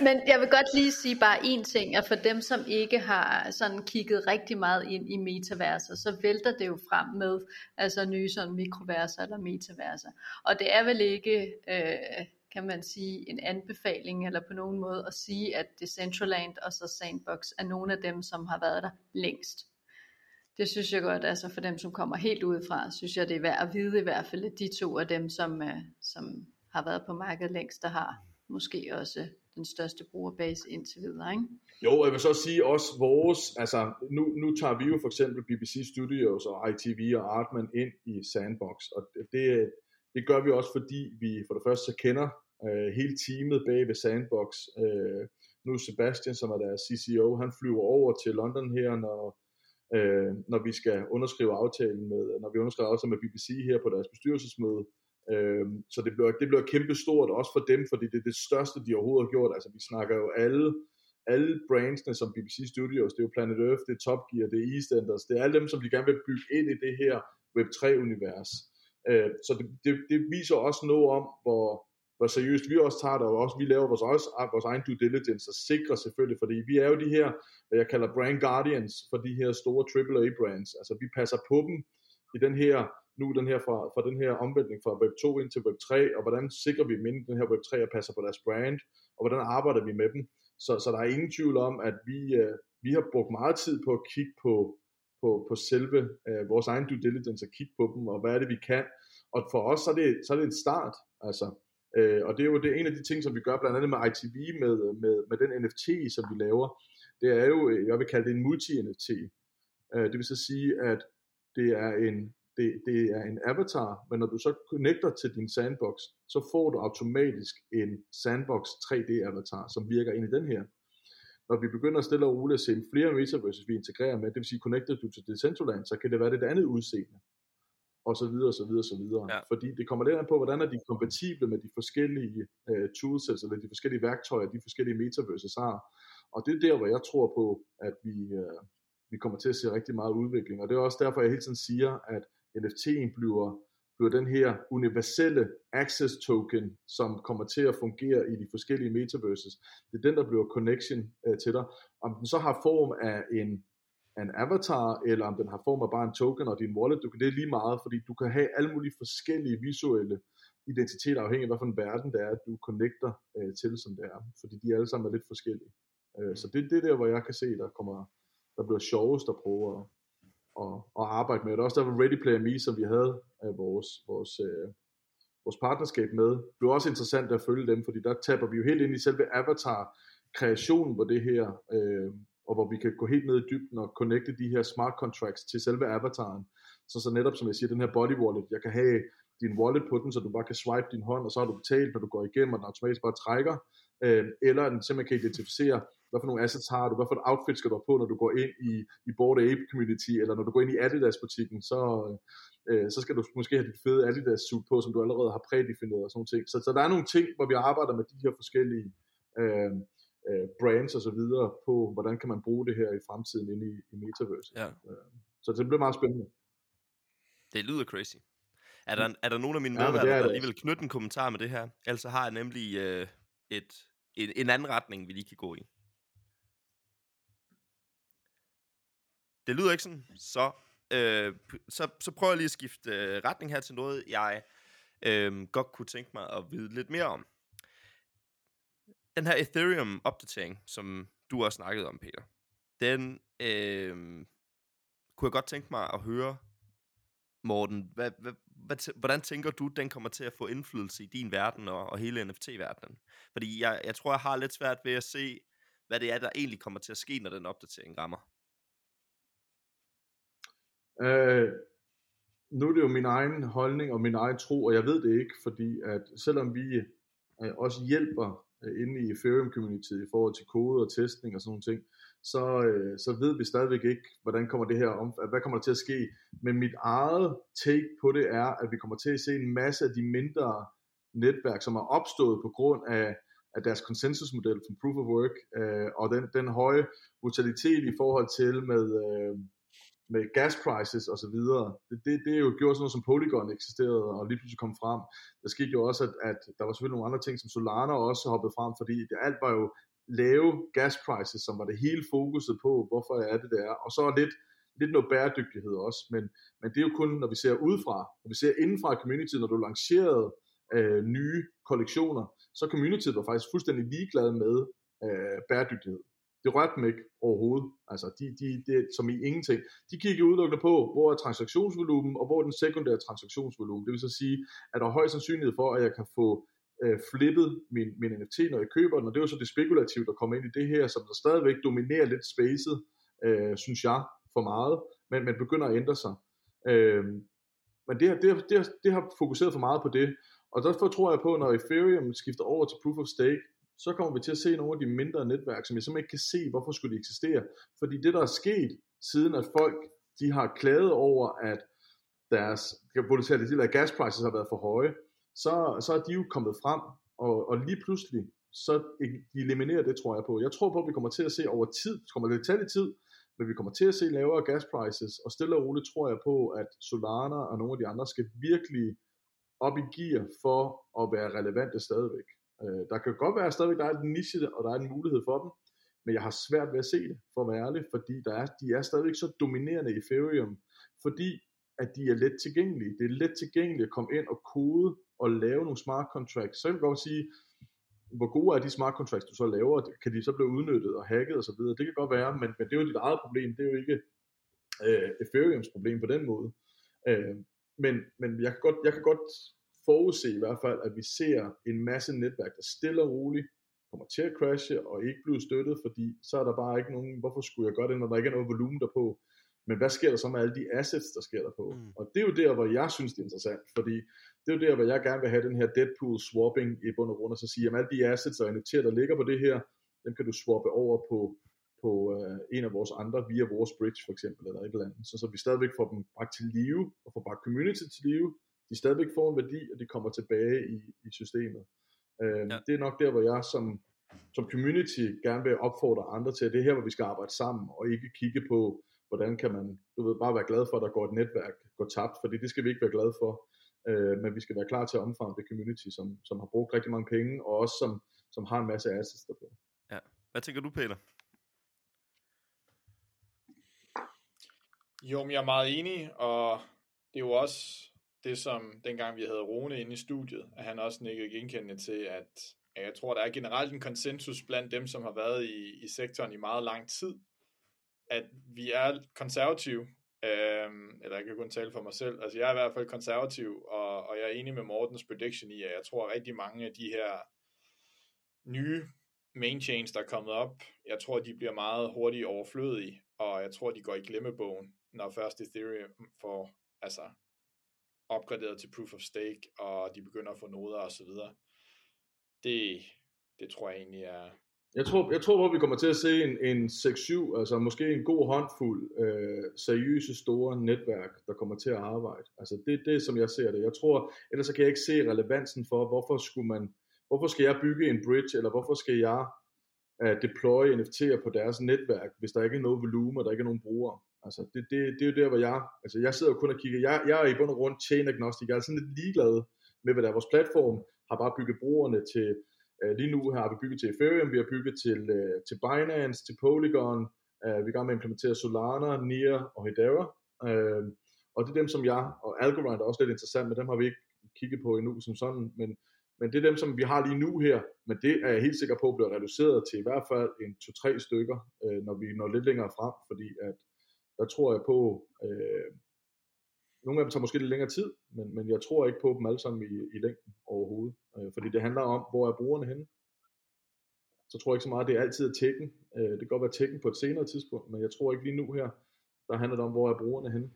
Men jeg vil godt lige sige bare én ting, at for dem, som ikke har sådan kigget rigtig meget ind i metaverser, så vælter det jo frem med altså nye sådan mikroverser eller metaverser. Og det er vel ikke, øh, kan man sige, en anbefaling eller på nogen måde at sige, at Decentraland og så Sandbox er nogle af dem, som har været der længst. Det synes jeg godt, altså for dem, som kommer helt udefra, synes jeg, det er værd at vide i hvert fald, at de to af dem, som, øh, som har været på markedet længst, der har måske også den største brugerbase indtil videre, ikke? Jo, jeg vil så sige også vores, altså nu, nu tager vi jo for eksempel BBC Studios og ITV og Artman ind i Sandbox, og det, det gør vi også, fordi vi for det første så kender øh, hele teamet bag ved Sandbox. Øh, nu Sebastian, som er deres CCO, han flyver over til London her, når, øh, når vi skal underskrive aftalen med, når vi underskriver aftalen med BBC her på deres bestyrelsesmøde. Øh, så det bliver, det bliver kæmpe stort også for dem, fordi det er det største, de overhovedet har gjort. Altså vi snakker jo alle, alle brandsene som BBC Studios, det er jo Planet Earth, det er Top Gear, det er EastEnders, det er alle dem, som de gerne vil bygge ind i det her Web3-univers. Øh, så det, det, det viser også noget om, hvor, hvor seriøst vi også tager det, og også vi laver vores, også, ah, vores egen due diligence og sikrer selvfølgelig, fordi vi er jo de her, hvad jeg kalder brand guardians for de her store AAA brands. Altså vi passer på dem i den her, nu den her fra, fra den her omvæltning fra Web 2 ind til Web 3, og hvordan sikrer vi dem inden den her Web 3 og passer på deres brand, og hvordan arbejder vi med dem. Så, så der er ingen tvivl om, at vi, øh, vi har brugt meget tid på at kigge på, på, på selve øh, vores egen due diligence og kigge på dem, og hvad er det, vi kan. Og for os, så er det, så er det en start. Altså, øh, og det er jo det, er en af de ting, som vi gør blandt andet med ITV, med, med, med den NFT, som vi laver. Det er jo, øh, jeg vil kalde det en multi-NFT. Øh, det vil så sige, at det er en det, det er en avatar, men når du så connecter til din sandbox, så får du automatisk en sandbox 3D avatar, som virker ind i den her. Når vi begynder stille og roligt at sende flere metaverses, vi integrerer med, det vil sige, connecter du til Decentraland, så kan det være det andet udseende, og så videre, så videre, så videre. Ja. Fordi det kommer lidt an på, hvordan er de kompatible med de forskellige uh, toolsets, eller de forskellige værktøjer, de forskellige metaverses har. Og det er der, hvor jeg tror på, at vi, uh, vi kommer til at se rigtig meget udvikling. Og det er også derfor, jeg hele tiden siger, at NFT'en bliver, bliver den her universelle access token, som kommer til at fungere i de forskellige metaverses. Det er den, der bliver connection uh, til dig. Om den så har form af en, af en avatar, eller om den har form af bare en token og din wallet, du kan, det er lige meget, fordi du kan have alle mulige forskellige visuelle identiteter, afhængig af, hvilken verden det er, du connecter øh, til, som det er. Fordi de alle sammen er lidt forskellige. Øh, så det, det er der, hvor jeg kan se, der kommer der bliver sjovest at prøve at, at, at arbejde med. Det er også derfor Ready Player Me, som vi havde af vores, vores, øh, vores partnerskab med, blev også interessant at følge dem, fordi der taber vi jo helt ind i selve avatar-kreationen på det her, øh, og hvor vi kan gå helt ned i dybden og connecte de her smart contracts til selve avataren. Så, så netop som jeg siger, den her body wallet, jeg kan have din wallet på den, så du bare kan swipe din hånd, og så har du betalt, når du går igennem, og den automatisk bare trækker, øh, eller den simpelthen kan identificere, hvad for nogle assets har du, hvad for et outfit skal du have på, når du går ind i, i Bored Ape Community, eller når du går ind i Adidas-butikken, så, øh, så skal du måske have dit fede Adidas-suit på, som du allerede har prædefineret og sådan noget. ting. Så, så der er nogle ting, hvor vi arbejder med de her forskellige øh, øh, brands og så videre på, hvordan kan man bruge det her i fremtiden inde i, i Metaverse. Ja. Øh, så det bliver meget spændende. Det lyder crazy. Er der, er der nogen af mine Ja, medværter, er der det lige vil knytte en kommentar med det her? Ellers så har jeg nemlig øh, et, en, en anden retning, vi lige kan gå i. Det lyder ikke sådan. Så, øh, så, så prøver jeg lige at skifte øh, retning her til noget, jeg øh, godt kunne tænke mig at vide lidt mere om. Den her Ethereum-opdatering, som du også snakkede om, Peter, den øh, kunne jeg godt tænke mig at høre, Morten, hvad, hvad, hvad, hvordan tænker du, den kommer til at få indflydelse i din verden og, og hele NFT-verdenen? Fordi jeg, jeg tror, jeg har lidt svært ved at se, hvad det er, der egentlig kommer til at ske, når den opdatering rammer. Øh, nu er det jo min egen holdning og min egen tro, og jeg ved det ikke, fordi at selvom vi øh, også hjælper Øh, inde i Ethereum-communityet i forhold til kode og testning og sådan nogle ting, så, øh, så ved vi stadigvæk ikke, hvordan kommer det her om, hvad kommer der til at ske. Men mit eget take på det er, at vi kommer til at se en masse af de mindre netværk, som er opstået på grund af, af deres konsensusmodel from Proof of Work, øh, og den, den høje brutalitet i forhold til med, øh, med gas prices og så videre. Det, det, det er jo gjort sådan noget som Polygon eksisterede og lige pludselig kom frem. Der skete jo også, at, at der var selvfølgelig nogle andre ting, som Solana også hoppede frem, fordi det alt var jo lave gas prices, som var det hele fokuset på, hvorfor er det det er. Og så lidt, lidt noget bæredygtighed også, men, men det er jo kun, når vi ser udefra. Når vi ser indenfra community, når du lancerede øh, nye kollektioner, så community var faktisk fuldstændig ligeglad med øh, bæredygtighed. Det rørte dem ikke overhovedet. Altså, de, de, det, som i ingenting. De kiggede udelukkende på, hvor er transaktionsvolumen, og hvor er den sekundære transaktionsvolumen. Det vil så sige, at der er høj sandsynlighed for, at jeg kan få øh, flippet min, min NFT, når jeg køber den, og det er jo så det spekulative, der kommer ind i det her, som der stadigvæk dominerer lidt spacet, øh, synes jeg, for meget, men, man begynder at ændre sig. Øh, men det, har- det, har- det, har- det har fokuseret for meget på det, og derfor tror jeg på, når Ethereum skifter over til Proof of Stake, så kommer vi til at se nogle af de mindre netværk, som jeg simpelthen ikke kan se, hvorfor skulle de eksistere. Fordi det, der er sket, siden at folk de har klaget over, at deres volatile gas gaspriser har været for høje, så, så er de jo kommet frem, og, og lige pludselig, så de eliminerer det, tror jeg på. Jeg tror på, at vi kommer til at se over tid, det kommer lidt til at tage lidt tid, men vi kommer til at se lavere gas prices, og stille og roligt tror jeg på, at Solana og nogle af de andre skal virkelig op i gear for at være relevante stadigvæk. Øh, der kan godt være at stadigvæk, der er en niche, og der er en mulighed for dem, men jeg har svært ved at se det, for at være ærlig, fordi der er, de er stadigvæk så dominerende i Ethereum, fordi at de er let tilgængelige. Det er let tilgængeligt at komme ind og kode og lave nogle smart contracts. Så kan vil godt sige, hvor gode er de smart contracts, du så laver? Kan de så blive udnyttet og hacket og så videre? Det kan godt være, men, men det er jo dit eget problem. Det er jo ikke øh, Ethereums problem på den måde. Øh, men, men jeg, kan godt, jeg kan godt forudse i hvert fald, at vi ser en masse netværk, der stille og roligt kommer til at crashe og ikke blive støttet, fordi så er der bare ikke nogen, hvorfor skulle jeg gøre det, når der ikke er noget volumen derpå. Men hvad sker der så med alle de assets, der sker der på? Mm. Og det er jo der, hvor jeg synes, det er interessant, fordi det er jo der, hvor jeg gerne vil have den her Deadpool swapping i bund og grund, og så sige, at alle de assets og NFT'er, der ligger på det her, dem kan du swappe over på, på uh, en af vores andre, via vores bridge for eksempel, eller et eller andet, så, så vi stadigvæk får dem bragt til live, og får bragt community til live, de stadigvæk får en værdi, og de kommer tilbage i, i systemet. Uh, Ja. ja. Det er nok der, hvor jeg som, som community gerne vil opfordre andre til, at det er her, hvor vi skal arbejde sammen, og ikke kigge på, hvordan kan man, du ved, bare være glad for, at der går et netværk går tabt, fordi det skal vi ikke være glade for, øh, men vi skal være klar til at omfavne det community, som, som har brugt rigtig mange penge, og også som, som har en masse assets derpå. Hvad tænker du, Peter? Jo, men jeg er meget enig, og det er jo også det, som dengang vi havde Rune inde i studiet, at han også nikkede genkendende til, at, at jeg tror, der er generelt en konsensus blandt dem, som har været i, i sektoren i meget lang tid, at vi er konservative, øhm, eller jeg kan kun tale for mig selv, altså jeg er i hvert fald konservativ, og, og jeg er enig med Mortens prediction i, at jeg tror rigtig mange af de her nye main chains, der er kommet op, jeg tror, de bliver meget hurtigt overflødige, og jeg tror, de går i glemmebogen, når først Ethereum får altså, opgraderet til Proof of Stake, og de begynder at få noder og så videre. Det, det tror jeg egentlig er... Jeg tror, jeg tror, at vi kommer til at se en, en 6-7, altså måske en god håndfuld øh, seriøse store netværk, der kommer til at arbejde. Altså det er det, som jeg ser det. Jeg tror, ellers så kan jeg ikke se relevansen for, hvorfor skulle man, hvorfor skal jeg bygge en bridge, eller hvorfor skal jeg at deploye NFT'er på deres netværk, hvis der ikke er noget volumen, og der ikke er nogen brugere. Altså, det, det, det er jo der, hvor jeg, altså jeg sidder jo kun og kigger, jeg, jeg er i bund og grund chain agnostic, jeg er sådan lidt ligeglad med, hvad der er. Vores platform, har bare bygget brugerne til, uh, lige nu har vi bygget til Ethereum, vi har bygget til, uh, til Binance, til Polygon, uh, vi er i gang med at implementere Solana, Near og Hedera, uh, og det er dem, som jeg, og Algorand er også lidt interessant, men dem har vi ikke kigget på endnu som sådan, men, men det er dem, som vi har lige nu her, men det er jeg helt sikker på bliver reduceret til i hvert fald en 2-3 stykker, øh, når vi når lidt længere frem, fordi at der tror jeg på, øh, nogle af dem tager måske lidt længere tid, men, men jeg tror ikke på dem alle sammen i, i længden overhovedet, øh, fordi det handler om, hvor er brugerne henne. Så tror jeg ikke så meget, at det er altid er tækken. Øh, det kan godt være tækken på et senere tidspunkt, men jeg tror ikke lige nu her, der handler det om, hvor er brugerne henne.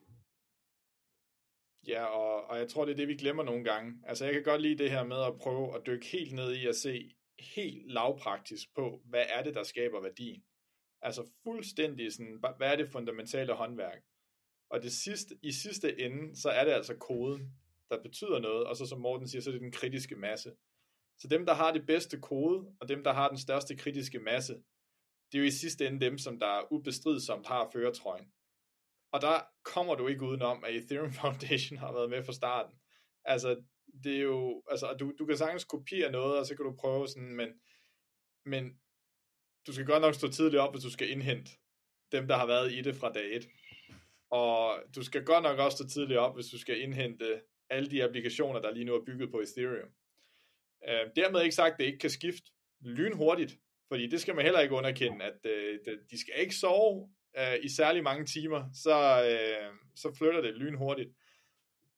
Ja, og, og jeg tror, det er det, vi glemmer nogle gange. Altså, jeg kan godt lide det her med at prøve at dykke helt ned i at se helt lavpraktisk på, hvad er det, der skaber værdien. Altså fuldstændig sådan, hvad er det fundamentale håndværk? Og det sidste, i sidste ende, så er det altså koden, der betyder noget, og så som Morten siger, så er det den kritiske masse. Så dem, der har det bedste kode, og dem, der har den største kritiske masse, det er jo i sidste ende dem, som der ubestridsomt har føretrøjen. Og der kommer du ikke udenom, at Ethereum Foundation har været med fra starten. Altså, det er jo, altså, du, du kan sagtens kopiere noget, og så kan du prøve sådan, men, men du skal godt nok stå tidligt op, hvis du skal indhente dem, der har været i det fra dag 1. Og du skal godt nok også stå tidligt op, hvis du skal indhente alle de applikationer, der lige nu er bygget på Ethereum. Øh, dermed ikke sagt, at det ikke kan skifte lynhurtigt, fordi det skal man heller ikke underkende, at øh, de skal ikke sove øh, i særlig mange timer, så, øh, så flytter det lynhurtigt.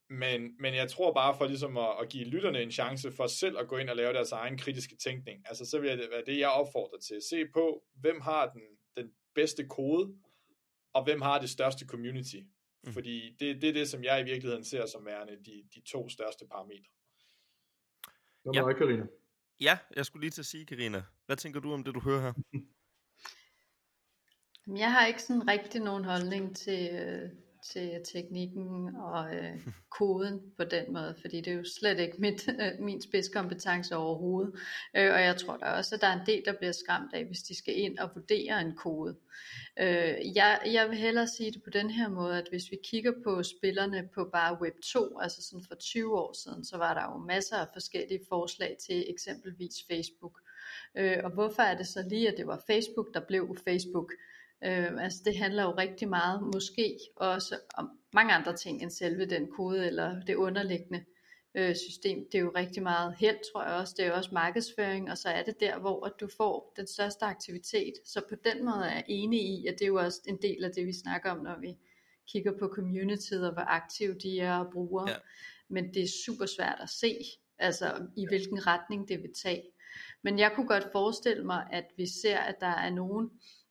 Men, men jeg tror bare for ligesom at, at give lytterne en chance for selv at gå ind og lave deres egen kritiske tænkning. Altså så vil det være det, jeg opfordrer til. Se på, hvem har den, den bedste kode, og hvem har det største community. Mm. Fordi det, det er det, som jeg i virkeligheden ser som værende de, de to største parametre. Hvad med ja. dig, Karina? Ja, jeg skulle lige til at sige, Karina. Hvad tænker du om det, du hører her? Jeg har ikke sådan rigtig nogen holdning til, øh, til teknikken og øh, koden på den måde, fordi det er jo slet ikke mit, øh, min spidskompetence overhovedet. Øh, og jeg tror da også, at der er en del, der bliver skræmt af, hvis de skal ind og vurdere en kode. Øh, jeg, jeg vil hellere sige det på den her måde, at hvis vi kigger på spillerne på bare Web 2, altså sådan for 20 år siden, så var der jo masser af forskellige forslag til eksempelvis Facebook. Øh, og hvorfor er det så lige, at det var Facebook, der blev Facebook? Øh, altså det handler jo rigtig meget, måske også om mange andre ting end selve den kode eller det underliggende øh, system. Det er jo rigtig meget held, tror jeg også. Det er jo også markedsføring, og så er det der, hvor at du får den største aktivitet. Så på den måde er jeg enig i, at det er jo også en del af det, vi snakker om, når vi kigger på communityet og hvor aktive de er og bruger. Ja. Men det er super svært at se, altså i hvilken retning det vil tage. Men jeg kunne godt forestille mig, at vi ser, at der er nogen,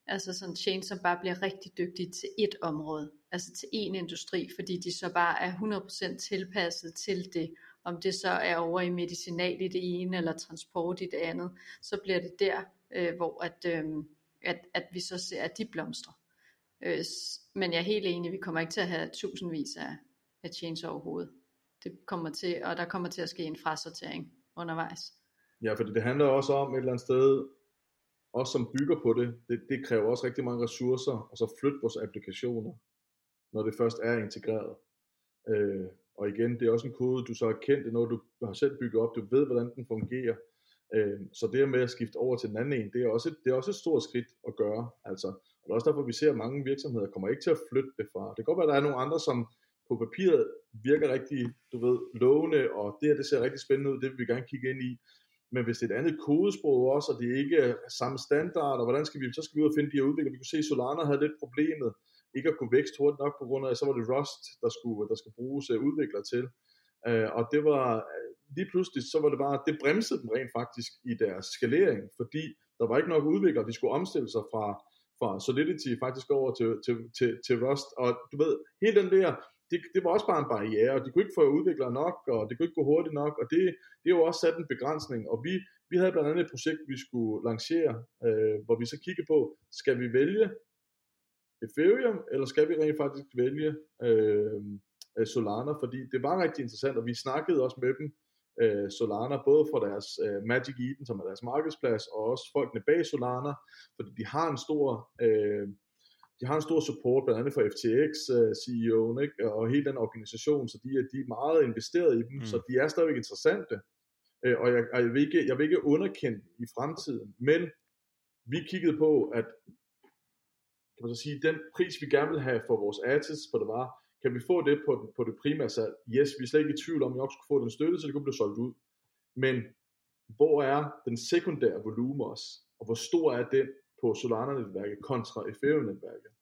Altså sådan chain, som bare bliver rigtig dygtige til et område, altså til en industri, fordi de så bare er 100% tilpasset til det. Om det så er over i medicinal i det ene, eller transport i det andet, så bliver det der, øh, hvor at, øh, at, at vi så ser, at de blomstrer. Øh, men jeg er helt enig, vi kommer ikke til at have tusindvis af, af chains overhovedet. Det kommer til, og der kommer til at ske en frasortering undervejs. Ja, fordi det handler også om et eller andet sted, os som bygger på det, det, det kræver også rigtig mange ressourcer, og så flytte vores applikationer, når det først er integreret. Øh, og igen, det er også en kode, du så har kendt, det når du har selv bygget op, du ved, hvordan den fungerer. Øh, så det med at skifte over til den anden en, det er også et, det er også et stort skridt at gøre. Altså, og det er også derfor, vi ser, at mange virksomheder kommer ikke til at flytte det fra. Det kan godt være, at der er nogle andre, som på papiret virker rigtig, du ved, lovende, og det her, det ser rigtig spændende ud, det vil vi gerne kigge ind i. Men hvis det er et andet kodesprog også, og det ikke er samme standard, og hvordan skal vi, så skal vi ud og finde de her udviklere. Vi kunne se, at Solana havde lidt problemet, ikke at kunne vækste hurtigt nok, på grund af, at så var det Rust, der skulle, der skulle bruges øh, udviklere til. Uh, og det var, øh, lige pludselig, så var det bare, det bremsede dem rent faktisk i deres skalering, fordi der var ikke nok udviklere, de skulle omstille sig fra, fra Solidity faktisk over til, til, til, til Rust, og du ved, hele den der det, det var også bare en barriere, og de kunne ikke få udviklere nok, og det kunne ikke gå hurtigt nok, og det, det er jo også sat en begrænsning, og vi, vi havde blandt andet et projekt, vi skulle lancere, øh, hvor vi så kiggede på, skal vi vælge Ethereum, eller skal vi rent faktisk vælge øh, øh Solana, fordi det var rigtig interessant, og vi snakkede også med dem, øh, Solana, både fra deres øh, Magic Eden, som er deres markedsplads, og også folkene bag Solana, fordi de har en stor... Øh, de har en stor support, blandt andet fra FTX uh, CEO'en, ikke? og hele den organisation, så de er, de er meget investeret i dem, mm. så de er stadigvæk interessante, uh, og, jeg, og jeg, vil ikke, jeg vil ikke underkende i fremtiden, men vi kiggede på, at kan man så sige, den pris, vi gerne vil have for vores artists, på det var, kan vi få det på, den, på det primære salg? Yes, vi er slet ikke i tvivl om, at vi nok skulle få den støtte, så det kunne blive solgt ud. Men hvor er den sekundære volumen også? Og hvor stor er den på Solana-netværket kontra Ethereum-netværket?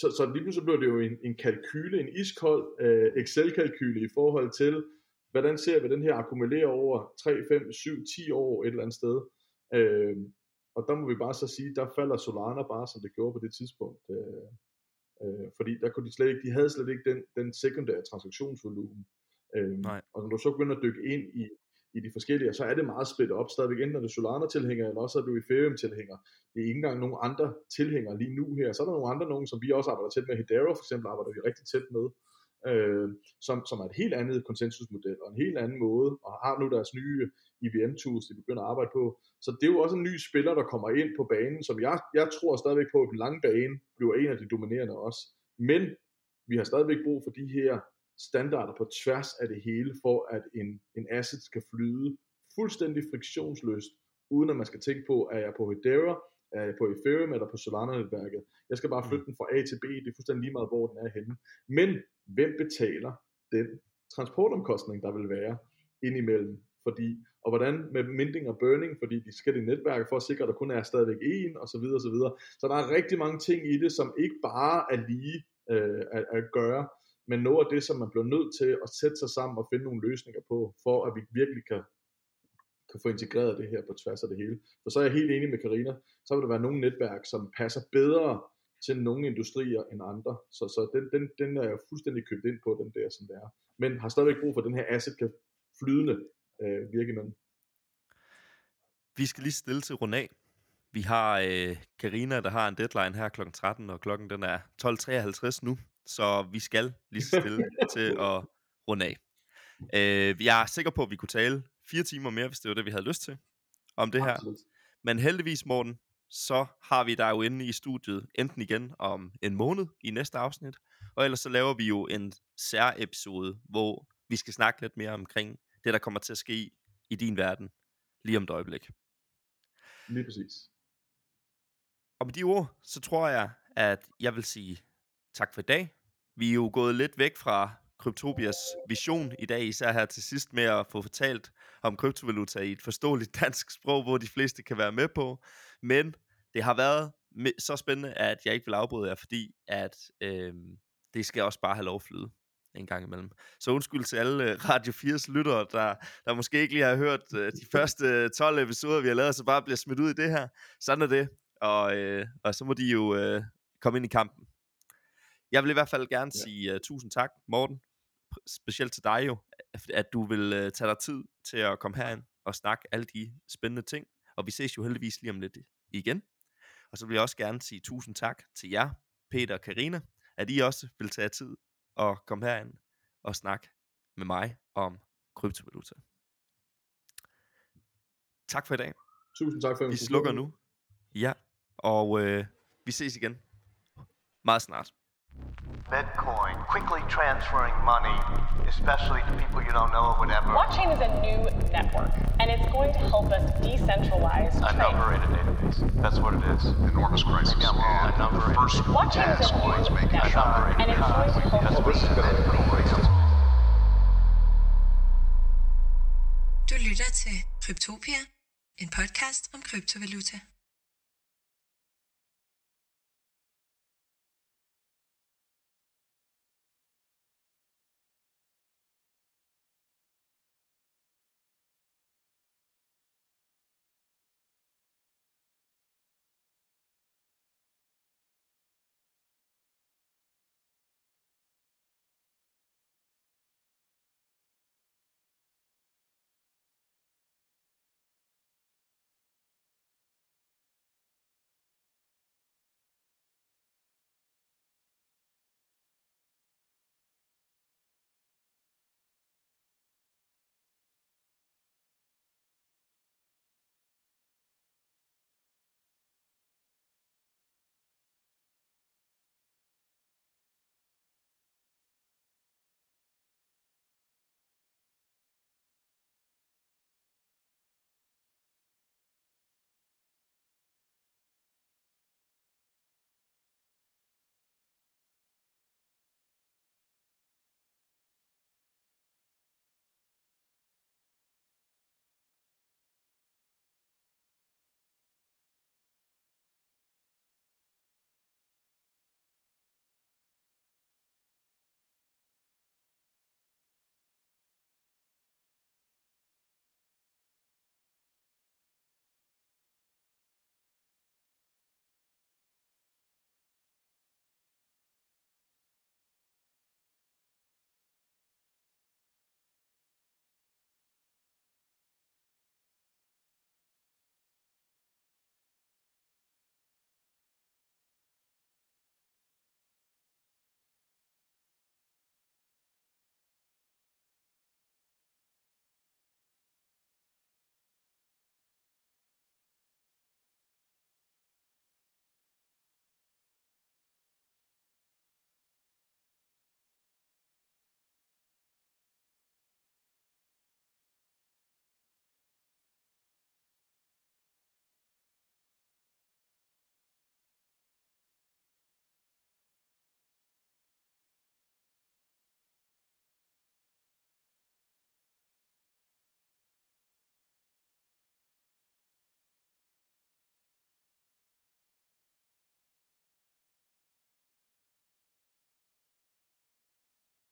Så, så lige pludselig blev det jo en, en kalkyle, en iskold uh, Excel-kalkyle i forhold til, hvordan ser vi den her akkumulere over 3, 5, 7, 10 år et eller andet sted. Uh, og der må vi bare så sige, der falder Solana bare, som det gjorde på det tidspunkt. Øh, øh, fordi der kunne de slet ikke, de havde slet ikke den, den sekundære transaktionsvolumen. Øh, Nej. og når du så begynder at dykke ind i, i de forskellige, så er det meget spredt op stadigvæk, enten er du Solana-tilhænger, eller også er du Ethereum-tilhænger. Det er ikke engang nogen andre tilhængere lige nu her. Så er der nogle andre, nogen, som vi også arbejder tæt med. Hedera for eksempel arbejder vi rigtig tæt med, øh, som, som er et helt andet konsensusmodel, og en helt anden måde, og har nu deres nye IBM-tools, de begynder at arbejde på. Så det er jo også en ny spiller, der kommer ind på banen, som jeg, jeg tror stadigvæk på, at den lange bane bliver en af de dominerende også. Men vi har stadigvæk brug for de her standarder på tværs af det hele, for at en, en asset skal flyde fuldstændig friktionsløst, uden at man skal tænke på, er jeg på Hedera, er jeg på Ethereum eller på Solana-netværket. Jeg skal bare mm. flytte den fra A til B, det er fuldstændig lige meget, hvor den er henne. Men hvem betaler den transportomkostning, der vil være indimellem? Fordi, og hvordan med minting og burning, fordi de skal i netværk for at sikre, at der kun er stadigvæk en, og så videre, og så videre. Så der er rigtig mange ting i det, som ikke bare er lige øh, at, at gøre, men noget af det, som man bliver nødt til at sætte sig sammen og finde nogle løsninger på, for at vi virkelig kan, kan få integreret det her på tværs af det hele. For så er jeg helt enig med Karina, så vil der være nogle netværk, som passer bedre til nogle industrier end andre. Så, så den, den, den er jeg fuldstændig købt ind på, den der, som det er. Men har stadigvæk brug for, at den her asset kan flydende øh, virke imellem. Vi skal lige stille til Ronald. Vi har øh, Karina, der har en deadline her kl. 13, og klokken den er 12.53 nu, så vi skal lige stille til at runde af. Øh, jeg er sikker på, at vi kunne tale fire timer mere, hvis det var det, vi havde lyst til om det Absolut. her. Men heldigvis, Morten, så har vi dig jo inde i studiet enten igen om en måned i næste afsnit, og ellers så laver vi jo en sær-episode, hvor vi skal snakke lidt mere omkring det, der kommer til at ske i din verden lige om et øjeblik. Lige præcis. Og med de ord, så tror jeg, at jeg vil sige tak for i dag. Vi er jo gået lidt væk fra Kryptopias vision i dag, især her til sidst med at få fortalt om kryptovaluta i et forståeligt dansk sprog, hvor de fleste kan være med på. Men det har været så spændende, at jeg ikke vil afbryde jer, fordi at øh, det skal også bare have lov at flyde en gang imellem. Så undskyld til alle uh, Radio 4's lyttere, der, der måske ikke lige har hørt uh, de første 12 episoder, vi har lavet, så bare bliver smidt ud i det her. Sådan er det. Og, uh, og så må de jo uh, komme ind i kampen. Jeg vil i hvert fald gerne ja. sige uh, tusind tak, Morten. Specielt til dig jo, at du vil uh, tage dig tid til at komme herind og snakke alle de spændende ting. Og vi ses jo heldigvis lige om lidt igen. Og så vil jeg også gerne sige tusind tak til jer, Peter og Karina, at I også vil tage tid og komme herind og snakke med mig om kryptovaluta. Tak for i dag. Tusind tak for Vi slukker nu. Ja, og øh, vi ses igen meget snart. Bitcoin, quickly transferring money, especially to people you don't know or whatever. Blockchain is a new network, and it's going to help us decentralize a trade. number-rated database. That's what it is. Enormous crisis. Maybe I'm wrong. And Number the eight. first Blockchain is a task new was making network, sure and it's going to help Because us we Du lytter til Kryptopia, en podcast om kryptovaluta.